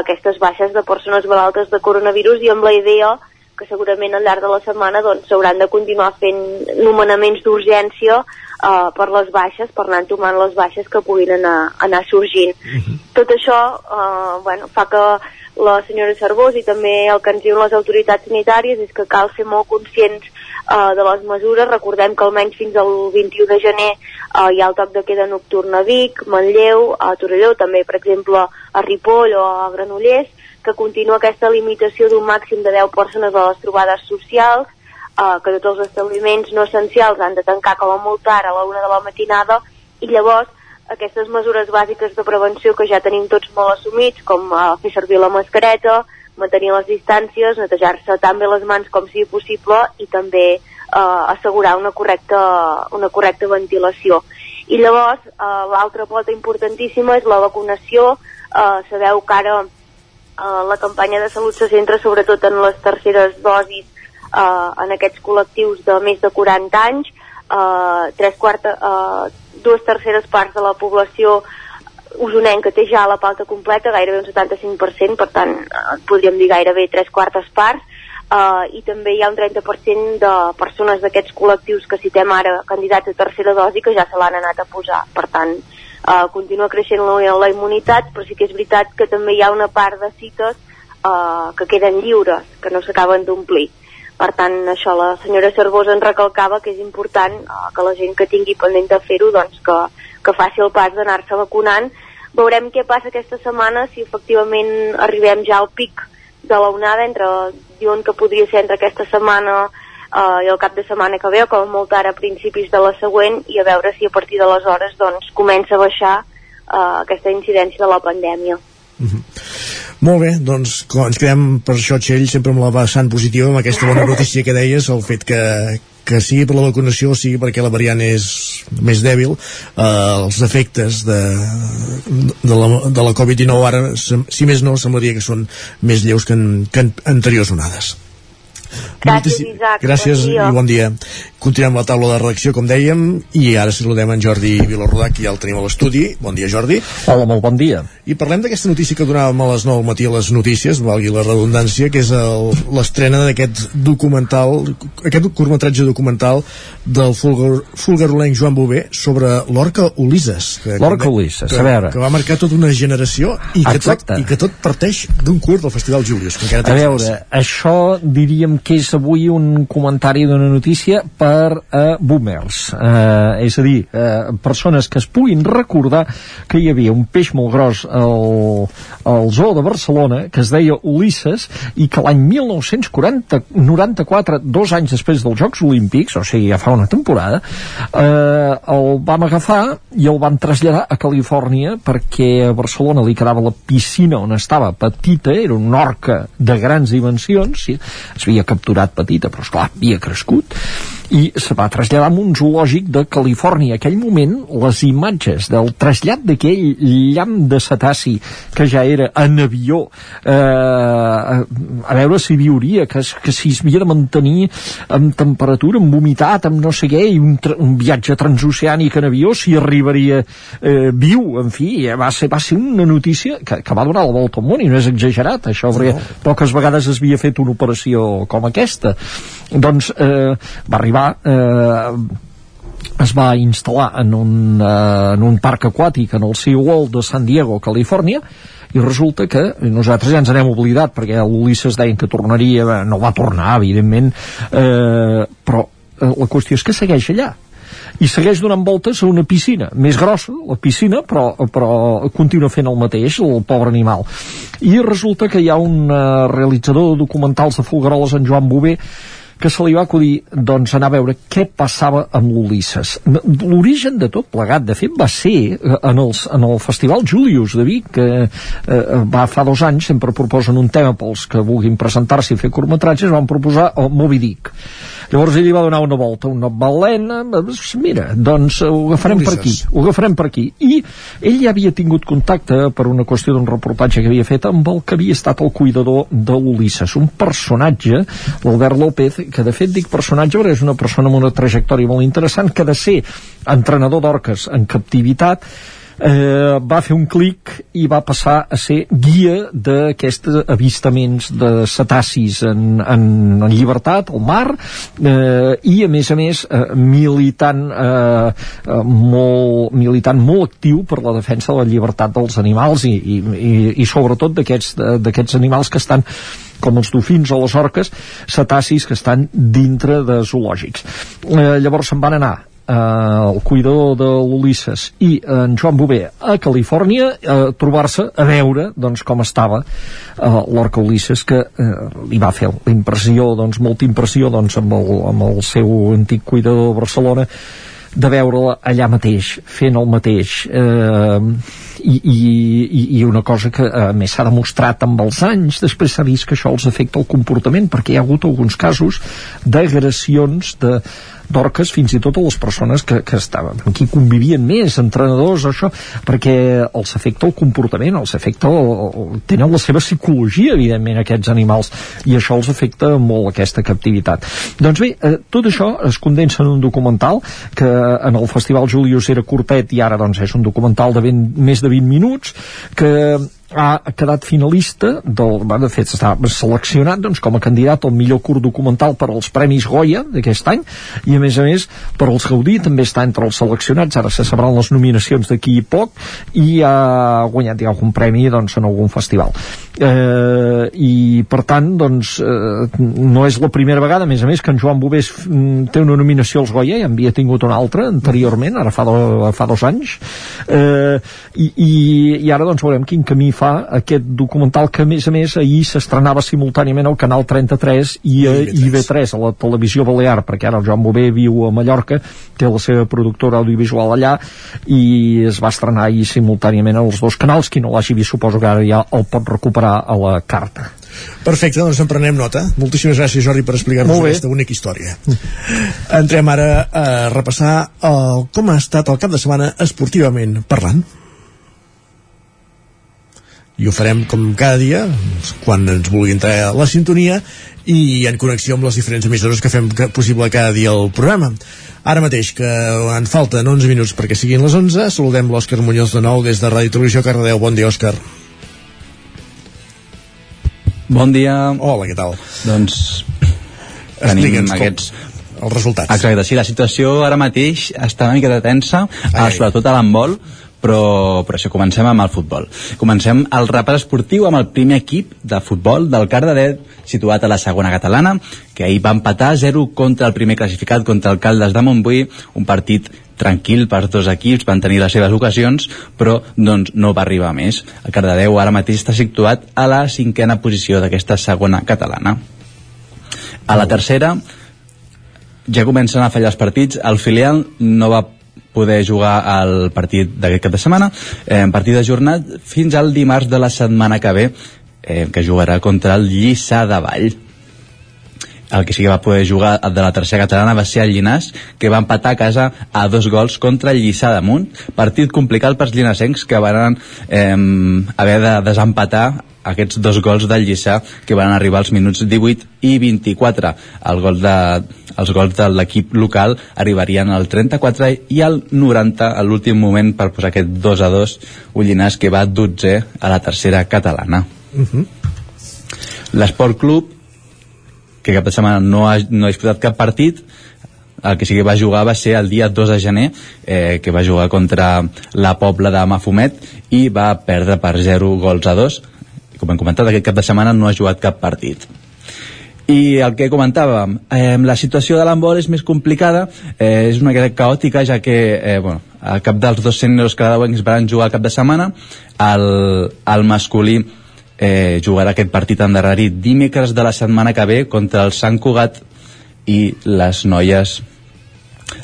aquestes baixes de persones malaltes de coronavirus i amb la idea que segurament al llarg de la setmana doncs, s'hauran de continuar fent nomenaments d'urgència uh, per les baixes, per anar entomant les baixes que puguin anar, anar sorgint. Uh -huh. Tot això uh, bueno, fa que la senyora Cervós i també el que ens diuen les autoritats sanitàries és que cal ser molt conscients uh, de les mesures. Recordem que almenys fins al 21 de gener uh, hi ha el toc de queda nocturn a Vic, Manlleu, a Torelló, també, per exemple, a Ripoll o a Granollers, que continua aquesta limitació d'un màxim de 10 persones a les trobades socials, eh, que tots els establiments no essencials han de tancar com a molt tard a la una de la matinada i llavors aquestes mesures bàsiques de prevenció que ja tenim tots molt assumits, com eh, fer servir la mascareta, mantenir les distàncies, netejar-se tan bé les mans com sigui possible i també eh, assegurar una correcta, una correcta ventilació. I llavors, eh, l'altra pota importantíssima és la vacunació. Eh, sabeu que ara eh, la campanya de salut se centra sobretot en les terceres dosis eh, en aquests col·lectius de més de 40 anys. Eh, tres quarta, eh, dues terceres parts de la població usonenca té ja la pauta completa, gairebé un 75%, per tant, eh, podríem dir gairebé tres quartes parts, eh, i també hi ha un 30% de persones d'aquests col·lectius que citem ara candidats a tercera dosi que ja se l'han anat a posar. Per tant, eh, continua creixent la, la immunitat, però sí que és veritat que també hi ha una part de cites eh, que queden lliures, que no s'acaben d'omplir. Per tant, això la senyora Cervosa en recalcava que és important eh, que la gent que tingui pendent de fer-ho doncs que, que faci el pas d'anar-se vacunant. Veurem què passa aquesta setmana, si efectivament arribem ja al pic de la onada, entre, diuen que podria ser entre aquesta setmana eh, i el cap de setmana que ve, o com molt ara a principis de la següent, i a veure si a partir d'aleshores doncs, comença a baixar eh, aquesta incidència de la pandèmia. Mm -hmm. Molt bé, doncs ens quedem per això, Txell, sempre amb la vessant positiva, amb aquesta bona notícia que deies, el fet que, que sigui per la vacunació o sigui perquè la variant és més dèbil eh, els efectes de, de la, de la Covid-19 ara si més no semblaria que són més lleus que en, que en anteriors onades Gràcies, Isaac. Gràcies bon i bon dia. Continuem la taula de redacció, com dèiem, i ara saludem en Jordi Vilarrodà, que ja el tenim a l'estudi. Bon dia, Jordi. Hola, molt bon dia. I parlem d'aquesta notícia que donàvem a les 9 al matí a les notícies, valgui la redundància, que és l'estrena d'aquest documental, aquest curtmetratge documental del fulgar, fulgarolenc Joan Bové sobre l'orca Ulisses. L'orca Ulisses, que, a veure. Que va marcar tota una generació i que, Exacte. tot, i que tot parteix d'un curt del Festival Julius. Que encara A veure, això diríem que és avui un comentari d'una notícia per a boomers. Eh, és a dir, eh, persones que es puguin recordar que hi havia un peix molt gros al, al zoo de Barcelona que es deia Ulisses i que l'any 1994, dos anys després dels Jocs Olímpics, o sigui, ja fa una temporada, eh, el vam agafar i el van traslladar a Califòrnia perquè a Barcelona li quedava la piscina on estava petita, era una orca de grans dimensions, es havia capturat petita, però esclar, havia crescut, i se va traslladar a un zoològic de Califòrnia. Aquell moment, les imatges del trasllat d'aquell llamp de cetaci que ja era en avió, eh, a veure si viuria, que, que si es havia de mantenir amb temperatura, amb humitat, amb no sé què, i un, un viatge transoceànic en avió, si arribaria eh, viu, en fi, va ser, va ser una notícia que, que va donar la volta al món, i no és exagerat, això, perquè no. poques vegades es havia fet una operació com aquesta. Doncs eh, va arribar eh, es va instal·lar en un, eh, en un parc aquàtic en el SeaWorld de San Diego, Califòrnia, i resulta que nosaltres ja ens n'hem oblidat perquè l'Ulisses deien que tornaria no va tornar, evidentment eh, però eh, la qüestió és que segueix allà i segueix donant voltes a una piscina més grossa, la piscina, però, però continua fent el mateix, el pobre animal. I resulta que hi ha un uh, realitzador de documentals de Folgueroles, en Joan Bové, que se li va acudir doncs, anar a veure què passava amb l'Ulisses. L'origen de tot plegat, de fet, va ser en, els, en el Festival Julius de Vic, que eh, va fa dos anys, sempre proposen un tema pels que vulguin presentar-s'hi i fer curtmetratges, van proposar el Moby Dick. Llavors ell li va donar una volta, una balena, mira, doncs ho agafarem per aquí, ho agafarem per aquí. I ell ja havia tingut contacte per una qüestió d'un reportatge que havia fet amb el que havia estat el cuidador de l'Ulisses, un personatge, l'Albert López, que de fet dic personatge perquè és una persona amb una trajectòria molt interessant, que de ser entrenador d'orques en captivitat, eh, va fer un clic i va passar a ser guia d'aquests avistaments de cetacis en, en, en llibertat al mar eh, i a més a més eh, militant eh, molt, militant molt actiu per la defensa de la llibertat dels animals i, i, i, i sobretot d'aquests animals que estan com els dofins o les orques, cetacis que estan dintre de zoològics. Eh, llavors se'n van anar eh, el cuidador de l'Ulisses i en Joan Bové a Califòrnia a trobar-se a veure doncs, com estava eh, l'orca Ulisses que eh, li va fer la impressió, doncs, molta impressió doncs, amb, el, amb el seu antic cuidador de Barcelona de veure-la allà mateix, fent el mateix. Eh, i, i, i una cosa que a més s'ha demostrat amb els anys després s'ha vist que això els afecta el comportament perquè hi ha hagut alguns casos d'agressions de, d'orques fins i tot a les persones que, que estaven, amb qui convivien més, entrenadors, això, perquè els afecta el comportament, els afecta el, el, tenen la seva psicologia, evidentment, aquests animals, i això els afecta molt aquesta captivitat. Doncs bé, eh, tot això es condensa en un documental que en el Festival Julius era curtet i ara doncs és un documental de ben, més de 20 minuts que ha quedat finalista del, de fet està seleccionat doncs, com a candidat al millor curt documental per als Premis Goya d'aquest any i a més a més per als Gaudí també està entre els seleccionats. Ara se sabran les nominacions d'aquí poc i ha guanyat ja algun premi doncs, en algun festival eh, i per tant doncs, eh, no és la primera vegada a més a més que en Joan Bovés mm, té una nominació als Goya i en havia tingut una altra anteriorment, ara fa, do, fa dos anys. Eh, i, i, i ara doncs veurem quin camí fa fa aquest documental que a més a més ahir s'estrenava simultàniament al canal 33 i a IB3 a la televisió balear perquè ara el Joan Bové viu a Mallorca té la seva productora audiovisual allà i es va estrenar ahir simultàniament als dos canals. Qui no l'hagi vist suposo que ara ja el pot recuperar a la carta. Perfecte, doncs en prenem nota. Moltíssimes gràcies, Jordi, per explicar-nos aquesta única història. Entrem ara a repassar el, com ha estat el cap de setmana esportivament parlant. I ho farem com cada dia quan ens vulgui entrar a la sintonia i en connexió amb les diferents emissores que fem possible cada dia el programa. Ara mateix que en falten 11 minuts perquè siguin les 11 saludem l'Òscar Muñoz de nou des de Ràdio Televisió Cardedeu, bon dia Òscar Bon dia Hola, què tal? Doncs tenim aquests els resultats. Exacte, sí, la situació ara mateix està una mica de tensa, ai, sobretot a l'handbol, però, però això, comencem amb el futbol. Comencem el repàs esportiu amb el primer equip de futbol del Cardedeu, situat a la segona catalana, que ahir va empatar 0 contra el primer classificat, contra el Caldes de Montbui, un partit tranquil per dos equips, van tenir les seves ocasions, però doncs, no va arribar més. El Cardedeu ara mateix està situat a la cinquena posició d'aquesta segona catalana. A la tercera, ja comencen a fallar els partits, el filial no va poder jugar al partit d'aquest cap de setmana, eh, partit ajornat fins al dimarts de la setmana que ve, eh, que jugarà contra el Lliçà de Vall. El que sí que va poder jugar de la tercera catalana va ser el Llinàs, que va empatar a casa a dos gols contra el Lliçà d'Amunt. Partit complicat pels llinasencs que van eh, haver de desempatar aquests dos gols del Lliçà que van arribar als minuts 18 i 24. El gol de, els gols de l'equip local arribarien al 34 i al 90 a l'últim moment per posar aquest 2 a 2 un Llinàs que va 12 a la tercera catalana. Uh -huh. L'Esport Club que cap de setmana no ha, no ha disputat cap partit el que sí que va jugar va ser el dia 2 de gener eh, que va jugar contra la Pobla de Mafumet i va perdre per 0 gols a 2 com hem comentat aquest cap de setmana no ha jugat cap partit. I el que comentàvem, eh, la situació de l'handbol és més complicada, eh, és una mica caòtica, ja que eh, bueno, a cap dels dos sèniors cadauencs van jugar cap de setmana, el, el masculí eh, jugarà aquest partit endarrerit dimecres de la setmana que ve contra el Sant Cugat i les noies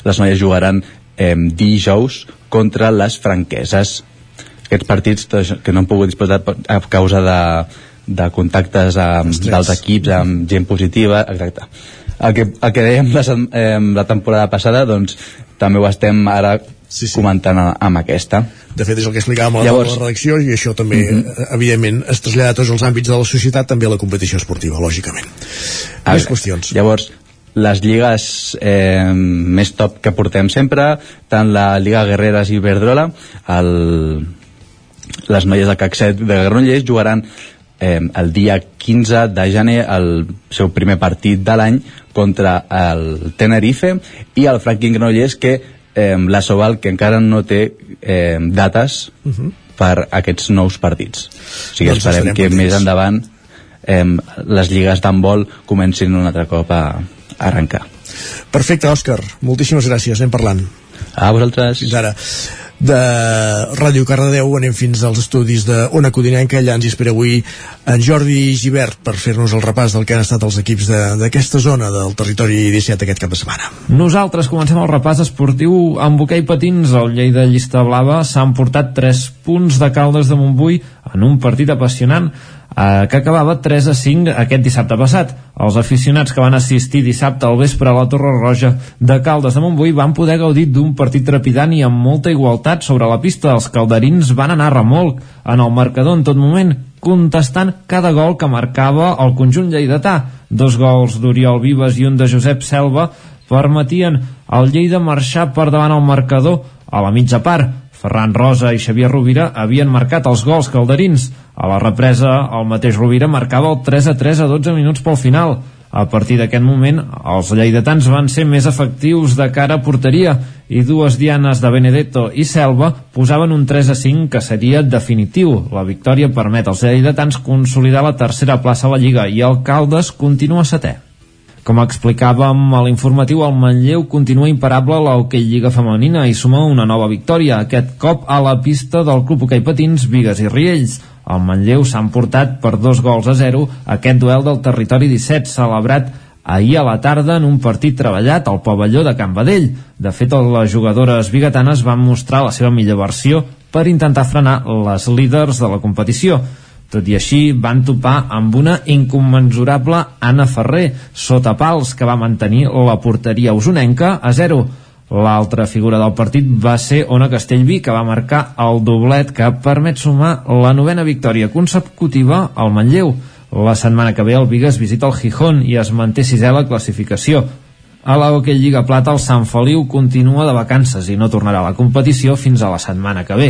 les noies jugaran eh, dijous contra les franqueses. Aquests partits que no han pogut disputar a causa de, de contactes amb, dels equips amb gent positiva, exacte. El que, el que dèiem la, eh, la temporada passada doncs també ho estem ara sí, sí. comentant amb aquesta de fet és el que explicàvem a la, Llavors, la redacció i això també, uh mhm. -huh. evidentment es trasllada a tots els àmbits de la societat també a la competició esportiva, lògicament a més qüestions llavors les lligues eh, més top que portem sempre tant la Lliga Guerreres i Iberdrola el, les noies de CAC7 de Granollers jugaran eh, el dia 15 de gener el seu primer partit de l'any contra el Tenerife i el Franklin Granollers que eh, la Soval que encara no té eh, dates uh -huh. per aquests nous partits. O sigui doncs esperem que més endavant eh, les lligues d'handbol comencin un altre cop a, a arrencar. Perfecte, Òscar, moltíssimes gràcies, anem parlant. A vosaltres. Fins ara de Ràdio Cardedeu. Anem fins als estudis de Ona Codinenca. Allà ens espera avui en Jordi Givert per fer-nos el repàs del que han estat els equips d'aquesta zona del territori 17 aquest cap de setmana. Nosaltres comencem el repàs esportiu amb hoquei patins. El Lleida Llista Blava s'han portat 3 punts de Caldes de Montbui en un partit apassionant eh, que acabava 3 a 5 aquest dissabte passat. Els aficionats que van assistir dissabte al vespre a la Torre Roja de Caldes de Montbui van poder gaudir d'un partit trepidant i amb molta igualtat sobre la pista. Els calderins van anar a remolc en el marcador en tot moment, contestant cada gol que marcava el conjunt lleidatà. Dos gols d'Oriol Vives i un de Josep Selva permetien al Lleida marxar per davant el marcador a la mitja part. Ferran Rosa i Xavier Rovira havien marcat els gols calderins. A la represa, el mateix Rovira marcava el 3 a 3 a 12 minuts pel final. A partir d'aquest moment, els lleidatans van ser més efectius de cara a porteria i dues dianes de Benedetto i Selva posaven un 3 a 5 que seria definitiu. La victòria permet als lleidatans consolidar la tercera plaça a la Lliga i el Caldes continua setè. Com explicàvem a l'informatiu, el Manlleu continua imparable a l'Hockey Lliga Femenina i suma una nova victòria, aquest cop a la pista del Club Hockey Patins, Vigues i Riells. El Manlleu s'ha emportat per dos gols a zero aquest duel del territori 17 celebrat ahir a la tarda en un partit treballat al pavelló de Can Badell. De fet, les jugadores biguetanes van mostrar la seva millor versió per intentar frenar les líders de la competició. Tot i així, van topar amb una incommensurable Anna Ferrer, sota pals, que va mantenir la porteria usonenca a zero. L'altra figura del partit va ser Ona Castellví, que va marcar el doblet que permet sumar la novena victòria consecutiva al Manlleu. La setmana que ve el Vigas visita el Gijón i es manté sisè la classificació. A la Hockey Lliga Plata el Sant Feliu continua de vacances i no tornarà a la competició fins a la setmana que ve.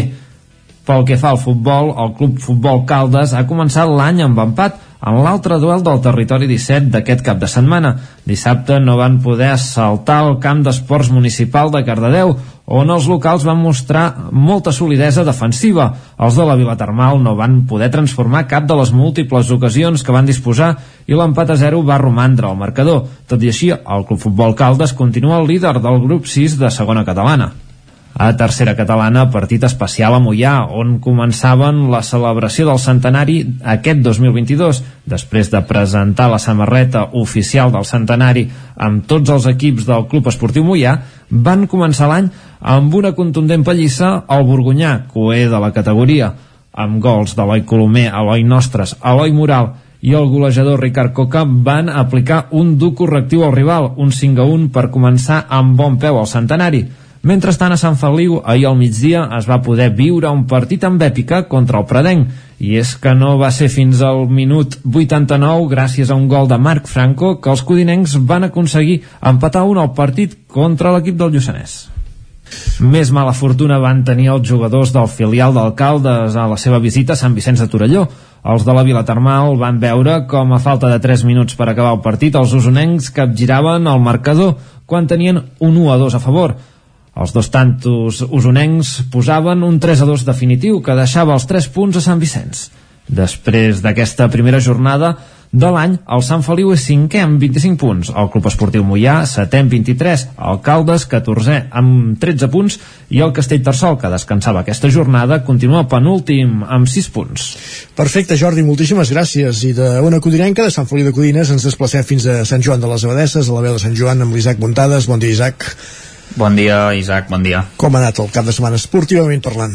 Pel que fa al futbol, el Club Futbol Caldes ha començat l'any amb empat en l'altre duel del territori 17 d'aquest cap de setmana. Dissabte no van poder saltar al camp d'esports municipal de Cardedeu, on els locals van mostrar molta solidesa defensiva. Els de la Vila Termal no van poder transformar cap de les múltiples ocasions que van disposar i l'empat a 0 va romandre al marcador. Tot i així, el Club Futbol Caldes continua el líder del grup 6 de segona catalana. A tercera catalana, partit especial a Mollà, on començaven la celebració del centenari aquest 2022. Després de presentar la samarreta oficial del centenari amb tots els equips del Club Esportiu Mollà, van començar l'any amb una contundent pallissa al Borgonyà, coer de la categoria, amb gols d'Eloi Colomer, Eloi Nostres, Eloi Moral i el golejador Ricard Coca van aplicar un dur correctiu al rival, un 5 a 1 per començar amb bon peu al centenari. Mentrestant, a Sant Feliu, ahir al migdia es va poder viure un partit amb èpica contra el Predenc, i és que no va ser fins al minut 89, gràcies a un gol de Marc Franco, que els codinencs van aconseguir empatar un al partit contra l'equip del Lluçanès. Més mala fortuna van tenir els jugadors del filial d'Alcaldes a la seva visita a Sant Vicenç de Torelló. Els de la Vila Termal van veure com a falta de 3 minuts per acabar el partit els usonencs capgiraven el marcador quan tenien un 1 a 2 a favor. Els dos tantos usonencs posaven un 3 a 2 definitiu que deixava els 3 punts a Sant Vicenç. Després d'aquesta primera jornada de l'any, el Sant Feliu és cinquè amb 25 punts, el Club Esportiu Mollà setè amb 23, el Caldes 14è amb 13 punts i el Castell Tarsol, que descansava aquesta jornada, continua penúltim amb 6 punts. Perfecte, Jordi, moltíssimes gràcies. I d'una codinenca, de Sant Feliu de Codines, ens desplacem fins a Sant Joan de les Abadesses, a la veu de Sant Joan, amb l'Isaac Montades. Bon dia, Isaac. Bon dia, Isaac, bon dia. Com ha anat el cap de setmana esportivament parlant?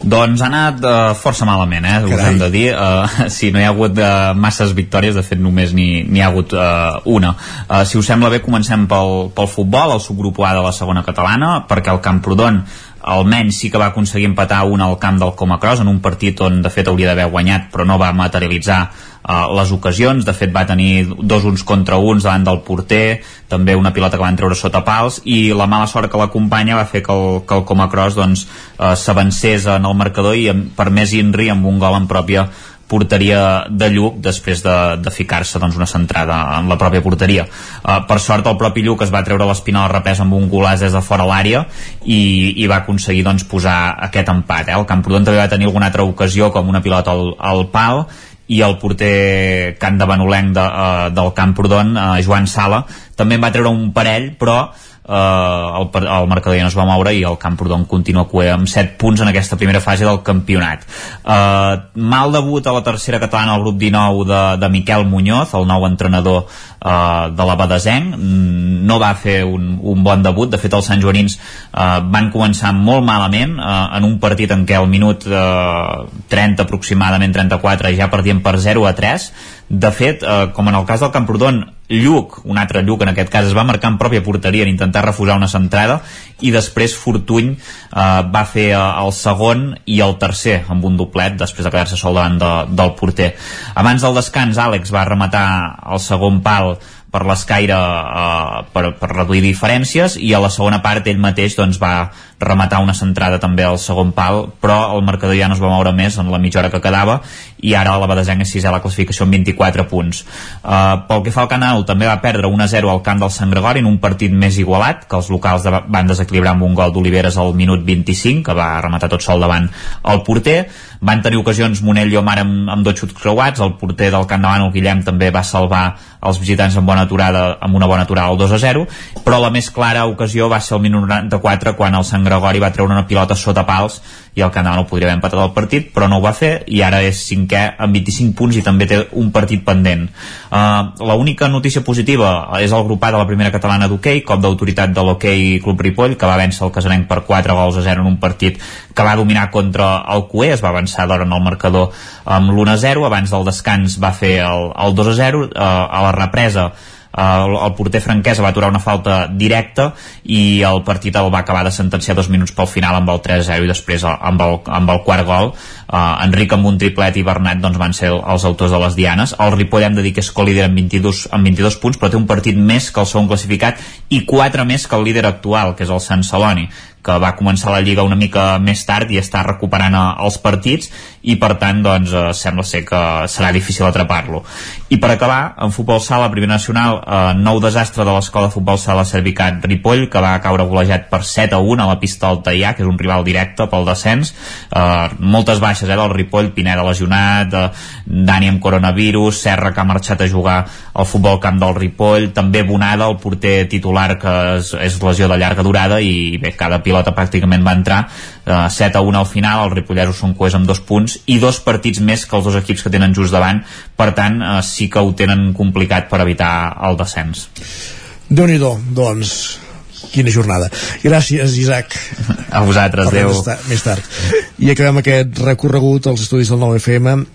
Doncs ha anat uh, força malament, eh, us hem de dir. Uh, sí, no hi ha hagut uh, masses victòries, de fet només n'hi ha hagut uh, una. Uh, si us sembla bé, comencem pel, pel futbol, el subgrup A de la segona catalana, perquè el Camprodon almenys sí que va aconseguir empatar un al camp del Comacros en un partit on de fet hauria d'haver guanyat però no va materialitzar uh, les ocasions, de fet va tenir dos uns contra uns davant del porter també una pilota que van treure sota pals i la mala sort que l'acompanya va fer que el, que el Comacros doncs, uh, s'avancés en el marcador i per més Inri amb un gol en pròpia porteria de Lluc després de, de ficar-se doncs, una centrada en la pròpia porteria. Uh, per sort el propi Lluc es va treure l'espina del repès amb un golàs des de fora l'àrea i, i va aconseguir doncs, posar aquest empat. Eh? El Camprodon també va tenir alguna altra ocasió com una pilota al, al pal i el porter Can de Benolenc de, uh, del Camprodon, uh, Joan Sala, també en va treure un parell, però eh, el, el marcador ja no es va moure i el Camprodon continua cuer amb 7 punts en aquesta primera fase del campionat. Eh, mal debut a la tercera catalana al grup 19 de, de Miquel Muñoz el nou entrenador eh, de la Badesenc. Mm, no va fer un, un bon debut. De fet els Sant Joanins eh, van començar molt malament eh, en un partit en què al minut eh, 30 aproximadament 34 ja perdien per 0 a 3 de fet, eh, com en el cas del Camprodon Lluc, un altre Lluc en aquest cas es va marcar en pròpia porteria en intentar refusar una centrada i després Fortuny eh, va fer eh, el segon i el tercer amb un doblet després de quedar-se sol davant de, del porter. Abans del descans Àlex va rematar el segon pal per l'escaire eh, per, per reduir diferències i a la segona part ell mateix doncs, va rematar una centrada també al segon pal però el marcador ja no es va moure més en la mitja hora que quedava i ara la Badesenc és sisè a la classificació amb 24 punts. Uh, pel que fa al Canal també va perdre 1-0 al camp del Sant Gregori en un partit més igualat que els locals van desequilibrar amb un gol d'Oliveres al minut 25 que va rematar tot sol davant el porter. Van tenir ocasions Monell i Omar amb, amb dos xuts creuats, el porter del Camp Davant, el Guillem, també va salvar els visitants amb bona aturada, amb una bona aturada al 2 a 0, però la més clara ocasió va ser el minut 94 quan el Sant Gregori va treure una pilota sota pals i el Davant no podria haver empatat el partit, però no ho va fer i ara és cinquè amb 25 punts i també té un partit pendent. Uh, L'única notícia positiva és el grupà de la primera catalana d'hoquei, cop d'autoritat de l'hoquei Club Ripoll, que va vèncer el Casarenc per 4 gols a 0 en un partit que va dominar contra el Cué, es va avançar d'hora en el marcador amb l'1-0, abans del descans va fer el, el 2-0, eh, a la represa el, el porter franquesa va aturar una falta directa i el partit el va acabar de sentenciar dos minuts pel final amb el 3-0 i després amb el, amb el quart gol. Uh, Enric amb un triplet i Bernat doncs, van ser els autors de les dianes. El Ripoll hem de dir que és co-líder amb 22, amb 22 punts però té un partit més que el segon classificat i 4 més que el líder actual que és el Sant Celoni que va començar la Lliga una mica més tard i està recuperant eh, els partits i per tant doncs, eh, sembla ser que serà difícil atrapar-lo. I per acabar, en futbol sala, Primera Nacional, eh, nou desastre de l'escola de futbol sala Servicat Ripoll, que va caure golejat per 7 a 1 a la pista del Taià, que és un rival directe pel descens. Eh, moltes baixes eh, del Ripoll, Pineda lesionat, eh, Dani amb coronavirus, Serra que ha marxat a jugar al futbol camp del Ripoll, també Bonada, el porter titular que és, és lesió de llarga durada i bé, cada pilota pràcticament va entrar eh, 7 a 1 al final, els ripollesos són coers amb dos punts i dos partits més que els dos equips que tenen just davant, per tant eh, sí que ho tenen complicat per evitar el descens. déu nhi doncs quina jornada. Gràcies, Isaac. A vosaltres, adeu. Més tard. I acabem aquest recorregut als estudis del 9FM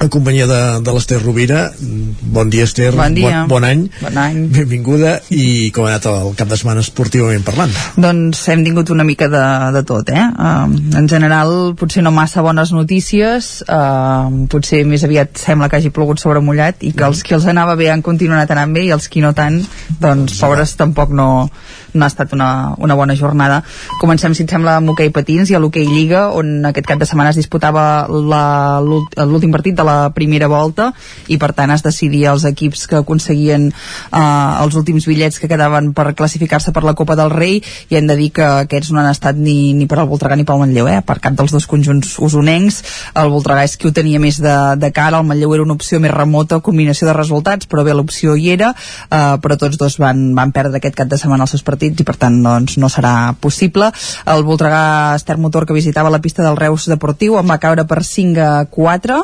en companyia de, de l'Ester Rovira. Bon dia Ester, bon, dia. bon, bon any. Bon any. Benvinguda. I com ha anat el cap de setmana esportivament parlant? Doncs hem tingut una mica de, de tot eh? Uh, en general potser no massa bones notícies. Uh, potser més aviat sembla que hagi plogut sobre mullat i que mm. els que els anava bé han continuat anant bé i els que no tant doncs pobres tampoc no, no ha estat una, una bona jornada. Comencem si et sembla amb hoquei patins i a l'hoquei Lliga on aquest cap de setmana es disputava l'últim partit de la primera volta i per tant es decidia els equips que aconseguien eh, els últims bitllets que quedaven per classificar-se per la Copa del Rei i hem de dir que aquests no han estat ni, ni per al Voltregà ni pel Manlleu, eh? per cap dels dos conjunts usonencs. El Voltregà és qui ho tenia més de, de cara, el Manlleu era una opció més remota, combinació de resultats, però bé, l'opció hi era, eh, però tots dos van, van perdre aquest cap de setmana els seus partits i per tant doncs, no serà possible. El Voltregà Ester Motor que visitava la pista del Reus Deportiu en va caure per 5 a 4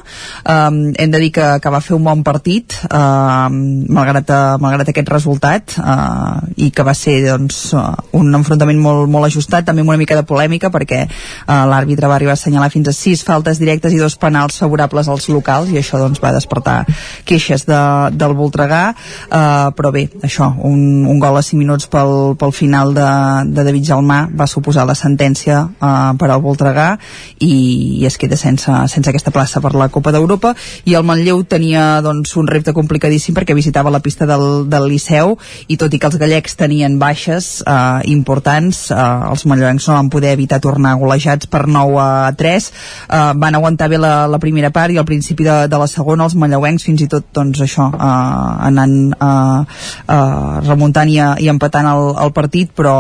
um, hem de dir que, que va fer un bon partit uh, malgrat, uh, malgrat aquest resultat uh, i que va ser doncs, uh, un enfrontament molt, molt ajustat també amb una mica de polèmica perquè uh, l'àrbitre va arribar a assenyalar fins a sis faltes directes i dos penals favorables als locals i això doncs, va despertar queixes de, del Voltregà. Uh, però bé, això, un, un gol a 5 minuts pel, pel final de, de David Jalmà va suposar la sentència uh, per al Voltregà i, i es queda sense, sense aquesta plaça per la Copa d'Europa d'Europa i el Manlleu tenia doncs, un repte complicadíssim perquè visitava la pista del, del Liceu i tot i que els gallecs tenien baixes eh, importants, eh, els manlleuencs no van poder evitar tornar golejats per 9 a 3, eh, van aguantar bé la, la primera part i al principi de, de la segona els manlleuencs fins i tot doncs això, eh, anant eh, eh, remuntant i, i empatant el el partit però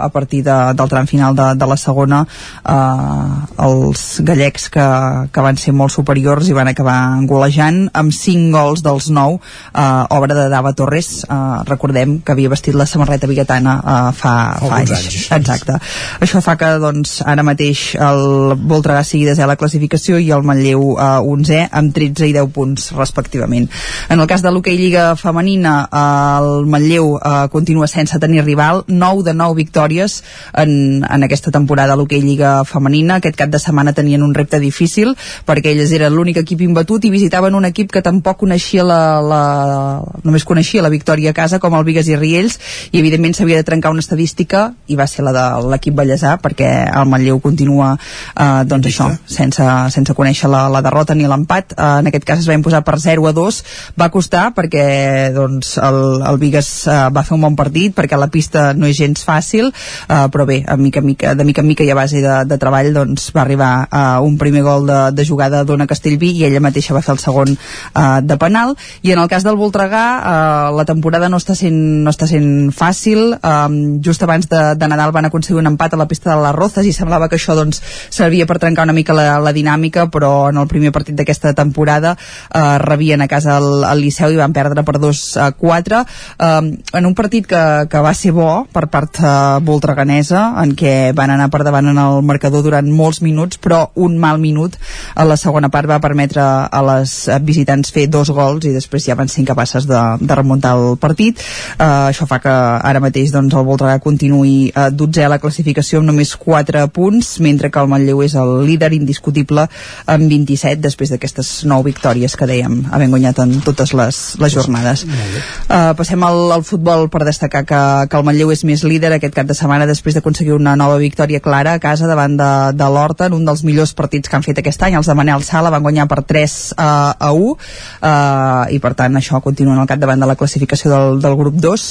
a partir de, del tram final de, de la segona eh, els gallecs que, que van ser molt superiors i van acabar golejant amb 5 gols dels 9 eh, obra de Dava Torres. Eh, recordem que havia vestit la samarreta biguetana eh, fa, fa anys. anys exacte, això fa que doncs ara mateix el Voltregà sigui desè a la classificació i el Manlleu eh, 11è amb 13 i 10 punts respectivament. En el cas de l'hoquei Lliga Femenina eh, el Manlleu eh, continua sense tenir rival. 9 de 9 victòries en, en aquesta temporada a l'hoquei Lliga Femenina. Aquest cap de setmana tenien un repte difícil perquè elles eren l'únic equip imbatut i visitaven un equip que tampoc coneixia la, la, només coneixia la victòria a casa com el Vigues i Riells i evidentment s'havia de trencar una estadística i va ser la de l'equip Vallèsà perquè el Manlleu continua eh, doncs això, sense, sense conèixer la, la derrota ni l'empat. Eh, en aquest cas es va imposar per 0 a 2 va costar perquè doncs, el, el Vigues eh, va fer un bon partit perquè la pista no és gens fàcil eh, però bé, a mica, mica, de mica en mica i a base de, de treball doncs, va arribar a uh, un primer gol de, de jugada d'Ona Castellví i ella mateixa va fer el segon uh, de penal. I en el cas del Voltregà uh, la temporada no està sent, no està sent fàcil. Um, just abans de, de Nadal van aconseguir un empat a la pista de les Rozes i semblava que això doncs, servia per trencar una mica la, la dinàmica però en el primer partit d'aquesta temporada uh, rebien a casa el, el Liceu i van perdre per 2 a 4 um, en un partit que, que va ser bo per part uh, voltreganesa en què van anar per davant en el marcador durant molts minuts però un mal minut a la segona part va permetre a les visitants fer dos gols i després ja van ser incapaces de, de remuntar el partit. Uh, això fa que ara mateix doncs, el Voltregà continuï uh, 12 a la classificació amb només 4 punts mentre que el Manlleu és el líder indiscutible amb 27 després d'aquestes 9 victòries que dèiem. Havent guanyat en totes les, les jornades. Uh, passem al, al futbol per destacar que, que el Manlleu és més líder aquest cap de setmana després d'aconseguir una nova victòria clara a casa davant de, de l'Horta en un dels millors partits que han fet aquest any. Els de Manel Sala van guanyar per 3 uh, a 1 uh, i per tant això continua al capdavant de la classificació del, del grup 2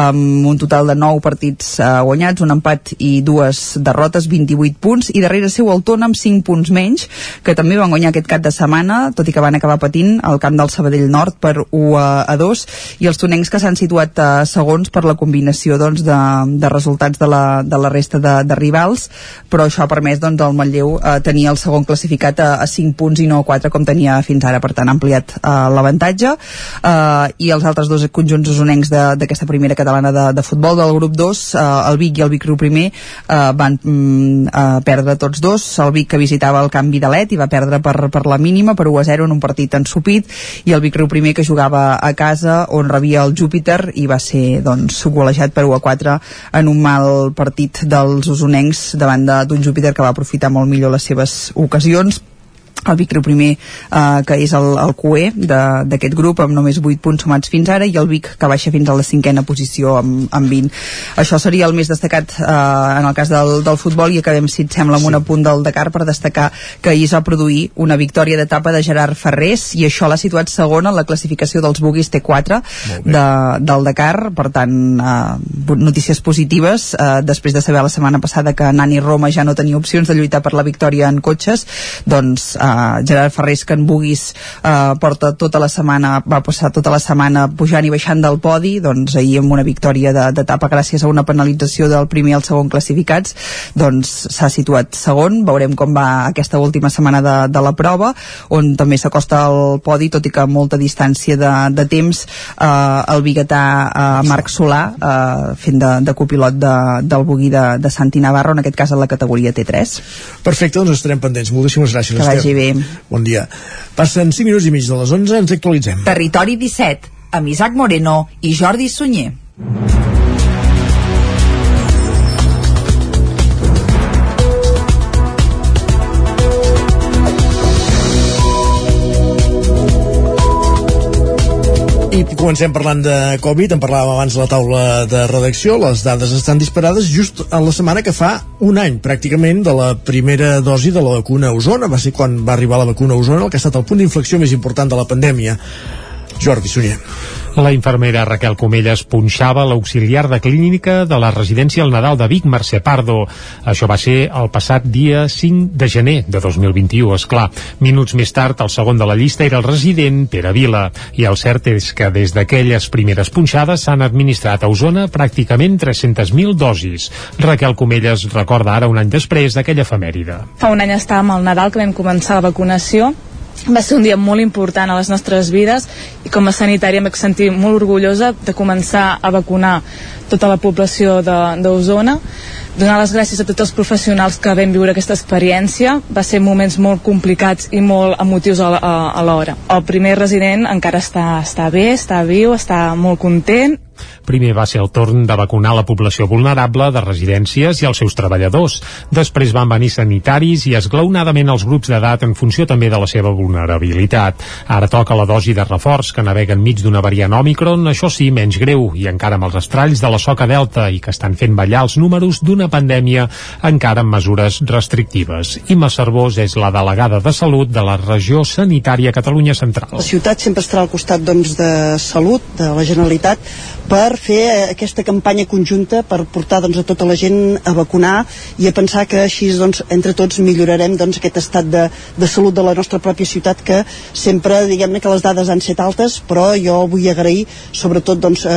amb un total de 9 partits uh, guanyats, un empat i dues derrotes, 28 punts i darrere seu el Tona amb 5 punts menys que també van guanyar aquest cap de setmana tot i que van acabar patint al camp del Sabadell Nord per 1 a 2 i els tonencs que s'han situat uh, segons per la combinació doncs, de, de resultats de la, de la resta de, de rivals però això ha permès doncs, al Manlleu eh, tenir el segon classificat a, a 5 punts i no a 4 com tenia fins ara, per tant ha ampliat eh, l'avantatge. Eh, i els altres dos conjunts usonencs d'aquesta primera catalana de, de futbol del grup 2 eh, el Vic i el Vic Riu primer eh, van mm, eh, perdre tots dos. El Vic que visitava el canvi d'Alet i va perdre per, per la mínima per 1 a 0 en un partit ensupit. I el Vic Riu primer que jugava a casa on rebia el Júpiter i va ser doncs, golejat per 1 a 4 en un mal partit dels usonencs davant d'un Júpiter que va aprofitar molt millor les seves ocasions el Vic Riu primer eh, que és el, el QE d'aquest grup amb només 8 punts sumats fins ara i el Vic que baixa fins a la cinquena posició amb, amb 20 això seria el més destacat eh, en el cas del, del futbol i acabem si et sembla amb sí. un apunt del Dakar per destacar que ahir es va produir una victòria d'etapa de Gerard Ferrés i això l'ha situat segon en la classificació dels buguis T4 de, del Dakar. Per tant eh, notícies positives eh, després de saber la setmana passada que Nani Roma ja no tenia opcions de lluitar per la victòria en cotxes doncs eh, Gerard Ferrés que en Buguis uh, porta tota la setmana va passar tota la setmana pujant i baixant del podi doncs ahir amb una victòria d'etapa de, gràcies a una penalització del primer i el segon classificats doncs s'ha situat segon veurem com va aquesta última setmana de, de la prova on també s'acosta al podi tot i que amb molta distància de, de temps uh, el biguetà uh, Marc Solà uh, fent de, de copilot de, del Bugui de, de Santi Navarro en aquest cas en la categoria T3 Perfecte, doncs estarem pendents. Moltíssimes gràcies. Que vagi bé. Bon dia. Passen 5 minuts i mig de les 11, ens actualitzem. Territori 17, amb Isaac Moreno i Jordi Sunyer. Comencem parlant de Covid, en parlàvem abans a la taula de redacció, les dades estan disparades just en la setmana que fa un any, pràcticament, de la primera dosi de la vacuna a Osona, va ser quan va arribar la vacuna a Osona, el que ha estat el punt d'inflexió més important de la pandèmia. Jordi Sunyer. La infermera Raquel Comelles punxava l'auxiliar de clínica de la residència al Nadal de Vic, Mercè Pardo. Això va ser el passat dia 5 de gener de 2021, és clar. Minuts més tard, el segon de la llista era el resident Pere Vila. I el cert és que des d'aquelles primeres punxades s'han administrat a Osona pràcticament 300.000 dosis. Raquel Comelles recorda ara un any després d'aquella efemèride. Fa un any estàvem al Nadal que vam començar la vacunació va ser un dia molt important a les nostres vides i com a sanitària em vaig sentir molt orgullosa de començar a vacunar tota la població d'Osona donar les gràcies a tots els professionals que vam viure aquesta experiència va ser moments molt complicats i molt emotius a, l'hora el primer resident encara està, està bé, està viu, està molt content Primer va ser el torn de vacunar la població vulnerable de residències i els seus treballadors. Després van venir sanitaris i esglaonadament els grups d'edat en funció també de la seva vulnerabilitat. Ara toca la dosi de reforç que navega enmig d'una variant Omicron, això sí, menys greu, i encara amb els estralls de la soca delta i que estan fent ballar els números d'una pandèmia encara amb mesures restrictives. Imma Cervós és la delegada de Salut de la regió sanitària Catalunya Central. La ciutat sempre estarà al costat doncs, de Salut, de la Generalitat, per fer aquesta campanya conjunta per portar doncs, a tota la gent a vacunar i a pensar que així doncs, entre tots millorarem doncs, aquest estat de, de salut de la nostra pròpia ciutat que sempre diguem-ne que les dades han set altes però jo vull agrair sobretot doncs, eh,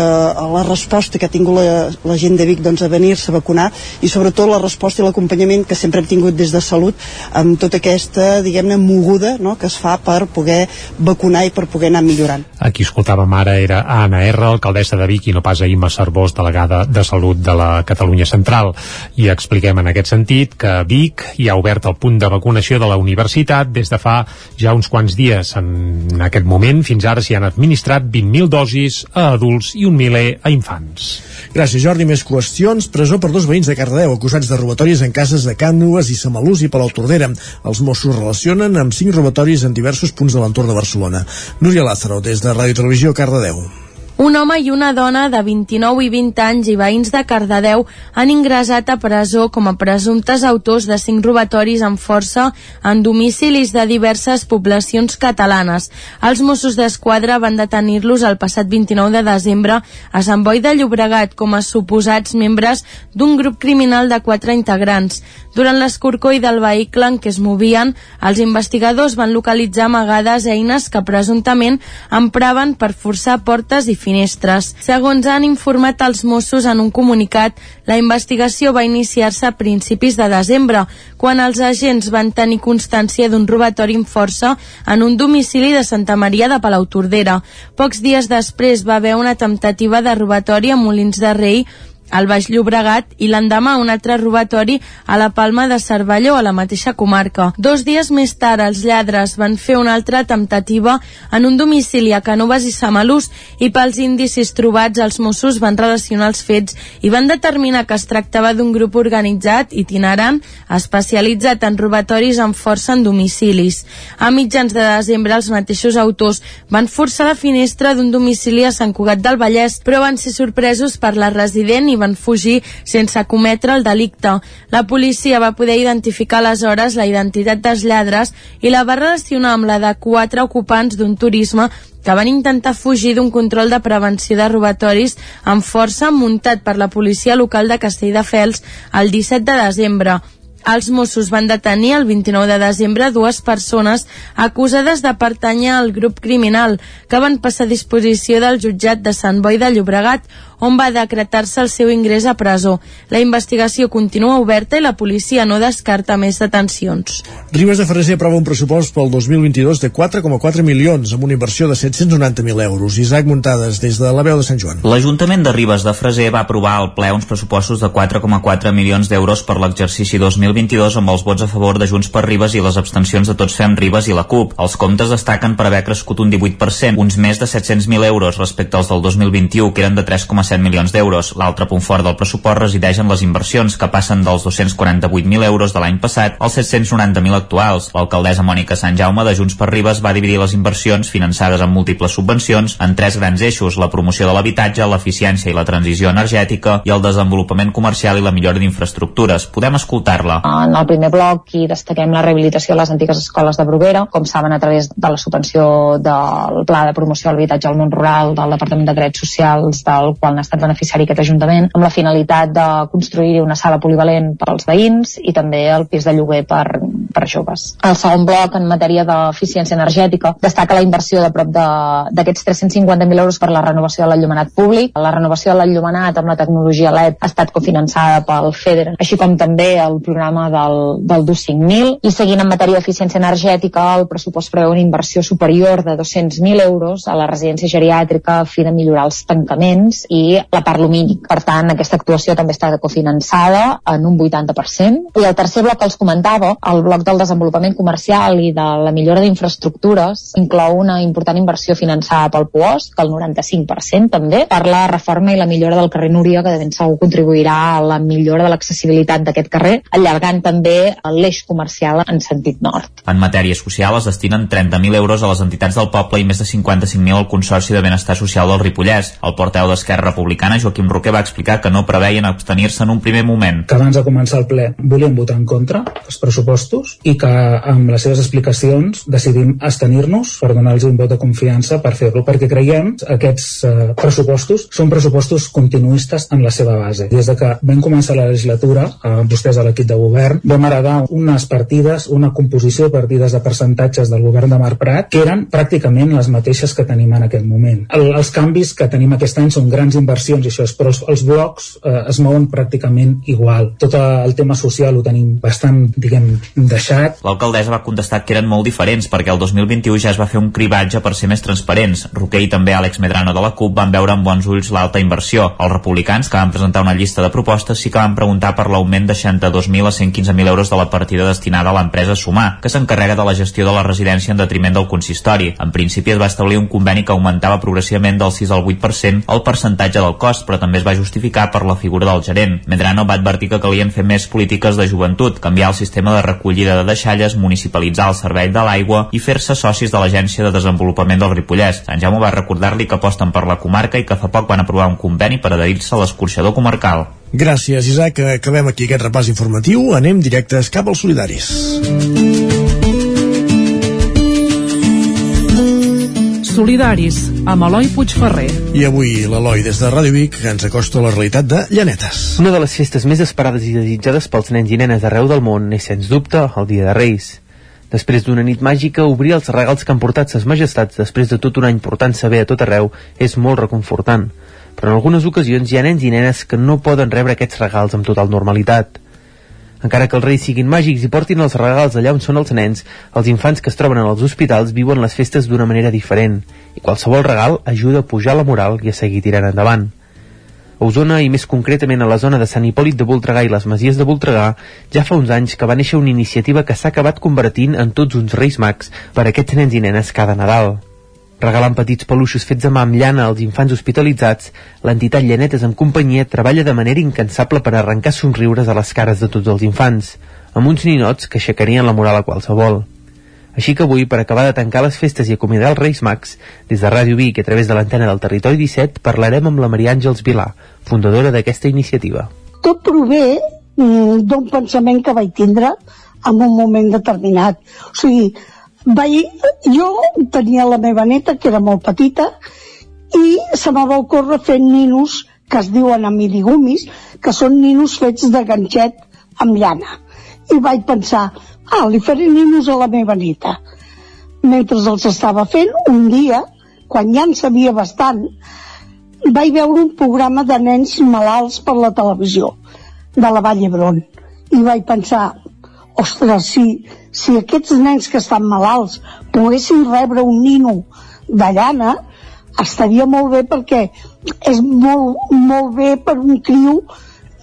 la resposta que ha tingut la, la gent de Vic doncs, a venir-se a vacunar i sobretot la resposta i l'acompanyament que sempre hem tingut des de salut amb tota aquesta diguem-ne moguda no, que es fa per poder vacunar i per poder anar millorant. Aquí escoltàvem ara era Anna R, alcaldessa de Vic i no pas a Imma Cervós, delegada de Salut de la Catalunya Central. I expliquem en aquest sentit que Vic ja ha obert el punt de vacunació de la universitat des de fa ja uns quants dies. En aquest moment, fins ara s'hi han administrat 20.000 dosis a adults i un miler a infants. Gràcies, Jordi. Més qüestions. Presó per dos veïns de Cardedeu acusats de robatoris en cases de Cànoves i Samalús i Palau Tordera. Els Mossos relacionen amb cinc robatoris en diversos punts de l'entorn de Barcelona. Núria Lázaro, des de Ràdio Televisió, Cardedeu. Un home i una dona de 29 i 20 anys i veïns de Cardedeu han ingressat a presó com a presumptes autors de cinc robatoris amb força en domicilis de diverses poblacions catalanes. Els Mossos d'Esquadra van detenir-los el passat 29 de desembre a Sant Boi de Llobregat com a suposats membres d'un grup criminal de quatre integrants. Durant l'escorcoll del vehicle en què es movien, els investigadors van localitzar amagades eines que presumptament empraven per forçar portes i finestres. Segons han informat els Mossos en un comunicat, la investigació va iniciar-se a principis de desembre, quan els agents van tenir constància d'un robatori amb força en un domicili de Santa Maria de Palautordera. Pocs dies després va haver una temptativa de robatori a Molins de Rei al Baix Llobregat i l'endemà un altre robatori a la Palma de Cervelló, a la mateixa comarca. Dos dies més tard, els lladres van fer una altra temptativa en un domicili a Canoves i Samalús i pels indicis trobats els Mossos van relacionar els fets i van determinar que es tractava d'un grup organitzat, itinerant, especialitzat en robatoris amb força en domicilis. A mitjans de desembre, els mateixos autors van forçar la finestra d'un domicili a Sant Cugat del Vallès, però van ser sorpresos per la resident i van fugir sense cometre el delicte. La policia va poder identificar aleshores la identitat dels lladres i la va relacionar amb la de quatre ocupants d'un turisme que van intentar fugir d'un control de prevenció de robatoris amb força muntat per la policia local de Castelldefels el 17 de desembre. Els Mossos van detenir el 29 de desembre dues persones acusades de pertànyer al grup criminal que van passar a disposició del jutjat de Sant Boi de Llobregat on va decretar-se el seu ingrés a presó. La investigació continua oberta i la policia no descarta més detencions. Ribes de Freser aprova un pressupost pel 2022 de 4,4 milions amb una inversió de 790.000 euros. Isaac Muntades, des de la veu de Sant Joan. L'Ajuntament de Ribes de Freser va aprovar al ple uns pressupostos de 4,4 milions d'euros per l'exercici 2022 amb els vots a favor de Junts per Ribes i les abstencions de Tots Fem Ribes i la CUP. Els comptes destaquen per haver crescut un 18%, uns més de 700.000 euros respecte als del 2021, que eren de 3,5 2,7 milions d'euros. L'altre punt fort del pressupost resideix en les inversions, que passen dels 248.000 euros de l'any passat als 790.000 actuals. L'alcaldessa Mònica Sant Jaume de Junts per Ribes va dividir les inversions finançades amb múltiples subvencions en tres grans eixos, la promoció de l'habitatge, l'eficiència i la transició energètica i el desenvolupament comercial i la millora d'infraestructures. Podem escoltar-la. En el primer bloc hi destaquem la rehabilitació de les antigues escoles de Bruguera, com saben a través de la subvenció del Pla de Promoció de l'Habitatge al Món Rural del Departament de Drets Socials, del qual n'ha estat beneficiari aquest Ajuntament, amb la finalitat de construir una sala polivalent per als veïns i també el pis de lloguer per, per joves. El segon bloc, en matèria d'eficiència energètica, destaca la inversió de prop d'aquests 350.000 euros per la renovació de l'enllumenat públic. La renovació de l'enllumenat amb la tecnologia LED ha estat cofinançada pel FEDER, així com també el programa del, del DUS 5.000. I seguint en matèria d'eficiència energètica, el pressupost preveu una inversió superior de 200.000 euros a la residència geriàtrica a fi de millorar els tancaments i la part lumínic. Per tant, aquesta actuació també està cofinançada en un 80%. I el tercer bloc que els comentava, el bloc del desenvolupament comercial i de la millora d'infraestructures, inclou una important inversió finançada pel POS, que el 95% també, per la reforma i la millora del carrer Núria, que de ben segur contribuirà a la millora de l'accessibilitat d'aquest carrer, allargant també l'eix comercial en sentit nord. En matèria social es destinen 30.000 euros a les entitats del poble i més de 55.000 al Consorci de Benestar Social del Ripollès. El porteu d'Esquerra Republicana, Joaquim Roquer, va explicar que no preveien abstenir-se en un primer moment. Que abans de començar el ple volíem votar en contra dels pressupostos i que amb les seves explicacions decidim abstenir-nos per donar-los un vot de confiança per fer-lo, perquè creiem que aquests eh, pressupostos són pressupostos continuistes en la seva base. Des de que vam començar la legislatura, eh, vostès a l'equip de govern, vam heredar unes partides, una composició de partides de percentatges del govern de Mar Prat, que eren pràcticament les mateixes que tenim en aquest moment. El, els canvis que tenim aquest any són grans inversions i això és, però els, els blocs eh, es mouen pràcticament igual. Tot el tema social ho tenim bastant, diguem, deixat. L'alcaldessa va contestar que eren molt diferents perquè el 2021 ja es va fer un cribatge per ser més transparents. Roquer i també Àlex Medrano de la CUP van veure amb bons ulls l'alta inversió. Els republicans, que van presentar una llista de propostes, sí que van preguntar per l'augment de 62.000 a 115.000 euros de la partida destinada a l'empresa Sumar, que s'encarrega de la gestió de la residència en detriment del consistori. En principi es va establir un conveni que augmentava progressivament del 6 al 8% el percentatge del cost, però també es va justificar per la figura del gerent. Medrano va advertir que calien fer més polítiques de joventut, canviar el sistema de recollida de deixalles, municipalitzar el servei de l'aigua i fer-se socis de l'Agència de Desenvolupament del Ripollès. Sant Jaume va recordar-li que aposten per la comarca i que fa poc van aprovar un conveni per adherir-se a l'escorxador comarcal. Gràcies, Isaac. Acabem aquí aquest repàs informatiu. Anem directes cap als solidaris. Solidaris, amb Eloi Puigferrer. I avui l'Eloi des de Ràdio Vic ens acosta a la realitat de Llanetes. Una de les festes més esperades i desitjades pels nens i nenes d'arreu del món és, sens dubte, el Dia de Reis. Després d'una nit màgica, obrir els regals que han portat ses majestats després de tot un any portant-se bé a tot arreu és molt reconfortant. Però en algunes ocasions hi ha nens i nenes que no poden rebre aquests regals amb total normalitat. Encara que els reis siguin màgics i portin els regals allà on són els nens, els infants que es troben en els hospitals viuen les festes d'una manera diferent, i qualsevol regal ajuda a pujar la moral i a seguir tirant endavant. A Osona, i més concretament a la zona de Sant Hipòlit de Voltregà i les Masies de Voltregà, ja fa uns anys que va néixer una iniciativa que s'ha acabat convertint en tots uns reis mags per a aquests nens i nenes cada Nadal. Regalant petits peluixos fets a mà amb llana als infants hospitalitzats, l'entitat Llanetes en companyia treballa de manera incansable per arrencar somriures a les cares de tots els infants, amb uns ninots que aixecarien la moral a qualsevol. Així que avui, per acabar de tancar les festes i acomiadar els Reis Mags, des de Ràdio Vic i a través de l'antena del Territori 17, parlarem amb la Maria Àngels Vilà, fundadora d'aquesta iniciativa. Tot prové mm, d'un pensament que vaig tindre en un moment determinat. O sigui, vaig, jo tenia la meva neta, que era molt petita, i se me va ocórrer fer ninos que es diuen amidigumis, que són ninos fets de ganxet amb llana. I vaig pensar, ah, li faré ninos a la meva neta. Mentre els estava fent, un dia, quan ja en sabia bastant, vaig veure un programa de nens malalts per la televisió, de la Vall d'Hebron. I vaig pensar, ostres, si, si aquests nens que estan malalts poguessin rebre un nino de llana, estaria molt bé perquè és molt, molt bé per un criu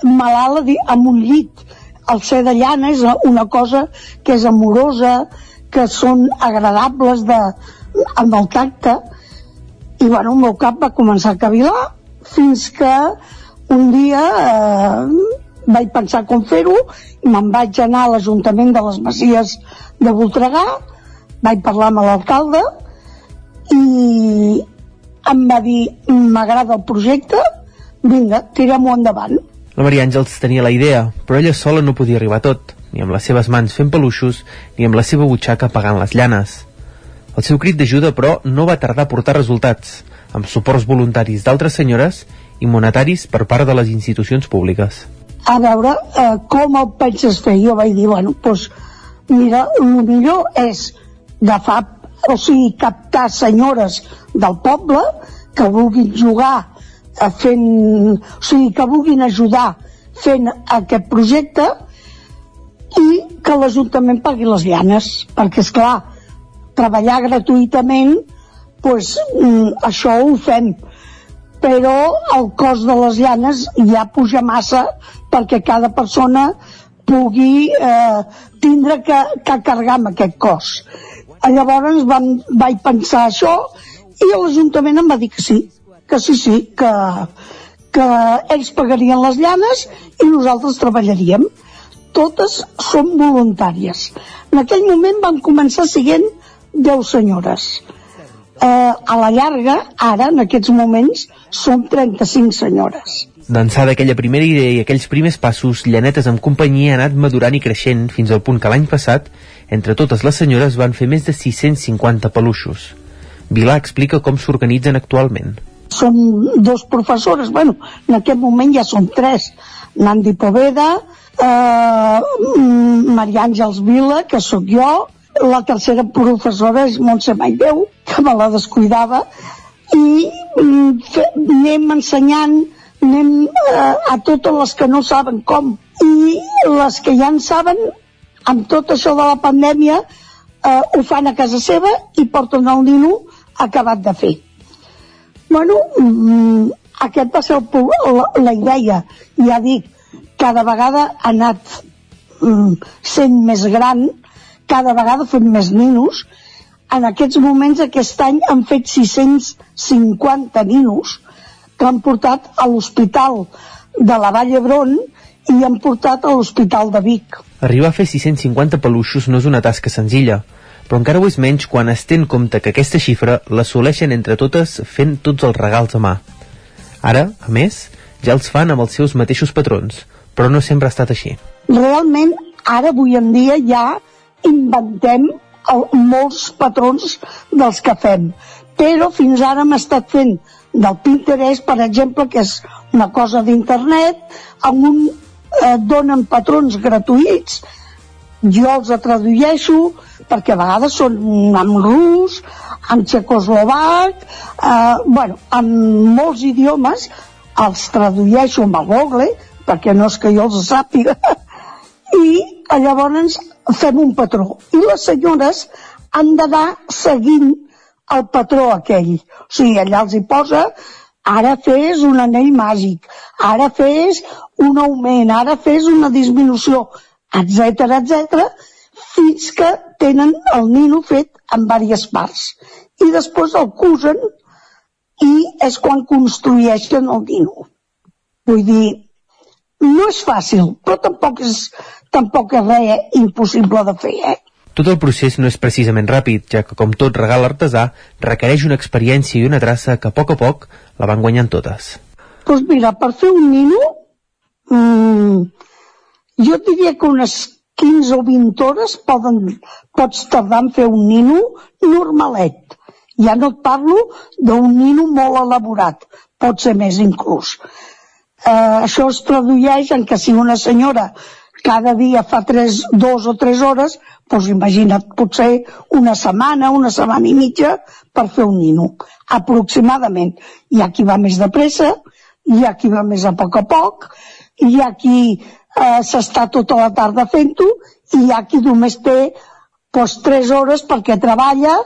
malalt amb un llit. El ser de llana és una cosa que és amorosa, que són agradables de, amb el tacte, i bueno, el meu cap va començar a cavilar fins que un dia eh, vaig pensar com fer-ho i me'n vaig anar a l'Ajuntament de les Masies de Voltregà, vaig parlar amb l'alcalde i em va dir m'agrada el projecte, vinga, tirem-ho endavant. La Maria Àngels tenia la idea, però ella sola no podia arribar tot, ni amb les seves mans fent peluixos, ni amb la seva butxaca pagant les llanes. El seu crit d'ajuda, però, no va tardar a portar resultats, amb suports voluntaris d'altres senyores i monetaris per part de les institucions públiques. A veure, eh, com el penses fer? Jo vaig dir, bueno, doncs, mira, el millor és agafar, o sigui, captar senyores del poble que vulguin jugar eh, fent, o sigui, que vulguin ajudar fent aquest projecte i que l'Ajuntament pagui les llanes, perquè, és clar, treballar gratuïtament, pues, mm, això ho fem, però el cost de les llanes ja puja massa perquè cada persona pugui eh, tindre que, que carregar amb aquest cost. Llavors vam, vaig pensar això i l'Ajuntament em va dir que sí, que sí, sí, que, que ells pagarien les llanes i nosaltres treballaríem. Totes són voluntàries. En aquell moment van començar siguent 10 senyores. Eh, a la llarga, ara, en aquests moments, són 35 senyores. D'ençà d'aquella primera idea i aquells primers passos, Llanetes amb companyia ha anat madurant i creixent fins al punt que l'any passat, entre totes les senyores van fer més de 650 peluixos. Vilà explica com s'organitzen actualment. Són dos professores, bueno, en aquest moment ja són tres. Nandi Poveda, eh, Maria Àngels Vila, que sóc jo, la tercera professora és Montse Maideu, que me la descuidava, i mm, anem ensenyant anem eh, a totes les que no saben com. I les que ja en saben amb tot això de la pandèmia eh, ho fan a casa seva i porten el nino acabat de fer. Bueno mm, aquest va ser el, la, la idea. Ja dic, cada vegada ha anat mm, sent més gran cada vegada fent més ninos en aquests moments aquest any han fet 650 ninos que han portat a l'hospital de la Vall d'Hebron i han portat a l'hospital de Vic. Arribar a fer 650 peluixos no és una tasca senzilla, però encara ho és menys quan es té en compte que aquesta xifra l'assoleixen entre totes fent tots els regals a mà. Ara, a més, ja els fan amb els seus mateixos patrons, però no sempre ha estat així. Realment, ara, avui en dia, ja inventem el, molts patrons dels que fem, però fins ara hem estat fent del Pinterest, per exemple, que és una cosa d'internet, amb un eh, donen patrons gratuïts, jo els tradueixo, perquè a vegades són en rus, en txecoslovac, eh, bueno, en molts idiomes, els tradueixo amb el Google, perquè no és que jo els sàpiga, i llavors fem un patró. I les senyores han d'anar seguint el patró aquell. O sigui, allà els hi posa ara fes un anell màgic, ara fes un augment, ara fes una disminució, etc etc, fins que tenen el nino fet en diverses parts. I després el cusen i és quan construeixen el nino. Vull dir, no és fàcil, però tampoc és, tampoc és res impossible de fer, eh? Tot el procés no és precisament ràpid, ja que com tot regal artesà, requereix una experiència i una traça que a poc a poc la van guanyant totes. Doncs pues mira, per fer un nino, mmm, jo diria que unes 15 o 20 hores poden, pots tardar en fer un nino normalet. Ja no et parlo d'un nino molt elaborat, pot ser més inclús. Eh, això es tradueix en que si una senyora cada dia fa tres, dos o tres hores, doncs imagina't, potser una setmana, una setmana i mitja per fer un nino, aproximadament. Hi ha qui va més de pressa, hi ha qui va més a poc a poc, hi ha qui eh, s'està tota la tarda fent-ho, i hi ha qui només té doncs, tres hores perquè treballa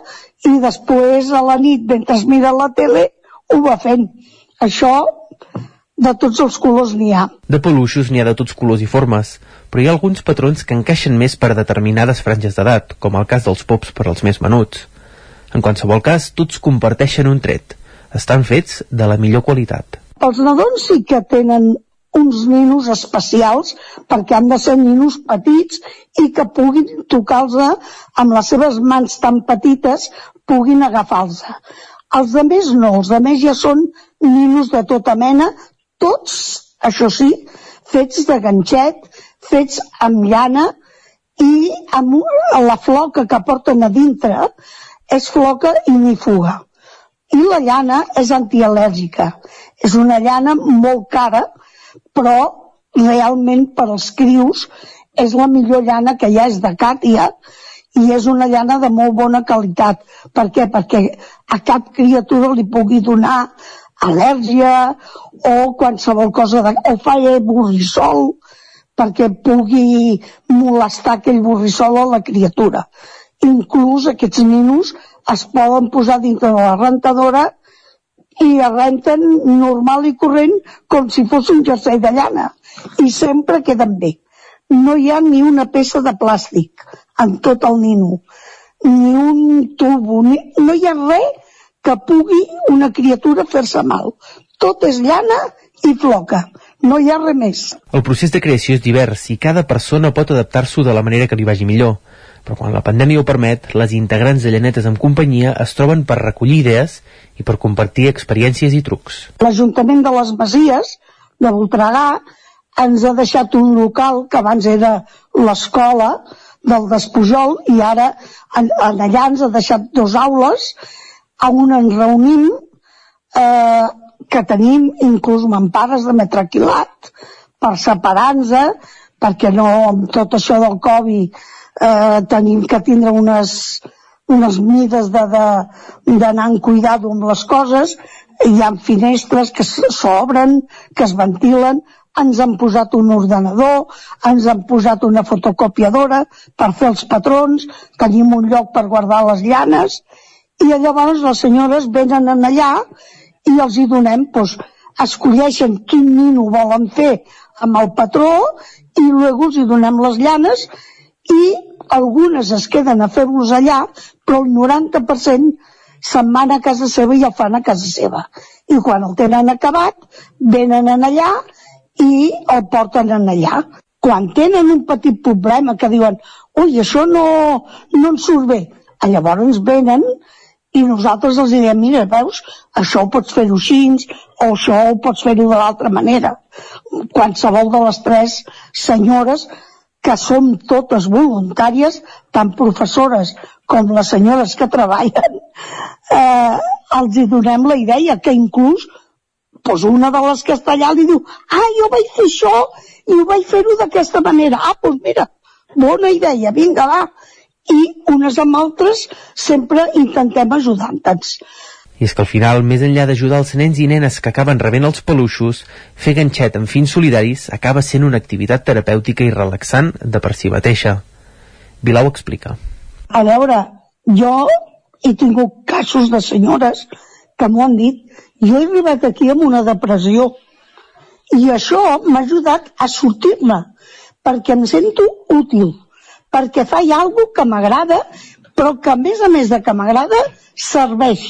i després a la nit, mentre mira la tele, ho va fent. Això de tots els colors n'hi ha. De peluixos n'hi ha de tots colors i formes, però hi ha alguns patrons que encaixen més per a determinades franges d'edat, com el cas dels pops per als més menuts. En qualsevol cas, tots comparteixen un tret. Estan fets de la millor qualitat. Els nadons sí que tenen uns ninos especials perquè han de ser ninos petits i que puguin tocar-los amb les seves mans tan petites puguin agafar-los. Els de més no, els de més ja són ninos de tota mena, tots, això sí, fets de ganxet, fets amb llana i amb la floca que porten a dintre és floca ignífuga. I la llana és antialèrgica. És una llana molt cara, però realment per als crius és la millor llana que ha, és de càtia, i és una llana de molt bona qualitat. Per què? Perquè a cap criatura li pugui donar al·lèrgia o qualsevol cosa, de, o fa borrissol perquè pugui molestar aquell borrissol a la criatura. Inclús aquests ninos es poden posar dintre de la rentadora i es renten normal i corrent com si fos un jersei de llana i sempre queden bé. No hi ha ni una peça de plàstic en tot el nino, ni un tubo, ni... no hi ha res que pugui una criatura fer-se mal. Tot és llana i floca, no hi ha res més. El procés de creació és divers i cada persona pot adaptar-s'ho de la manera que li vagi millor. Però quan la pandèmia ho permet, les integrants de Llanetes en companyia es troben per recollir idees i per compartir experiències i trucs. L'Ajuntament de les Masies de Voltregà ens ha deixat un local que abans era l'escola del Despujol i ara en, en allà ens ha deixat dos aules on ens reunim eh, que tenim inclús mampares de matraquilat per separar-nos perquè no amb tot això del Covid eh, tenim que tindre unes, unes mides d'anar amb cuidado amb les coses hi ha finestres que s'obren, que es ventilen, ens han posat un ordenador, ens han posat una fotocopiadora per fer els patrons, tenim un lloc per guardar les llanes, i llavors les senyores venen en allà i els hi donem, doncs, escolleixen quin nino volen fer amb el patró i després els hi donem les llanes i algunes es queden a fer-los allà, però el 90% se'n van a casa seva i el fan a casa seva. I quan el tenen acabat, venen en allà i el porten en allà. Quan tenen un petit problema que diuen ui, això no, no ens surt bé, llavors venen i nosaltres els diem, mira, veus, això ho pots fer-ho així, o això ho pots fer-ho de l'altra manera. Qualsevol de les tres senyores que som totes voluntàries, tant professores com les senyores que treballen, eh, els hi donem la idea que inclús doncs una de les que està allà li diu ah, jo vaig fer això i ho vaig fer-ho d'aquesta manera. Ah, doncs mira, bona idea, vinga, va. I unes amb altres sempre intentem ajudar-nos. I és que al final, més enllà d'ajudar els nens i nenes que acaben rebent els peluixos, fer ganxet amb fins solidaris acaba sent una activitat terapèutica i relaxant de per si mateixa. Vilau explica. A veure, jo he tingut casos de senyores que m'ho han dit, jo he arribat aquí amb una depressió i això m'ha ajudat a sortir-me perquè em sento útil, perquè faig alguna que m'agrada, però que a més a més de que m'agrada, serveix.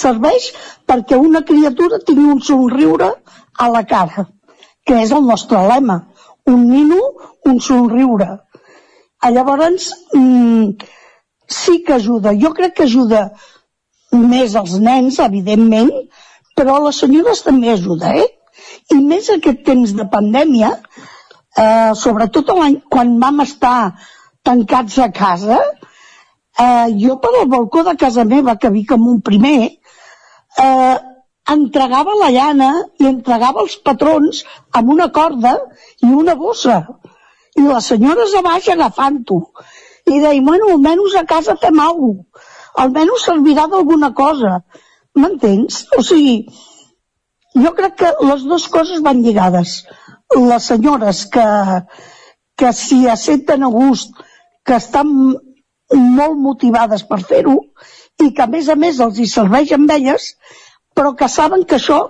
Serveix perquè una criatura tingui un somriure a la cara, que és el nostre lema. Un nino, un somriure. Ah, Llavors, mm, sí que ajuda. Jo crec que ajuda més els nens, evidentment, però les senyores també ajuda, eh? I més aquest temps de pandèmia, eh, sobretot quan vam estar tancats a casa, eh, jo per al balcó de casa meva, que vic amb un primer, eh, entregava la llana i entregava els patrons amb una corda i una bossa. I les senyores a baix agafant-ho. I deia, bueno, almenys a casa fem alguna cosa. Almenys servirà d'alguna cosa. M'entens? O sigui, jo crec que les dues coses van lligades. Les senyores que, que s'hi senten a gust, que estan molt motivades per fer-ho i que a més a més els hi serveix amb elles, però que saben que això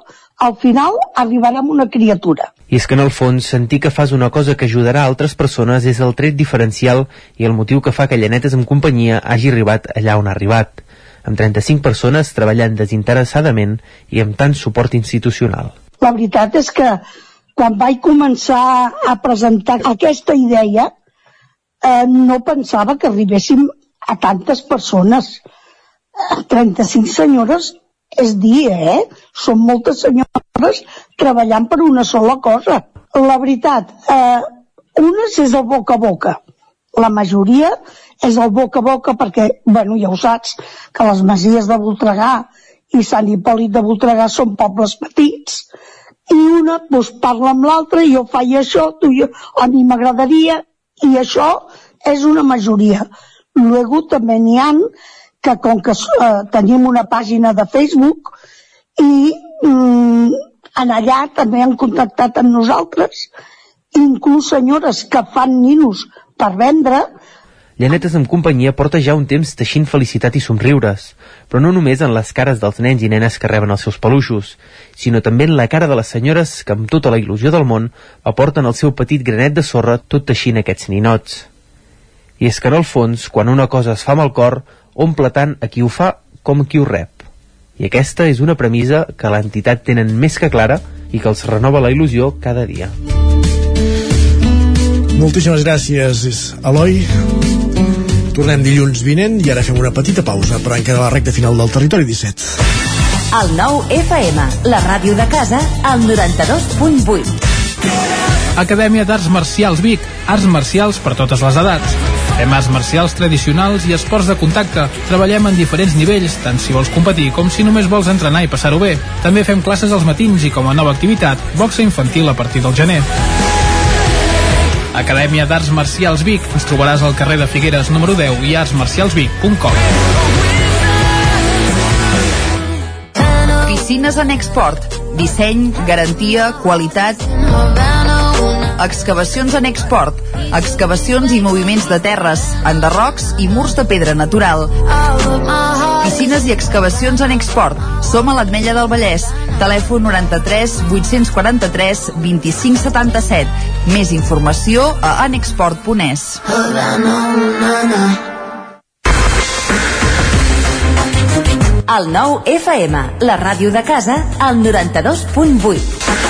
al final arribarà amb una criatura. I és que en el fons sentir que fas una cosa que ajudarà a altres persones és el tret diferencial i el motiu que fa que Llanetes en companyia hagi arribat allà on ha arribat, amb 35 persones treballant desinteressadament i amb tant suport institucional. La veritat és que quan vaig començar a presentar aquesta idea eh, no pensava que arribéssim a tantes persones. Eh, 35 senyores és dir, eh? Són moltes senyores treballant per una sola cosa. La veritat, eh, unes és el boca a boca. La majoria és el boca a boca perquè, bueno, ja ho saps, que les masies de Voltregà i Sant Hipòlit de Voltregà són pobles petits i una doncs, parla amb l'altra jo faig això, tu jo, a mi m'agradaria i això és una majoria. Luego també n'hi han que com que eh, tenim una pàgina de Facebook i mm, en allà també han contactat amb nosaltres inclús senyores que fan ninos per vendre Llanetes en companyia porta ja un temps teixint felicitat i somriures, però no només en les cares dels nens i nenes que reben els seus peluixos, sinó també en la cara de les senyores que amb tota la il·lusió del món aporten el seu petit granet de sorra tot teixint aquests ninots. I és que en el fons, quan una cosa es fa amb el cor, omple tant a qui ho fa com a qui ho rep. I aquesta és una premissa que l'entitat tenen més que clara i que els renova la il·lusió cada dia. Moltíssimes gràcies, Eloi. Tornem dilluns vinent i ara fem una petita pausa per encara la recta final del Territori 17. El nou FM, la ràdio de casa, al 92.8. Acadèmia d'Arts Marcials Vic, arts marcials per totes les edats. Fem arts marcials tradicionals i esports de contacte. Treballem en diferents nivells, tant si vols competir com si només vols entrenar i passar-ho bé. També fem classes als matins i com a nova activitat, boxa infantil a partir del gener. Acadèmia d'Arts Marcials Vic. Ens trobaràs al carrer de Figueres número 10 i artsmarcialsvic.com. Piscines en export. Disseny, garantia, qualitat... Excavacions en export. Excavacions i moviments de terres, enderrocs i murs de pedra natural. Piscines i excavacions en export. Som a l'Atmella del Vallès. Telèfon 93 843 2577. Més informació a anexport.es. El nou FM, la ràdio de casa, al 92.8.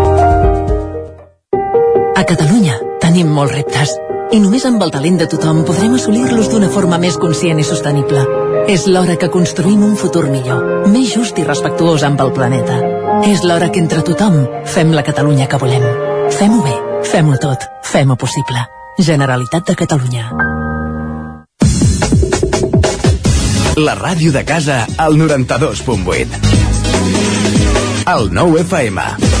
A Catalunya tenim molts reptes i només amb el talent de tothom podrem assolir-los d'una forma més conscient i sostenible. És l'hora que construïm un futur millor, més just i respectuós amb el planeta. És l'hora que entre tothom fem la Catalunya que volem. Fem-ho bé, fem-ho tot, fem-ho possible. Generalitat de Catalunya. La ràdio de casa al 92.8. El nou FM.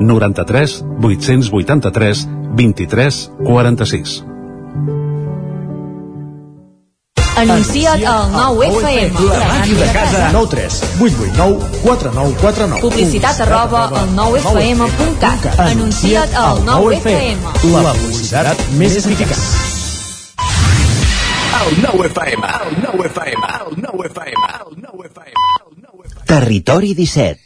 93 883 23 46. Anuncia't al 9FM. La ràdio de casa. 9 3 8 8 9 4 9 4 9 Publicitat arroba al 9FM.cat. Anuncia't al 9FM. La publicitat més eficaç. El nou FM. El nou FM. El nou FM. El nou FM. Territori 17.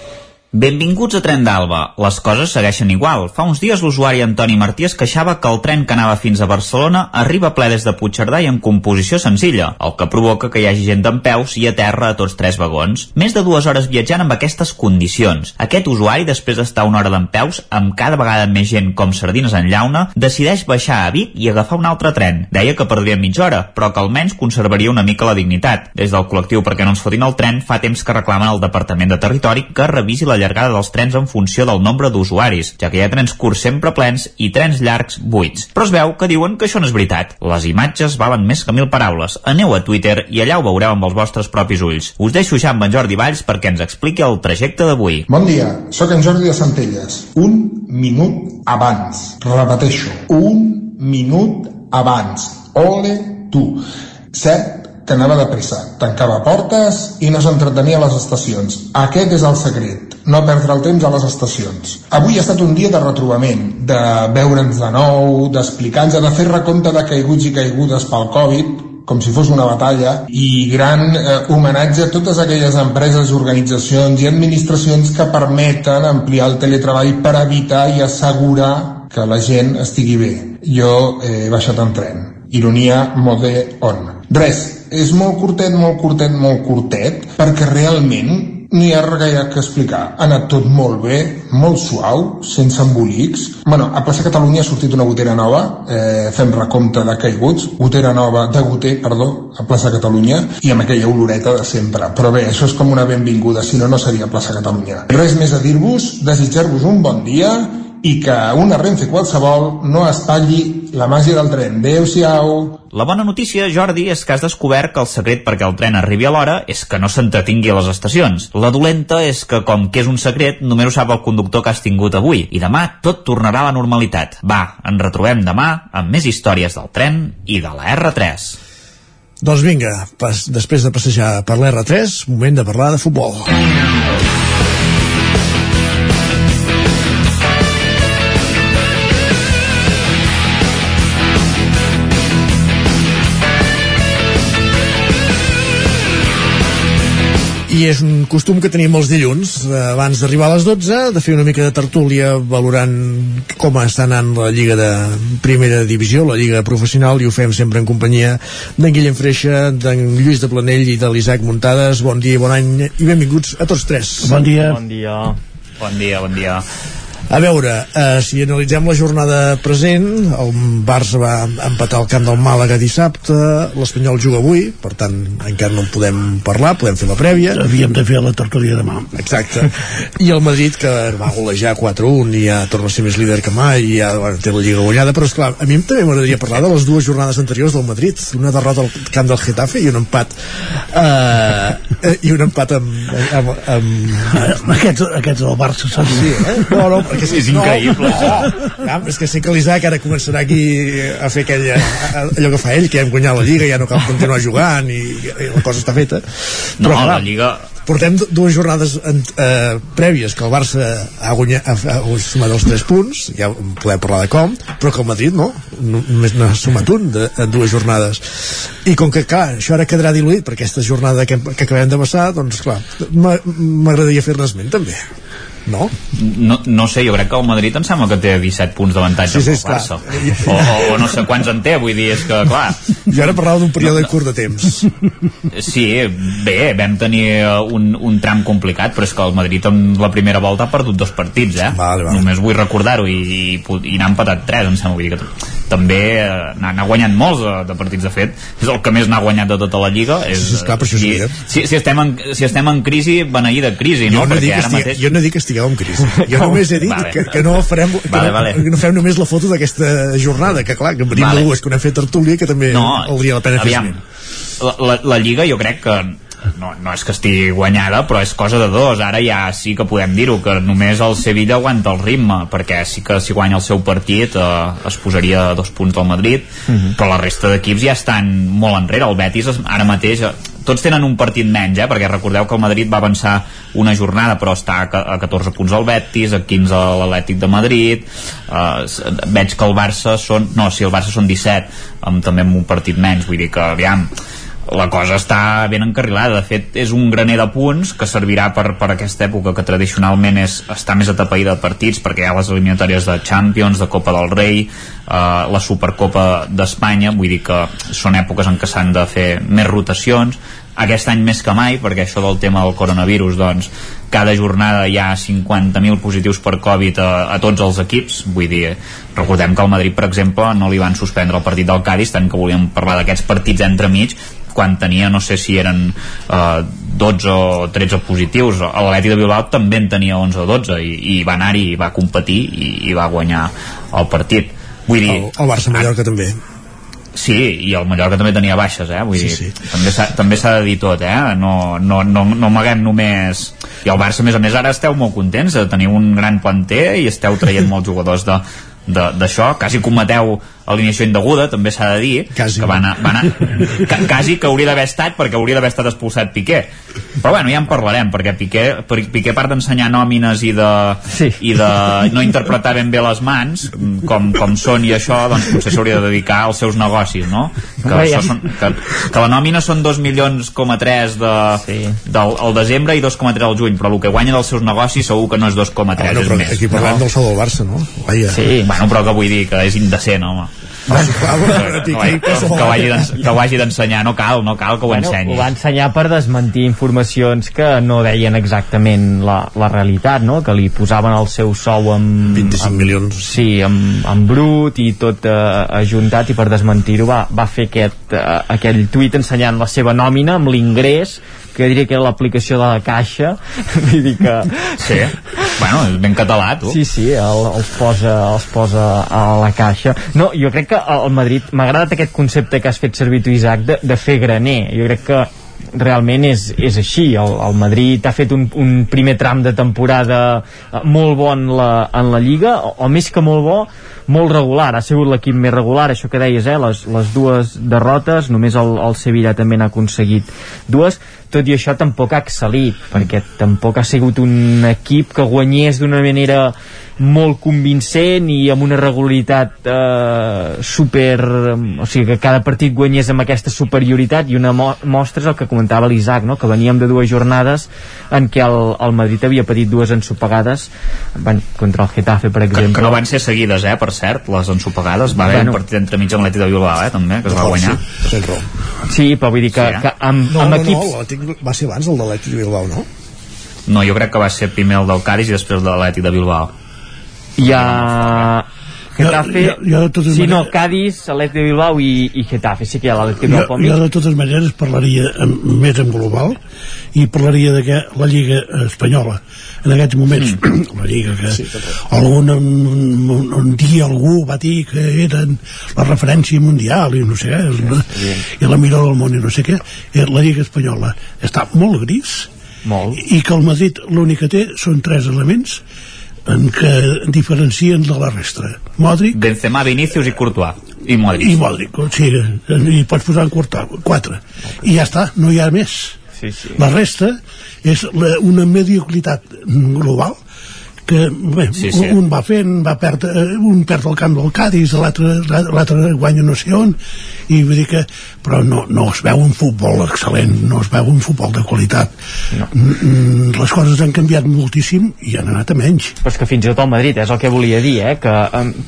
Benvinguts a Tren d'Alba. Les coses segueixen igual. Fa uns dies l'usuari Antoni Martí es queixava que el tren que anava fins a Barcelona arriba ple des de Puigcerdà i en composició senzilla, el que provoca que hi hagi gent d'en peus i a terra a tots tres vagons. Més de dues hores viatjant amb aquestes condicions. Aquest usuari, després d'estar una hora d'en peus, amb cada vegada més gent com sardines en llauna, decideix baixar a Vic i agafar un altre tren. Deia que perdria mitja hora, però que almenys conservaria una mica la dignitat. Des del col·lectiu perquè no ens fotin el tren fa temps que reclamen al Departament de Territori que revisi la llargada dels trens en funció del nombre d'usuaris, ja que hi ha trens curts sempre plens i trens llargs buits. Però es veu que diuen que això no és veritat. Les imatges valen més que mil paraules. Aneu a Twitter i allà ho veureu amb els vostres propis ulls. Us deixo ja amb en Jordi Valls perquè ens expliqui el trajecte d'avui. Bon dia, sóc en Jordi de Centelles. Un minut abans. Repeteixo, un minut abans. Ole tu. Cert que anava de pressa, tancava portes i no s'entretenia a les estacions. Aquest és el secret, no perdre el temps a les estacions. Avui ha estat un dia de retrobament, de veure'ns de nou, d'explicar-nos, de fer recompte de caiguts i caigudes pel Covid, com si fos una batalla, i gran eh, homenatge a totes aquelles empreses, organitzacions i administracions que permeten ampliar el teletreball per evitar i assegurar que la gent estigui bé. Jo he baixat en tren. Ironia mode on. Res, és molt curtet, molt curtet, molt curtet, perquè realment no hi ha gaire que explicar. Ha anat tot molt bé, molt suau, sense embolics. bueno, a Plaça Catalunya ha sortit una gotera nova, eh, fem recompte de caiguts, gotera nova de goter, perdó, a Plaça Catalunya, i amb aquella oloreta de sempre. Però bé, això és com una benvinguda, si no, no seria Plaça Catalunya. Res més a dir-vos, desitjar-vos un bon dia i que una Renfe qualsevol no espatlli la màgia del tren. Adéu-siau! La bona notícia, Jordi, és que has descobert que el secret perquè el tren arribi a l'hora és que no s'entretingui a les estacions. La dolenta és que, com que és un secret, només ho sap el conductor que has tingut avui. I demà tot tornarà a la normalitat. Va, ens retrobem demà amb més històries del tren i de la R3. Doncs vinga, pas, després de passejar per l'R3, moment de parlar de futbol. I és un costum que tenim els dilluns, eh, abans d'arribar a les 12, de fer una mica de tertúlia valorant com està anant la Lliga de Primera Divisió, la Lliga Professional, i ho fem sempre en companyia d'en Guillem Freixa, d'en Lluís de Planell i de l'Isaac Muntades. Bon dia i bon any, i benvinguts a tots tres. Bon dia. Bon dia. Bon dia, bon dia. A veure, eh, si analitzem la jornada present, el Barça va empatar al camp del Màlaga dissabte, l'Espanyol juga avui, per tant, encara no en podem parlar, podem fer la prèvia. Havíem de fer la tertúlia demà. Exacte. I el Madrid, que va golejar 4-1 i ja torna a ser més líder que mai, i ja bueno, té la Lliga guanyada, però esclar, a mi també m'agradaria parlar de les dues jornades anteriors del Madrid, una derrota al camp del Getafe i un empat eh, i un empat amb, amb, amb... Aquests, aquests del Barça són... Sí, eh? No, no, perquè És increïble, no. No, és que sé que l'Isaac ara començarà aquí a fer aquella, allò que fa ell, que hem guanyat la Lliga, ja no cal continuar jugant i, i la cosa està feta. No, la Lliga... Portem dues jornades en, eh, prèvies que el Barça ha, guanyat, ha, ha sumat els 3 punts, ja podem parlar de com, però que el Madrid no, només n'ha sumat un de, en dues jornades. I com que, clar, això ara quedarà diluït per aquesta jornada que, que acabem de passar, doncs, clar, m'agradaria fer-ne esment, també no? no? No sé, jo crec que el Madrid em sembla que té 17 punts d'avantatge sí, sí, el Barça. O, o, o no sé quants en té, vull dir, és que, clar... Jo ara parlava d'un període no, no. curt de temps. Sí, bé, vam tenir un, un tram complicat, però és que el Madrid en la primera volta ha perdut dos partits, eh? Vale, vale. Només vull recordar-ho, i, i, i n'ha empatat tres, em sembla, vull dir que també eh, n'ha guanyat molts de, de partits, de fet, és el que més n'ha guanyat de tota la Lliga. És, sí, esclar, per això i, si, si, estem en, si estem en crisi, beneïda crisi, no? Jo no, Perquè dic ara estigui, mateix... jo no dic que estigueu en crisi. Jo només he dit Vale. que, que no farem que, Vale, no, vale. que no fem només la foto d'aquesta jornada, que clar, que venim Vale. de dues, que no hem fet tertúlia, que també No, valdria la pena fer aviam, esment. la, la, la Lliga jo crec que no, no és que estigui guanyada, però és cosa de dos. Ara ja sí que podem dir-ho, que només el Sevilla aguanta el ritme, perquè sí que si guanya el seu partit eh, es posaria a dos punts del Madrid, Mhm. però la resta d'equips ja estan molt enrere. El Betis ara mateix eh, tots tenen un partit menys, eh? perquè recordeu que el Madrid va avançar una jornada però està a ca- a 14 punts el Betis, a 15 l'Atlètic de Madrid eh, veig que el Barça són no, si el Barça són 17 amb, també amb un partit menys, vull dir que aviam la cosa està ben encarrilada. De fet és un graner de punts que servirà per, per aquesta època que tradicionalment és, està més atapeïda de partits perquè hi ha les eliminatòries de Champions, de Copa del Rei eh, la Supercopa d'Espanya. Vull dir que són èpoques en què s'han de fer més rotacions. Aquest any més que mai, perquè això del tema del coronavirus, doncs, cada jornada hi ha 50.000 positius per Covid a, a tots els equips, vull dir, recordem que al Madrid, per exemple, no li van suspendre el partit del Cádiz, tant que volíem parlar d'aquests partits entremig, quan tenia, no sé si eren eh, 12 o 13 positius l'Atleti de Bilbao també en tenia 11 o 12 i, i va anar-hi va competir i, i va guanyar el partit vull dir, El, el Barça Mallorca també. Sí, i el Mallorca també tenia baixes, eh? Vull Sí, dir, sí. també s'ha de dir tot, eh? No, no, no, no amaguem només... I el Barça, a més a més, ara esteu molt contents de tenir un gran planter i esteu traient molts jugadors de- d'això, quasi cometeu alineació indeguda, també s'ha de dir quasi. que va anar, va anar ca, quasi que hauria d'haver estat perquè hauria d'haver estat expulsat Piqué però bueno, ja en parlarem perquè Piqué, per- Piqué a part d'ensenyar nòmines i de, sí. i de no interpretar ben bé les mans com, com són i això, doncs potser s'hauria de dedicar als seus negocis, no? Que, això són, que, que la nòmina són 2 milions, coma 3 de, sí. del al desembre i 2,3 al juny, però el que guanya dels seus negocis segur que no és 2,3, Bueno, és però més. aquí parlem no? del sol del Barça, no? Vaja. Sí, bueno, però que vull dir que és indecent, home. Bueno, ho hagi que ho hagi d'ensenyar, no cal, no cal que ho Bueno, ensenyi. ho va ensenyar per desmentir informacions que no deien exactament la, la realitat, no? que li posaven el seu sou amb... 25 amb, milions. Sí, amb, amb brut i tot eh, ajuntat i per desmentir-ho va, va fer aquest, eh, aquell tuit ensenyant la seva nòmina amb l'ingrés que diria que era l'aplicació de la caixa vull dir que Sí, bueno, és ben català, tu. Sí, sí, el, els, posa, els posa a la caixa. No, jo crec que el Madrid, m'ha agradat aquest concepte que has fet servir tu, Isaac, de, de fer graner. Jo crec que realment és, és així el, el Madrid ha fet un, un primer tram de temporada eh, molt bo en la, en la Lliga o, o més que molt bo molt regular, ha sigut l'equip més regular això que deies, eh? les, les dues derrotes només el, el Sevilla també n'ha aconseguit dues, tot i això tampoc ha excel·lit, perquè tampoc ha sigut un equip que guanyés d'una manera molt convincent i amb una regularitat eh, super o sigui que cada partit guanyés amb aquesta superioritat i una mo mostra és el que comentava l'Isaac no? que veníem de dues jornades en què el, el Madrid havia patit dues ensopegades van, contra el Getafe per Que, exemple que no van ser seguides, eh, per cert, les ensopegades. Va haver Bueno. un partit entremig amb l'Atleti de Bilbao, eh, també, que es va guanyar. Tens raó. sí, però vull dir que, Sí, eh? que amb, No, amb no, equips no, l'Atlètic va ser abans el de l'Atlètic de Bilbao, no? No, jo crec que va ser primer el del Cádiz i després el de l'Atlètic de Bilbao. hi ha Getafe, Jo- jo de totes no, maneres- Cádiz, Atlètic de Bilbao i, i Getafe, sí que hi ha l'Atlètic de Jo, Bilbao mig. jo de totes maneres parlaria amb, més en global i parlaria de que la Lliga Espanyola en aquests moments mm. la Lliga que sí, algun un, un, un dia algú va dir que eren la referència mundial i no sé què sí, i la miró del món i no sé què eh, la Lliga Espanyola està molt gris molt. i que el Madrid l'únic que té són tres elements en què diferencien de la resta Modric, Benzema, Vinicius i Courtois. I Modric. i Modric, o sigui, i pots posar en quarta, quatre. I ja està, no hi ha més. Sí, sí. La resta és la, una mediocritat global que bé, Sí, sí, un va fent, va perdre, eh, un perd el camp del Cádiz, l'altre guanya no sé on, i vull dir que però no, no es veu un futbol excel·lent, no es veu un futbol de qualitat. No. Les coses han canviat moltíssim i han anat a menys. però és que fins i tot el Madrid és el que volia dir eh? que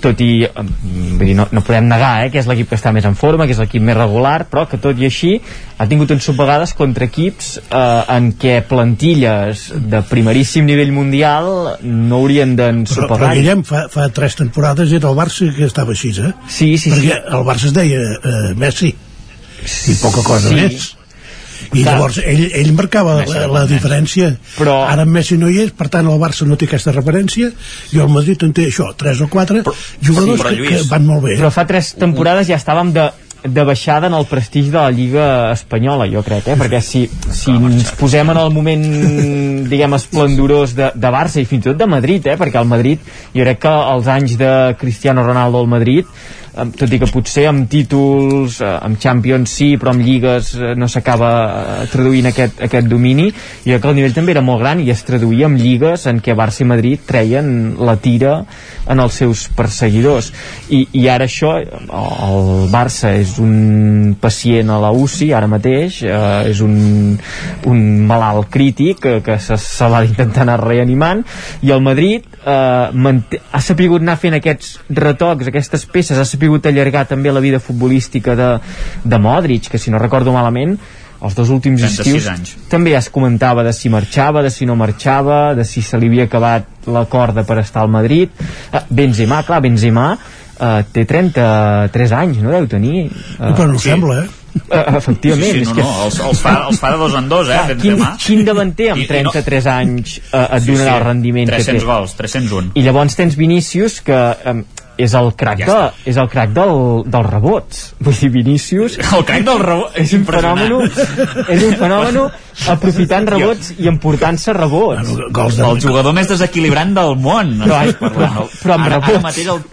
tot i vull dir, no, no podem negar eh? que és l'equip que està més en forma que és l'equip més regular però que tot i així ha tingut ensopegades contra equips eh, en què plantilles de primeríssim nivell mundial no haurien Però, però d'ensopegar Guillem, fa, fa tres temporades era el Barça que estava així, eh? Sí, sí, Perquè sí. el Barça es deia eh, Messi i poca cosa Sí. més. I Clar. llavors ell, ell marcava Messi la, la diferència. Però- Ara Messi no hi és, per tant el Barça no té aquesta referència i el Madrid en té això, tres o quatre jugadors sí, però, que, Lluís, que van molt bé. però fa tres temporades ja estàvem de de baixada en el prestigi de la Lliga Espanyola, jo crec, eh? perquè si, si ens posem en el moment diguem esplendorós de, de Barça i fins i tot de Madrid, eh? perquè el Madrid, jo crec que els anys de Cristiano Ronaldo al Madrid tot i que potser amb títols, eh, amb Champions sí, però amb lligues eh, no s'acaba eh, traduint aquest, aquest domini, i que el nivell també era molt gran i es traduïa amb lligues en què Barça i Madrid treien la tira en els seus perseguidors. I, i ara això, el Barça és un pacient a la UCI ara mateix, eh, és un, un malalt crític que, que se, se l'ha d'intentar anar reanimant, i el Madrid eh, ha sapigut anar fent aquests retocs, aquestes peces, ha allargar també la vida futbolística de, de Modric, que si no recordo malament els dos últims 36 estius anys. també es comentava de si marxava, de si no marxava, de si se li havia acabat la corda per estar al Madrid. Eh, Benzema, clar, Benzema eh, té 33 anys, no deu tenir? Eh, Però no ho sembla, eh? eh, efectivament, Sí, sí, és no, que... no, els, els, fa, els fa de dos en dos, eh, Clar, quin, quin davanter amb I- i no- 33 anys eh, et donarà el rendiment que 300 té? gols, 301. I llavors tens Vinícius que eh, és el crac, Ja de, és el crac del, dels rebots. Vull dir, Vinícius... El crac del rebot, és un fenomen, és un fenomen aprofitant rebots i emportant-se rebots. Gols de... El jugador més desequilibrant del món. Però, però- però amb ara, rebots. Ara mateix el...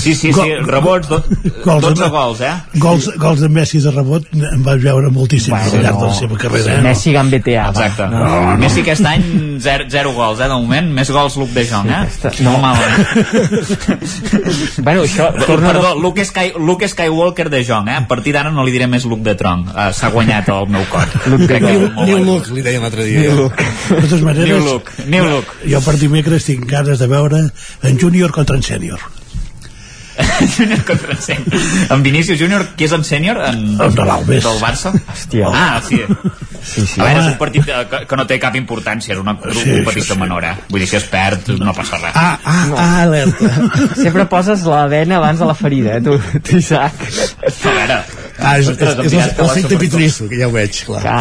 Sí, sí, sí, rebots, do, Gols de- 12 gols, eh? Gols, gols de Messi de rebot en vaig veure moltíssims Bueno, al llarg de no. la seva carrera. eh? Messi gambetea. va. Exacte. No, no, no. Messi aquest any 0, 0 gols, eh, de moment. Més gols Luke de Jong, eh? aquesta- No. malament. Bueno, això torna Perdó, Luke, Sky, Luke Skywalker de Jong, eh? A partir d'ara no li diré més Luke de Tronc. Uh, S'ha guanyat el meu cor. Luke de és New, New. Look, li deien l'altre dia. De totes maneres, New look, new look. jo per dimecres tinc ganes de veure en júnior contra en sènior. Júnior contra en sènior. En Vinícius Júnior, qui és en sènior? En... El de l'Albes. Del Barça? Hòstia. Ah, sí. Sí, sí. A veure, és un partit eh, que, que no té cap importància, és una Sí, competició sí. menor, eh? Vull dir, si es perd, no passa res. Ah, ah, ah, alerta. Sempre poses la vena abans de la ferida, eh, tu, tu Isaac. A veure... Ah, és, és, és la l'efecte pitonisso, que ja ho veig, clar. Clar.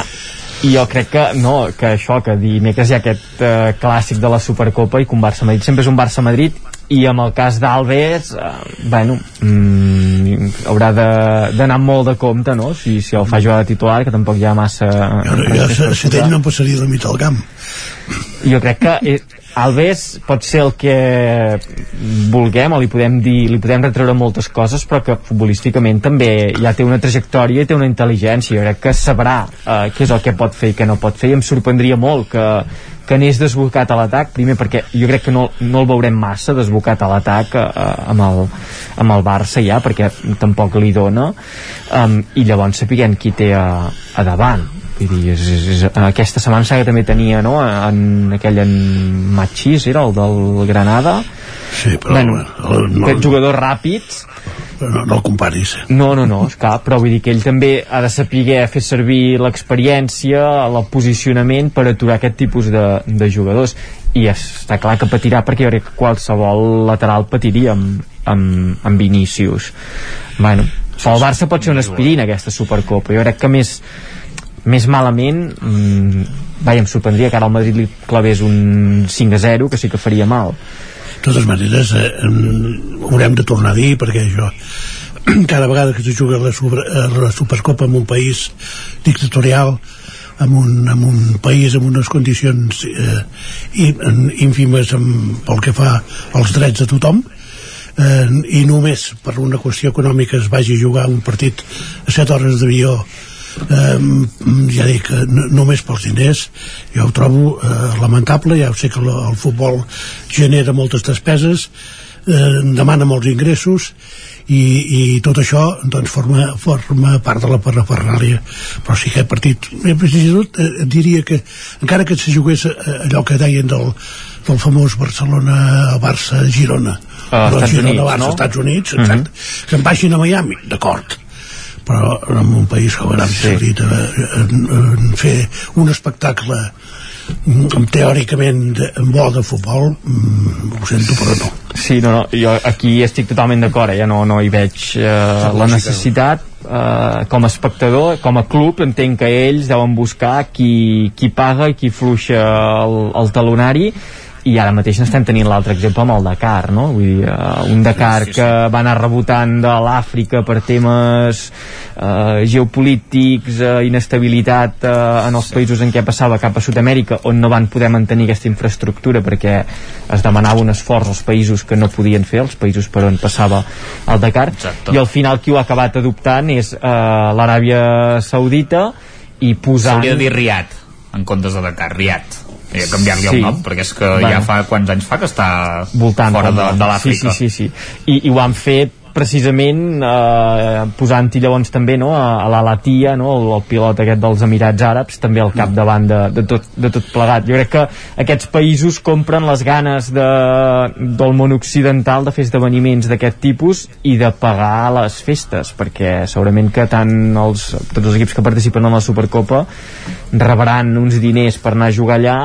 I jo crec que, no, que això, que dimecres hi ha aquest eh, clàssic de la Supercopa i que un Barça-Madrid sempre és un Barça-Madrid i amb el cas d'Alves eh, bueno mm, haurà de- d'anar molt de compte no? si, si el fa jugar de titular que tampoc hi ha massa Jo, jo, si, si d'ell no em passaria del mig del camp. jo crec que eh, Alves pot ser el que vulguem o li podem dir, li podem retreure moltes coses però que futbolísticament també ja té una trajectòria i té una intel·ligència jo crec que sabrà eh, què és el que pot fer i què no pot fer i em sorprendria molt que, que anés desbocat a l'atac primer perquè jo crec que no, no el veurem massa desbocat a l'atac eh, amb, el, amb el Barça ja perquè tampoc li dona um, i llavors sapiguem qui té a, a davant. Vull dir, és, és, és, aquesta setmana que també tenia no, en aquell en Machís era el del Granada? Sí, però bueno, el, no, aquest jugador ràpid no, no el comparis. no, no, no, és clar, però vull dir que ell també ha de saber fer servir l'experiència, el posicionament per aturar aquest tipus de, de jugadors. I està clar que patirà perquè jo crec que qualsevol lateral patiria amb, amb, amb Vinícius bueno, pel Barça pot ser una aspirina aquesta Supercopa, jo crec que més més malament mmm, vaja, em sorprendria que ara al Madrid li clavés un 5 a 0 que sí que faria mal totes maneres, eh, haurem de tornar a dir, perquè això cada vegada que se juga la, super, eh, la Supercopa en un país dictatorial en un, en un país amb unes condicions eh, ínfimes amb, pel que fa als drets de tothom eh, i només per una qüestió econòmica es vagi a jugar un partit a 7 hores d'avió eh, ja dic, no- només pels diners. Jo ho trobo eh, lamentable. Ja ho sé que el, el futbol genera moltes despeses eh, demana molts ingressos i, i tot això doncs, forma, forma part de la parafernàlia però sí que aquest partit fins i tot eh, diria que encara que se jugués eh, allò que deien del, del famós Barcelona-Barça-Girona Ah, Estats Units, Girona-Barça, no? Estats Units exacte, que en baixin a Miami, d'acord però en un país com Aràbia sí. Saudita en, en fer un espectacle mm, teòricament de, bo de futbol mm, ho sento però no Sí, no, no, jo aquí estic totalment d'acord, eh? ja no, no hi veig eh, la necessitat eh, com a espectador, com a club entenc que ells deuen buscar qui, qui paga i qui fluixa el, el talonari i ara mateix n'estem tenint l'altre exemple amb el Dakar no? Vull dir, uh, un Dakar sí, sí, sí. que va anar rebotant de l'Àfrica per temes uh, geopolítics uh, inestabilitat uh, en els sí. països en què passava cap a Sud-amèrica on no van poder mantenir aquesta infraestructura perquè es demanava un esforç als països que no podien fer, els països per on passava el Dakar, Exacte. i al final qui ho ha acabat adoptant és uh, l'Aràbia Saudita i posant... S'hauria de dir Riad en comptes de Dakar, Riad eh, canviar-li sí. el nom, perquè és que bueno. ja fa quants anys fa que està Voltant fora de, de l'Àfrica. Sí, sí, sí, sí. I, I ho han fet precisament eh, posant-hi llavors també no, a, a la Latia, no, el, el pilot aquest dels Emirats Àrabs, també al capdavant de, de, tot, de tot plegat. Jo crec que aquests països compren les ganes de, del món occidental de fer esdeveniments d'aquest tipus i de pagar les festes, perquè segurament que tant els, tots els equips que participen en la Supercopa rebran uns diners per anar a jugar allà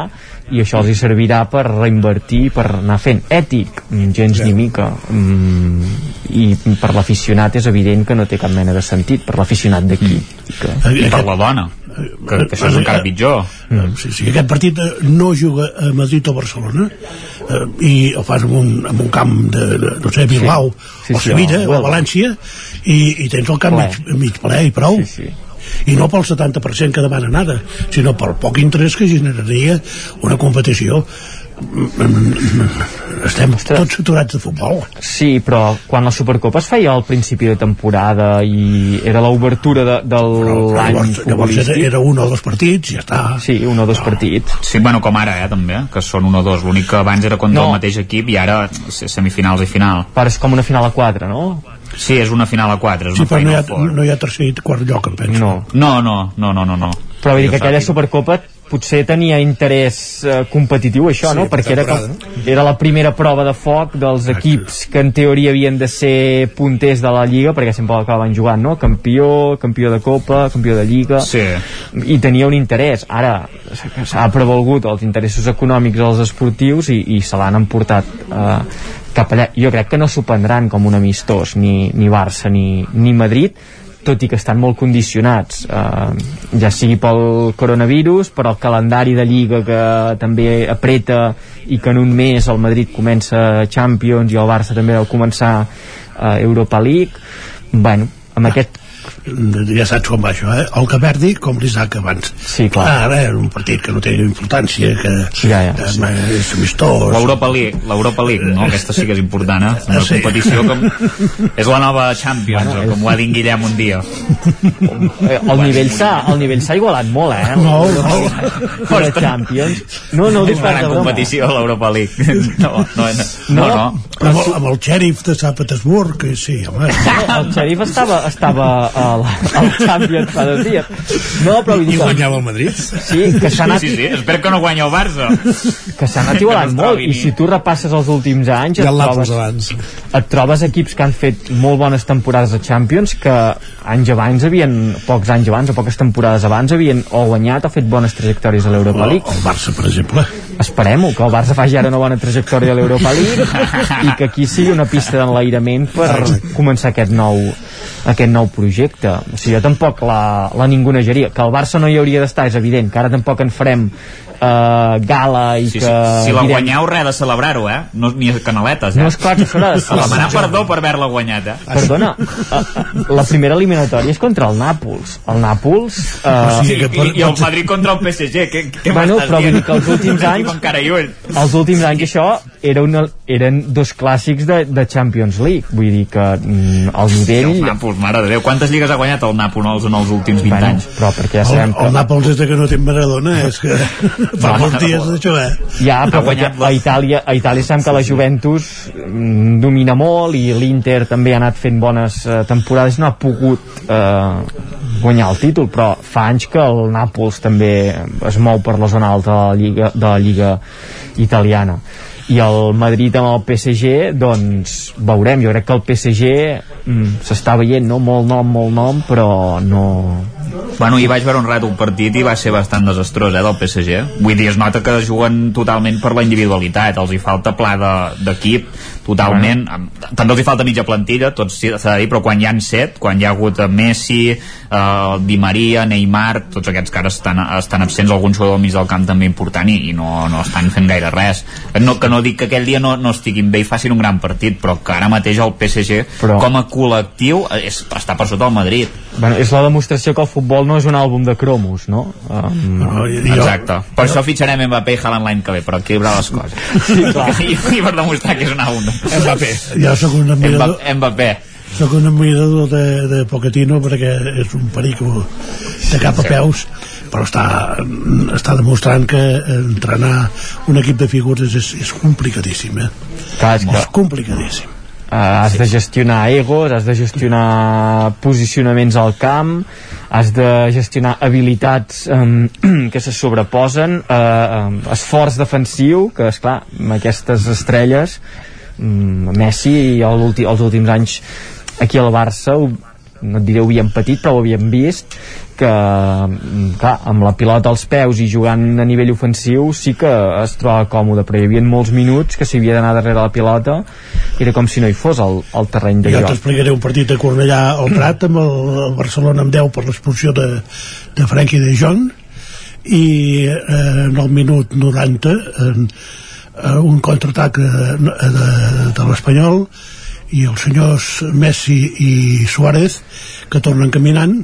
i això els hi servirà per reinvertir per anar fent ètic, gens ni mica. Mm, i per l'aficionat és evident que no té cap mena de sentit per l'aficionat d'aquí. Que... i per la dona que, que això és encara pitjor. mm. sí, sí, aquest partit eh, no juga a Madrid o Barcelona eh, i el fas en un, en un camp de, de no sé, Bilbao sí, sí, o Sevilla o, o València i, i tens el camp ple. mig, mig ple i prou. Sí, sí i no pel 70% que demana nada sinó pel poc interès que generaria una competició. Estem tots saturats de futbol. Sí, però quan la Supercopa es feia al principi de temporada i era l'obertura de, de l'any llavors, llavors era, era un o dos partits i ja està. Sí, un o dos no. partits. Sí, bueno, com ara, eh, també, que són un o dos. L'únic que abans era contra no. el mateix equip i ara semifinals i final. Però és com una final a 4, no? Sí, és una final a 4 és sí, però no hi, ha, no hi ha tercer i quart lloc em penso no, no, no, no, no, no, no. però vull dir que aquella Supercopa potser tenia interès eh, competitiu això, sí, no? Perquè era, com, era la primera prova de foc dels equips que en teoria havien de ser punters de la Lliga, perquè sempre l'acabaven jugant, no? Campió, campió de Copa, campió de Lliga... Sí. I tenia un interès. Ara s'ha prevalgut els interessos econòmics dels esportius i, i se l'han emportat eh, cap allà. Jo crec que no s'ho prendran com un amistós, ni, ni Barça ni, ni Madrid, tot i que estan molt condicionats eh, ja sigui pel coronavirus per el calendari de Lliga que també apreta i que en un mes el Madrid comença Champions i el Barça també deu començar eh, Europa League bueno, amb aquest ja saps com va això, eh? El que perdi com l'Isaac abans. Sí, clar. Ara és un partit que no té importància, que, ja, ja, sí. és amistós. L'Europa League, l'Europa League, no? Aquesta sí que és important, eh? Una sí. competició com... És la nova Champions, bueno, com ho ha dit Guillem un dia. El nivell s'ha el nivell s'ha igualat molt, eh? No, no. Per la Champions. No, no, és una gran competició, l'Europa League. No, no, no. no, no. Però amb, el, amb el xèrif de Sant Petersburg, sí, home. El xèrif estava, estava al, al Champions fa dos dies. No, però dir... I guanyava el Madrid? Sí, que s'ha anat... Sí, sí, sí, espero que no guanyi el Barça. Que s'ha anat igualant molt, i si tu repasses els últims anys... Ja et trobes, abans. et trobes equips que han fet molt bones temporades de Champions que anys abans havien, pocs anys abans o poques temporades abans havien o guanyat o fet bones trajectòries a l'Europa League. El, el Barça, per exemple. Esperem-ho, que el Barça faci ara una bona trajectòria a l'Europa League i que aquí sigui una pista d'enlairament per començar aquest nou aquest nou projecte. O sigui, jo tampoc la, la ningunejaria. Que el Barça no hi hauria d'estar, és evident, que ara tampoc en farem uh, gala i sí, que... Sí. Si la direm... guanyeu, res de celebrar-ho, eh? No, ni canaletes, eh? No, esclar que s'haurà de celebrar. Demanar perdó per haver-la guanyat, eh? Perdona, uh, la primera eliminatòria és contra el Nàpols. El Nàpols... Uh, sí, i, i, el Madrid contra el PSG, què, què bueno, però vull dir que els últims anys... encara els últims anys això era una, eren dos clàssics de, de Champions League. Vull dir que mm, el nivell... Sí, el Nàpols, mare de Déu, quantes lligues ha guanyat el Nàpols en els últims 20 bueno, anys? Però perquè ja sabem el, que... El Nàpols és que no té Maradona, és que fa molts dies d'això, eh? Ja, però guanyat a Itàlia, a Itàlia sabem que la Juventus mm, domina molt i l'Inter també ha anat fent bones eh, temporades, no ha pogut eh, guanyar el títol, però fa anys que el Nàpols també es mou per la zona alta de la Lliga, de la Lliga italiana i el Madrid amb el PSG doncs veurem, jo crec que el PSG mm, s'està veient, no? molt nom, molt nom però no, Bueno, hi vaig veure un rato un partit i va ser bastant desastrós, eh, del PSG. Vull dir, es nota que juguen totalment per la individualitat, els hi falta pla d'equip. De, totalment bueno. també els hi falta mitja plantilla tots s'ha de dir, però quan hi han set quan hi ha hagut Messi, eh, Di Maria Neymar, tots aquests que ara estan, estan absents, algun jugador al mig del camp també important i, i no, no estan fent gaire res no, que no dic que aquell dia no, no estiguin bé i facin un gran partit, però que ara mateix el PSG però... com a col·lectiu és, està per sota el Madrid bueno, és la demostració que el futbol no és un àlbum de cromos no? Um... no exacte, per això fitxarem Mbappé i Haaland l'any que ve, per equilibrar les coses. Sí, I, i per demostrar que és un àlbum de... Mbappé. Jo sóc un admirador Mbappé. sóc un admirador de, de Pochettino perquè és un perico de cap a peus però està, està demostrant que entrenar un equip de figures és, és complicadíssim eh? Clar, és, és complicadíssim Uh, has de gestionar egos, has de gestionar posicionaments al camp, has de gestionar habilitats um, que se sobreposen, uh, um, esforç defensiu, que és clar, amb aquestes estrelles, um, Messi els últims anys aquí al Barça no et diré ho havíem patit però ho havíem vist que clar, amb la pilota als peus i jugant a nivell ofensiu sí que es troba còmode però hi havia molts minuts que s'havia d'anar darrere la pilota i era com si no hi fos el, el terreny de jo joc. t'explicaré un partit a Cornellà al Prat amb el, el Barcelona amb 10 per l'expulsió de, de Frenkie de Jong i eh, en el minut 90 en, eh, un contraatac de, de, de l'Espanyol i els senyors Messi i Suárez que tornen caminant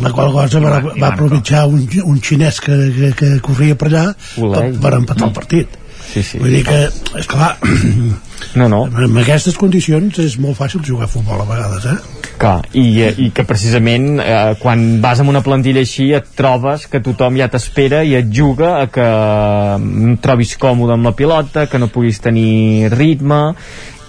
la qual cosa va, va aprovechar un, un xinès que, que, que corria per allà per, per empatar el partit sí, sí. vull dir que, esclar no, no. en aquestes condicions és molt fàcil jugar a futbol a vegades eh? Clar, i, i que precisament eh, quan vas amb una plantilla així et trobes que tothom ja t'espera i et juga a que et trobis còmode amb la pilota, que no puguis tenir ritme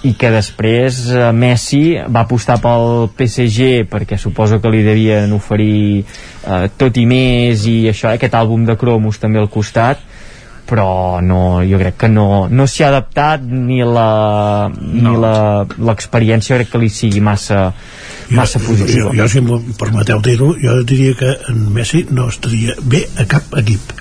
i que després eh, Messi va apostar pel PSG perquè suposo que li devien oferir eh, tot i més i això, aquest àlbum de cromos també al costat però no, jo crec que no, no s'hi ha adaptat ni la no. ni l'experiència crec que li sigui massa massa positiva jo, jo, jo si em permeteu dir-ho jo diria que en Messi no estaria bé a cap equip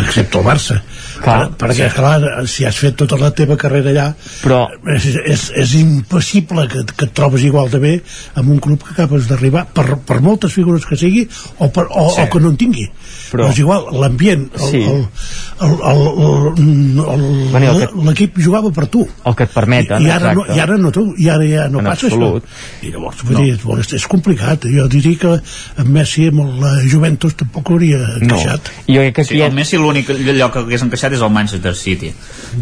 excepte el Barça clar, per, perquè, sí. clar, si has fet tota la teva carrera allà però és, és, és impossible que, que et trobes igual de bé amb un club que acabes d'arribar per, per moltes figures que sigui o, per, o, sí. o que no en tingui però, però és igual, l'ambient sí. l'equip jugava per tu el que et permeten i, i, ara, no, i ara no tu, i ara ja no en passa absolut. això i llavors vull no. dir, és, és complicat jo diria que en Messi amb la Juventus tampoc hauria encaixat no. jo crec que sí, el Messi l'únic lloc que hagués encaixat és el Manchester City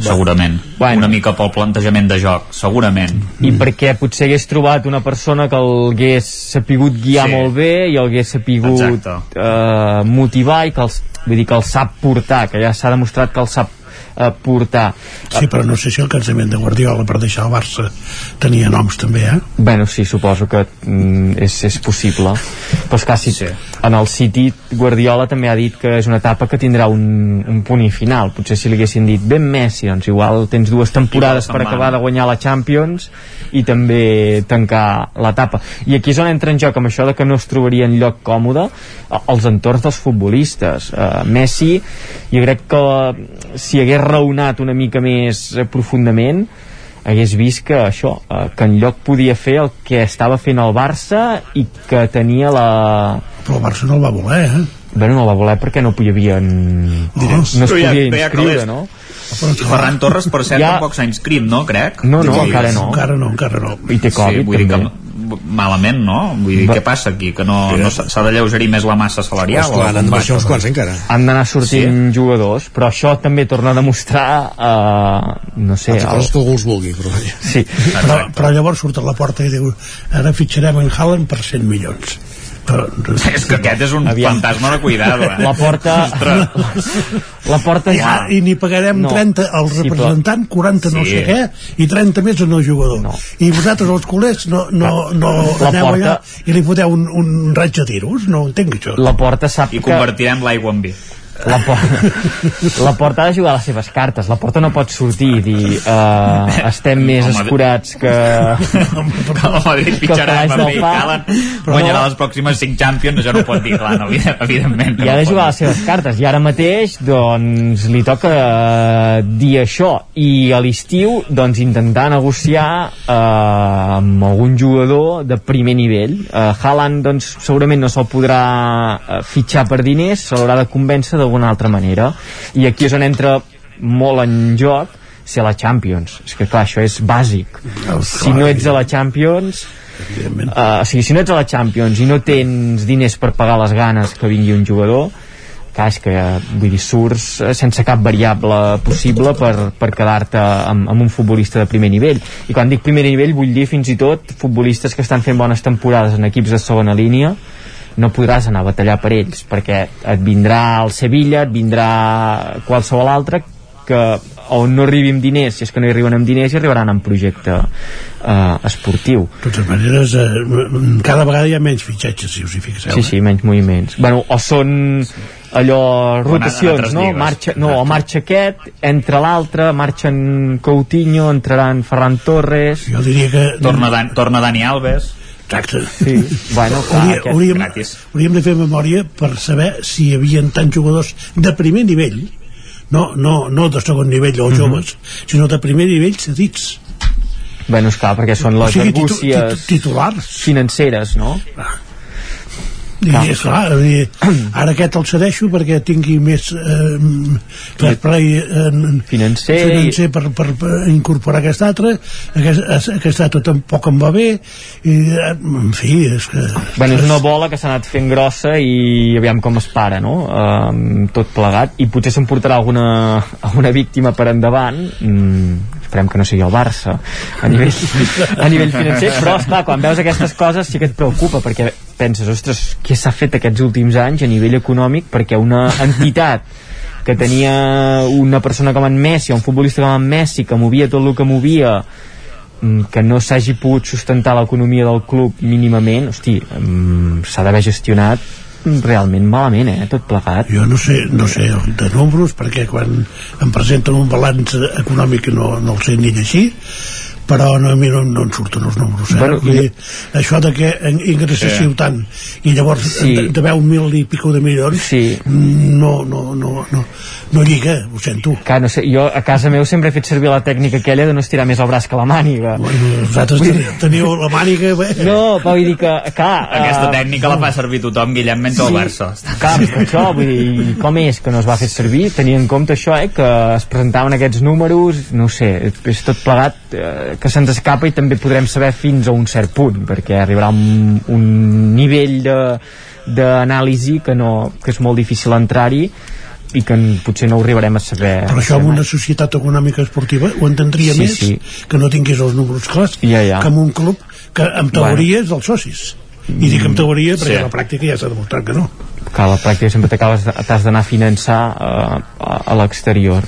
segurament, bueno. una mica pel plantejament de joc segurament i perquè potser hagués trobat una persona que el hagués sapigut guiar sí. molt bé i el hagués sapigut uh, motivar i que els, vull dir que el sap portar que ja s'ha demostrat que el sap eh, portar. Sí, però no sé si el cansament de Guardiola per deixar el Barça tenia noms també, eh? Bueno, sí, suposo que mm, és, és possible. Però és que sí, sí. en el City Guardiola també ha dit que és una etapa que tindrà un, un punt i final. Potser si li haguessin dit ben Messi, doncs igual tens dues temporades per acabar de guanyar la Champions i també tancar l'etapa. I aquí és on entra en joc amb això de que no es trobaria en lloc còmode els entorns dels futbolistes. Uh, Messi, jo crec que si hagués raonat una mica més profundament hagués vist que això, eh, que en lloc podia fer el que estava fent el Barça i que tenia la... Però el Barça no el va voler, eh? Bé, no el va voler perquè no havien... Diners. No es podia inscriure, no? Ferran Torres, per cert, ja... tampoc s'ha inscrit, no, crec? No, no, encara no. Encara no, encara no. I té Covid, sí, vull també. Dir que malament, no? Vull dir, Va. què passa aquí? Que no, no s'ha de lleugerir més la massa salarial? Esclar, han de baixar uns quants encara. Han d'anar sortint sí? jugadors, però això també torna a demostrar, uh, no sé... Altra cosa que algú els vulgui, però... Sí. Però, però llavors surt a la porta i diu ara fitxarem en Haaland per 100 milions és que aquest és un Aviam. fantasma de cuidado eh? la porta la porta ja, i ni pagarem no. 30 al representant, 40 no sé què i 30 més al no jugador no. i vosaltres els culers no, no, no la aneu porta... allà i li foteu un, un raig de tiros no entenc això la porta sap i convertirem l'aigua en vi la, por la porta ha de jugar les seves cartes. La porta no pot sortir i dir uh, estem més Home, escurats que a que pitjarà Mbappé del. Calen Però guanyarà no. les pròximes 5 Champions això no pot dir, clar, no, evident- evidentment i ha de jugar les seves cartes. I ara mateix doncs li toca eh, dir això. I a l'estiu doncs intentar negociar eh, amb algun jugador de primer nivell. Eh, Haaland doncs segurament no se'l podrà eh, fitxar per diners se l'haurà de convèncer d'alguna altra manera. I aquí és on entra molt en joc ser la Champions. És que clar, això és bàsic. Si no ets a la Champions uh, o sigui, si no ets a la Champions i no tens diners per pagar les ganes que vingui un jugador clar, és que vull dir, surts eh, sense cap variable possible per, per quedar-te amb, amb un futbolista de primer nivell. I quan dic primer nivell vull dir fins i tot futbolistes que estan fent bones temporades en equips de segona línia no podràs anar a batallar per ells perquè et vindrà el Sevilla, et vindrà qualsevol altre que on no arribi amb diners, si és que no hi arriben amb diners, hi arribaran amb projecte eh, esportiu. De totes maneres, eh, cada vegada hi ha menys fitxatges, si us hi fixeu. Sí, sí, menys moviments. Bueno, o són allò rotacions, no? lligues. Marxa, no, o marxa aquest, entra l'altre, marxen Coutinho, entraran Ferran Torres... Jo diria que... torna, Dan, torna Dani Alves Exacte. Sí, bueno, clar, Hauria, hauríem, gratis. hauríem de fer memòria per saber si hi havia tants jugadors de primer nivell no, no, no de segon nivell o Mhm. joves, sinó de primer nivell cedits. Bueno, esclar, perquè són les O sigui, titu- argúcies titu- titulars. financeres, no? I Clar. és clar, dir, ara aquest el cedeixo perquè tingui més eh, fair play eh, Financer financer per, per, per incorporar aquest altre aquest, aquest altre tampoc em va bé i, eh, en fi, és que Bueno, és una bola que s'ha anat fent grossa i aviam com es para, no? Um, tot plegat. I potser s'emportarà alguna, alguna víctima per endavant. Mm, esperem que no sigui el Barça a nivell, a nivell financer. Però, esclar, quan veus aquestes coses sí que et preocupa, perquè penses, ostres, què s'ha fet aquests últims anys a nivell econòmic perquè una entitat que tenia una persona com en Messi, un futbolista com en Messi, que movia tot el que movia, mm, que no s'hagi pogut sustentar l'economia del club mínimament, hosti, mm, s'ha d'haver gestionat realment malament, eh, tot plegat. jo no sé, no sé de números perquè quan em presenten un balanç econòmic no, no el sé ni llegir però no, a mi no, no em surten els números eh? Bueno, Vull dir, això de que en- ingressessiu Sí. tant i llavors Sí. de, de 10.000 i pico de milions sí. no, no, no, no, no lliga, ho sento Que no sé, jo a casa meu sempre he fet servir la tècnica aquella de no estirar més el braç que la màniga. Bueno, vosaltres teniu, teniu la màniga bé. No, però vull dir que, clar... aquesta eh, tècnica la fa servir tothom Guillem menys el Sí. Barça Clar, però això, vull dir, com és que no es va fer servir? Tenint en compte això, eh, que es presentaven aquests números, no ho sé, és tot plegat eh, que se'ns escapa i també podrem saber fins a un cert punt, perquè arribarà un, un nivell de d'anàlisi que, no, que és molt difícil entrar-hi i que potser no ho arribarem a saber. però això en una societat econòmica esportiva ho entendria Sí, més sí. que no tingués els números clars Ja, ja. que en un club que en teoria és dels socis i dic en teoria perquè Sí. a la pràctica ja s'ha demostrat que no que a la pràctica sempre t'has d'anar a finançar eh, a, a l'exterior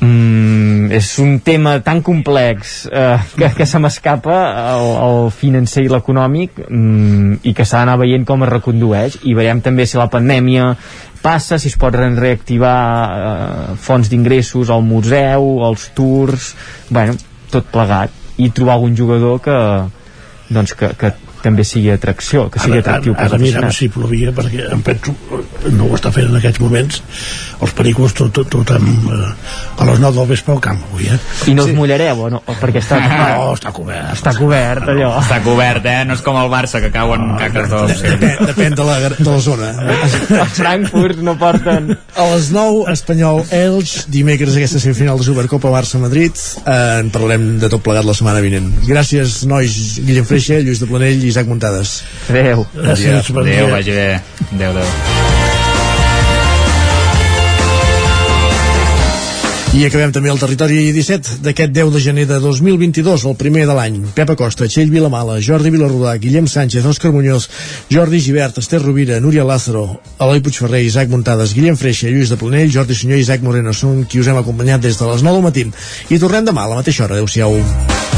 mm, és un tema tan complex eh, que, que se m'escapa el, el financer i l'econòmic mm, i que s'ha d'anar veient com es recondueix i veiem també si la pandèmia passa, si es pot reactivar eh, fonts d'ingressos al museu, als tours bueno, tot plegat i trobar algun jugador que doncs que, que també sigui atracció que sigui atractiu ara, ara mirem si plovia perquè em penso no ho està fent en aquests moments els pericos tot, tot, tot amb, eh, a les 9 del vespre al camp avui, eh? I no us mullareu, o no? O perquè està... No, està cobert. Està cobert, allò. està cobert, eh? no és com el Barça que cauen caques de Depèn, depèn de, la, de la zona. A Frankfurt no porten... A les 9, Espanyol Elx, dimecres aquesta semifinal de Supercopa Barça-Madrid. Eh, en parlem de tot plegat la setmana vinent. Gràcies, nois, Guillem Freixa, Lluís de Planell i Isaac Muntades. Adéu. Gràcies, bon Adéu, dia. vagi bé. Adéu, adéu. I acabem també el territori 17 d'aquest 10 de gener de 2022, el primer de l'any. Pep Acosta, Txell Vilamala, Jordi Vilarrodà, Guillem Sánchez, Òscar Muñoz, Jordi Givert, Esther Rovira, Núria Lázaro, Eloi Puigferrer, Isaac Muntades, Guillem Freixa, Lluís de Planell, Jordi Senyor i Isaac Moreno són qui us hem acompanyat des de les 9 del matí. I tornem demà a la mateixa hora. Adéu-siau.